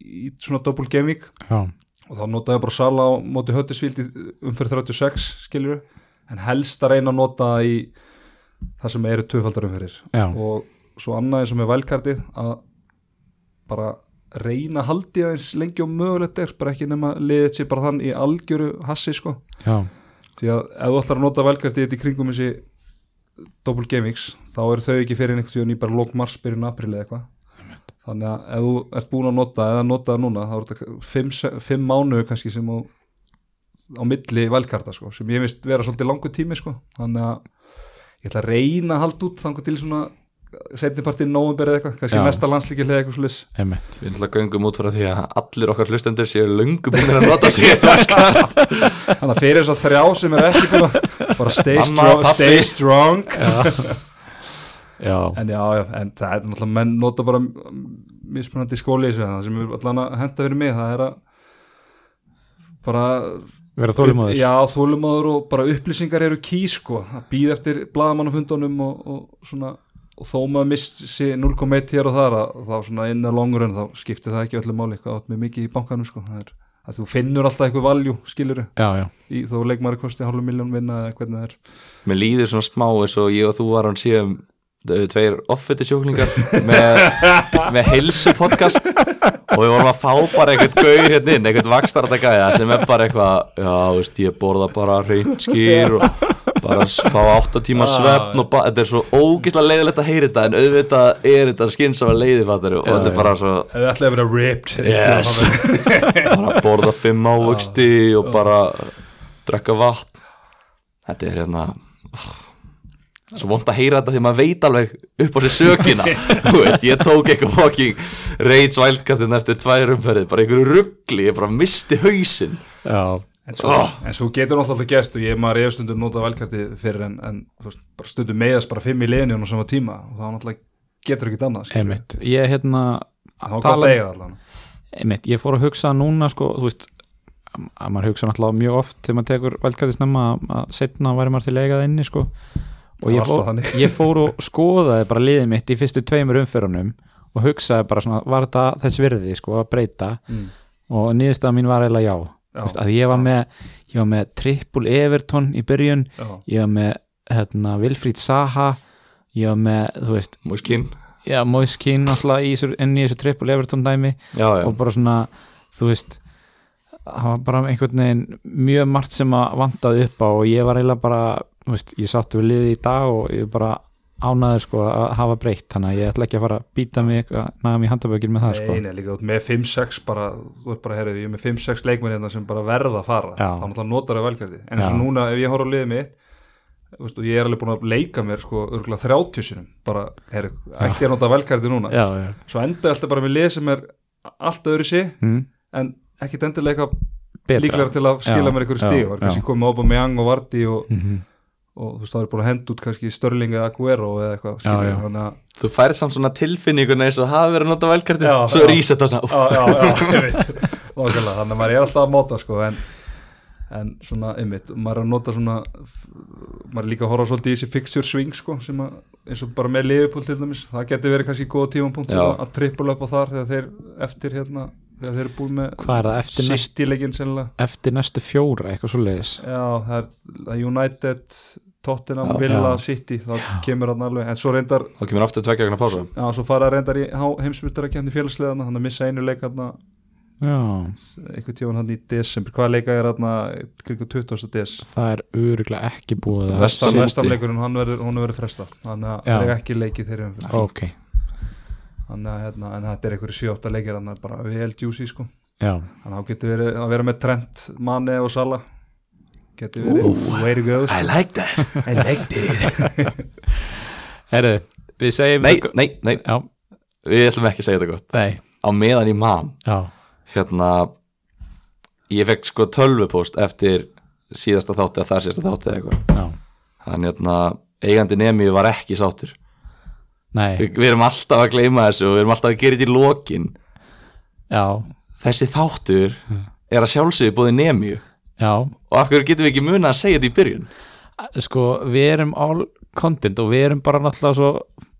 Speaker 2: í svona double gaming.
Speaker 1: Já,
Speaker 2: og þá notaði bara Sala á móti Höttisvíld umfyrir 36 skilur en helst að reyna að nota í það sem eru tvöfaldar umfyrir
Speaker 1: Já.
Speaker 2: og svo annað eins og með vælkartið að bara reyna að haldi aðeins lengi og mögulegt er bara ekki nema liðið sér bara þann í algjöru hassi sko.
Speaker 1: Já,
Speaker 2: því að ef þú ætlar að nota vælkartið þetta í kringum þessi double gamings þá eru þau ekki fyrir einhvern tíðan í bara lók mars byrjun april eða eitthvað. Þannig að ef þú ert búin að nota eða nota núna þá er þetta fimm, se- fimm mánuðu kannski sem þú á milli vælkarta sko sem ég veist vera svolítið langur tími sko. Þannig að ég ætla að reyna að halda út þangur til svona setnipartið nóvember eða eitthvað, kannski
Speaker 1: Já.
Speaker 2: næsta landslíki eða eitthvað slis
Speaker 1: einmitt.
Speaker 3: Við ætlum að göngum út frá því að allir okkar hlustendur séu löngu búin að nota sér eitt valkart
Speaker 2: þannig að fyrir þess að þrjá sem er ekki búin að bara stay
Speaker 3: Mamma,
Speaker 2: strong,
Speaker 3: pabbi.
Speaker 2: stay strong.
Speaker 1: Já,
Speaker 2: en já, já, en það er náttúrulega menn nota bara mismunandi skóli í þessu það sem er allan að henda fyrir mig það er að bara
Speaker 1: vera þólimáður
Speaker 2: já, þólumáður og bara upplýsingar eru ký sko, að býða eftir blaðamannafundunum og, og svona og þó maður missi 0,1 hér og þar að þá svona inn að longur en þá skiptir það ekki öllu máli eitthvað átt með mikið í bankanum sko. Það er að þú finnur alltaf eitthvað valjú skiluru
Speaker 1: Já, já,
Speaker 2: í þó leikmaður kosti hálfu miljón vinna eða hvernig það er.
Speaker 3: Mér líður svona smá eins og ég og þú varum síðan tveir offiti sjúklingar með, með heilsu podcast og við vorum að fá bara einhvern gaur hérna inn, einhvern vakstarata gæða sem er bara eitthvað, já, veist, ég borða bara reynskýr og bara fá 8 tíma svefn og þetta er svo ógislega leiðilegt að heyra þetta en auðvitað er þetta skynsama leiði fattar og þetta er bara svo
Speaker 2: Ef þið ætlaði að vera ripped
Speaker 3: yes. bara borða fimm ávöxti og bara drekka vatn. Þetta er hérna svo vont að heyra þetta því maður veit alveg upp á sér sökina. Þú veist, ég tók eitthvað fucking reyts vælkartin eftir tvær umferðið bara einhverju ruggli, ég bara misti hausinn.
Speaker 1: Já,
Speaker 2: En svo, en svo getur náttúrulega alltaf gerst og ég maður eða stundum nota velkarti fyrir en, en veist, stundum meðast bara fimm í liðinu og sama tíma og þá náttúrulega getur ekkert annað
Speaker 1: einmitt. Ég hérna tala-
Speaker 2: að það allan.
Speaker 1: Einmitt, ég fór að hugsa núna sko, þú veist að maður hugsa náttúrulega mjög oft þegar maður tekur velkæði snemma að- að setna væri maður til eigað inni sko. Og
Speaker 2: Það
Speaker 1: ég fór,
Speaker 2: alltaf
Speaker 1: ég fór og skoðaði bara liðið mitt í fyrstu tveimur umfyrunum og hugsaði bara svona, var þetta þess virði sko að breyta?
Speaker 2: Mm.
Speaker 1: og niðurstaða mín var eiginlega já,
Speaker 2: Já.
Speaker 1: Þú veist, að ég var með ég var með trippul Everton í byrjun
Speaker 2: Já.
Speaker 1: ég var með hérna, Vilfríd Saha ég var með, þú veist
Speaker 3: múskinn,
Speaker 1: já, Moiskin náttúrulega í þessu, inn í þessu trippul Everton dæmi
Speaker 3: já, já,
Speaker 1: og bara svona, þú veist það var bara einhvern veginn mjög margt sem að vantaði upp á og ég var eiginlega bara, þú veist, ég sáttu við liði í dag og ég bara ánaður sko að hafa breytt, þannig að ég ætla ekki að fara að býta mig, eitthvað, naga mig í handabökin með það sko.
Speaker 2: Nei, nei, líka út með 5-6 bara, þú ert bara, herri, ég er með 5-6 leikmenn hérna sem bara verða að fara.
Speaker 1: Já.
Speaker 2: þá náttúrulega notar það velkarti en eins og núna ef ég horf á liðið mitt veist, og ég er alveg búin að leika mér sko örgulega 30 sinum bara, herri, ætti ég að nota velkarti núna?
Speaker 1: Já, já.
Speaker 2: svo enda alltaf bara með lið sem er allt öðru sig
Speaker 1: Mm,
Speaker 2: en ekkit endilega líklega til að skila mér einhverju stíg kannski komið Young og Vardy og,
Speaker 1: Mhm.
Speaker 2: Og þú veist það er búin að henda út kannski Störling eða Aguero eða eitthvað
Speaker 1: Já,
Speaker 2: skilur,
Speaker 1: já.
Speaker 2: þannig að
Speaker 3: þú færið samt svona tilfinninguna eins og hafi verið að nota vælkartið,
Speaker 2: Já,
Speaker 3: svo
Speaker 2: já.
Speaker 3: reset og svona,
Speaker 2: já, já, já, ég veit Nákvæmlega, þannig að maður er alltaf að móta sko, en, en svona, einmitt, maður er að nota svona maður er líka að horfa svolítið í þessi fixture swing sko, sem að, eins og bara með liðupúl til dæmis, það getur verið kannski góða tímapunkt
Speaker 3: Já.
Speaker 2: að trippula upp á þar þegar þeir eftir hérna, þegar þeir eru búin með
Speaker 1: er
Speaker 2: City-leikinn sennilega
Speaker 1: eftir næstu fjóra, eitthvað svo leiðis
Speaker 2: Já, er það er United, Tottenham. Villa. City þá kemur hann alveg, en svo reyndar
Speaker 3: þá kemur aftur tveggja vegna pása
Speaker 2: já, svo fara reyndar í heimsmyndstarakefni félagsleðana, hann að missa einu leik hann
Speaker 1: Já,
Speaker 2: einhvern tíðan hann í desember, hvaða leika er hann kringu 20. des?
Speaker 1: Það er öruglega ekki búið
Speaker 3: Vestan-
Speaker 2: vestamleikurinn, hann verður, fresta þannig að
Speaker 1: Já.
Speaker 2: það er ekki leikið þeirri umfyrir
Speaker 1: Ok,
Speaker 2: þannig að hérna, en þetta er einhverju sjóta leikir hann er bara vel juicy sko.
Speaker 1: Já,
Speaker 2: þannig að þá getur verið að vera með Trent, Mane og Sala getur verið. Way to go sko.
Speaker 3: like that.
Speaker 2: I like it.
Speaker 1: Herru, við segjum
Speaker 3: nei, nei, nei,
Speaker 1: Já,
Speaker 3: við ætlum ekki að segja þetta gott.
Speaker 1: Nei,
Speaker 3: á meðan í man.
Speaker 1: Já,
Speaker 3: hérna ég fekk sko tölvupóst eftir síðasta þátti að það síðasta þátti eða eitthvað.
Speaker 1: Já.
Speaker 3: Þannig hérna eigandi nemi var ekki sáttur.
Speaker 1: Nei,
Speaker 3: Vi, við erum alltaf að gleyma þessu og við erum alltaf að gera þetta í lokin.
Speaker 1: Já,
Speaker 3: þessi þáttur er að sjálfsögðu búið nemiu
Speaker 1: já.
Speaker 3: Og af hverju getum við ekki muna að segja þetta í byrjun?
Speaker 1: Sko, við erum all content og við erum bara náttúrulega svo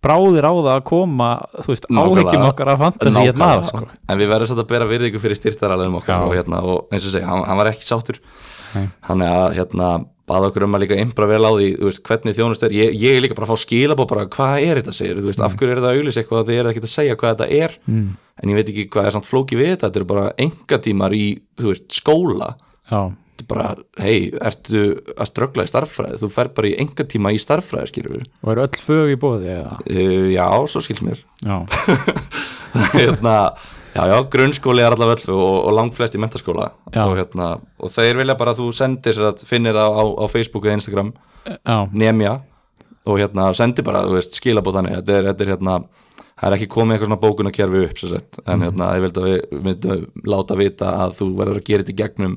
Speaker 1: bráðir á það að koma þú veist, áhyggjum okkar að fantasi hérna að, sko.
Speaker 3: en við verðum satt að bera virðingu fyrir styrtaralum okkar og, hérna, og eins og segja, hann, hann var ekki sáttur.
Speaker 1: Nei.
Speaker 3: þannig að hérna baða okkur um að líka impra vel á því þú veist, hvernig þjónust er, ég, ég er líka bara að fá skilabó bara hvað er þetta? segir, þú veist, af hverju er þetta að auglýsa eitthvað? Að þið er ekki að segja hvað þetta er. Mm. en ég veit ekki hvað er samt flóki við þetta. Þetta eru bara engatímar í, þú veist, skóla.
Speaker 1: Já,
Speaker 3: er bara, hei, ertu að ströggla í starffræði, þú fer bara í engatíma í starffræði, skilur við,
Speaker 1: og eru öll fög í bóði eða?
Speaker 3: uh, já, svo skil mér.
Speaker 1: Já,
Speaker 3: hérna, já, já, grunnskóli er allavega öll og, og langt flest í mentaskóla. Og, hérna, og þeir vilja bara að þú sendir að finnir á, á, á Facebook eða Instagram
Speaker 1: já,
Speaker 3: nemja og hérna sendir bara, þú veist, skilabóð þannig. Þetta er, þetta er hérna, það er ekki komið eitthvað svona bókunarkerfi upp, svo sett, en hérna ég vildi að við myndum láta vita að þú verður að gera þetta gegnum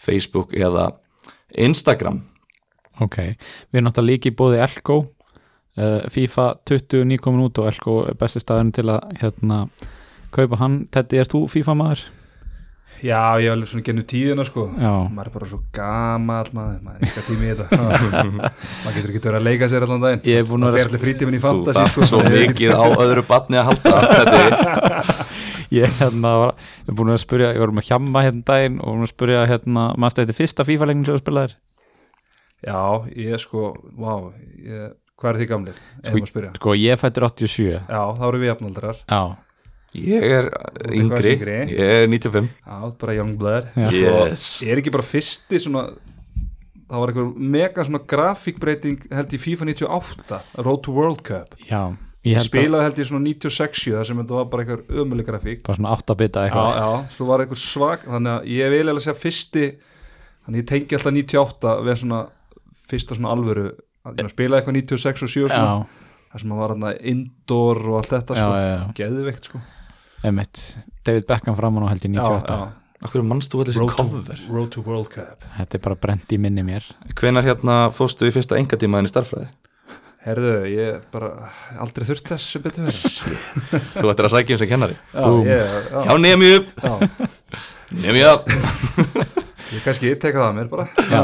Speaker 3: Facebook eða Instagram
Speaker 1: ok Við erum náttúrulega líka í bóði Elko uh, FIFA 20 nýkomin út og Elko er besti staðurinn til að hérna kaupa hann, Teddy, erst þú FIFA maður?
Speaker 2: Já, ég hef alveg svona gennum tíðina sko.
Speaker 1: Já.
Speaker 2: maður er bara svo gamall maður. Maður er eitthvað tími í þetta. Maður getur ekki verið að leika sér allan daginn.
Speaker 1: Ég er búin að
Speaker 2: það
Speaker 1: vera
Speaker 2: fer allir frítíminn í
Speaker 3: þú
Speaker 2: fantasi
Speaker 3: þarf
Speaker 2: sko,
Speaker 3: svo
Speaker 2: er
Speaker 3: mikið á öðru batni að halda. Þetta er
Speaker 1: ég hérna var, ég er búin að spyrja, ég var með hjamma hérna daginn og vorum að spyrja hérna, maður stætti fyrsta FIFA-leikning sem þú spilaðir?
Speaker 2: Já, ég sko, vá ég, hvað er þið gamlir? Sko, að spyrja.
Speaker 1: sko ég fættur 87
Speaker 2: Já, þá erum við jafnaldrar.
Speaker 1: Já,
Speaker 3: ég er yngri,
Speaker 2: yngri.
Speaker 3: ég er 95
Speaker 2: Já, bara young blood.
Speaker 3: Yes.
Speaker 2: Ég er ekki bara fyrsti svona það var einhver mega svona grafíkbreyting held í FIFA 98 Road to World Cup.
Speaker 1: Já ég held að
Speaker 2: spilaði held í svona 96 þar sem þetta var bara einhver ömuleg grafík.
Speaker 1: Bara svona 8 bita
Speaker 2: Já,
Speaker 1: eitthvað.
Speaker 2: Já, svo var einhver svag þannig að ég vil eða segja fyrsti þannig ég tengi alltaf 98 við svona fyrsta svona alvöru að spilaði eitthvað 96 og 7 og svona,
Speaker 1: já,
Speaker 2: þar sem að var hann indoor og allt þetta
Speaker 1: já,
Speaker 2: sko,
Speaker 1: já, já,
Speaker 2: geðveikt sko
Speaker 1: emitt David Beckham framan á held í 98
Speaker 2: já,
Speaker 3: Akkur mannst þú allir sem cover?
Speaker 2: Road to World Cup.
Speaker 1: Þetta er bara brent í minni mér.
Speaker 3: Hvenær hérna fóstu í fyrsta engatímaðin í starffræði?
Speaker 2: Herðu, ég bara aldrei þurft þess sem betur verið
Speaker 3: Þú ættir að sækja um sem kennari.
Speaker 2: Já, já,
Speaker 3: nemi upp,
Speaker 2: já,
Speaker 3: nemi upp.
Speaker 2: Ég kannski teka það að mér bara.
Speaker 1: Já,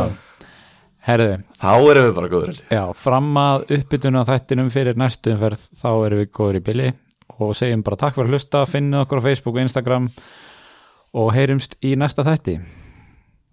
Speaker 1: herðu.
Speaker 3: Þá erum við bara góður
Speaker 1: Já, fram að uppbytuna þættinum fyrir næstu umferð þá erum við góður í billi og segjum bara takk fyrir að hlusta, finnið okkur á Facebook og Instagram og heyrumst í næsta þætti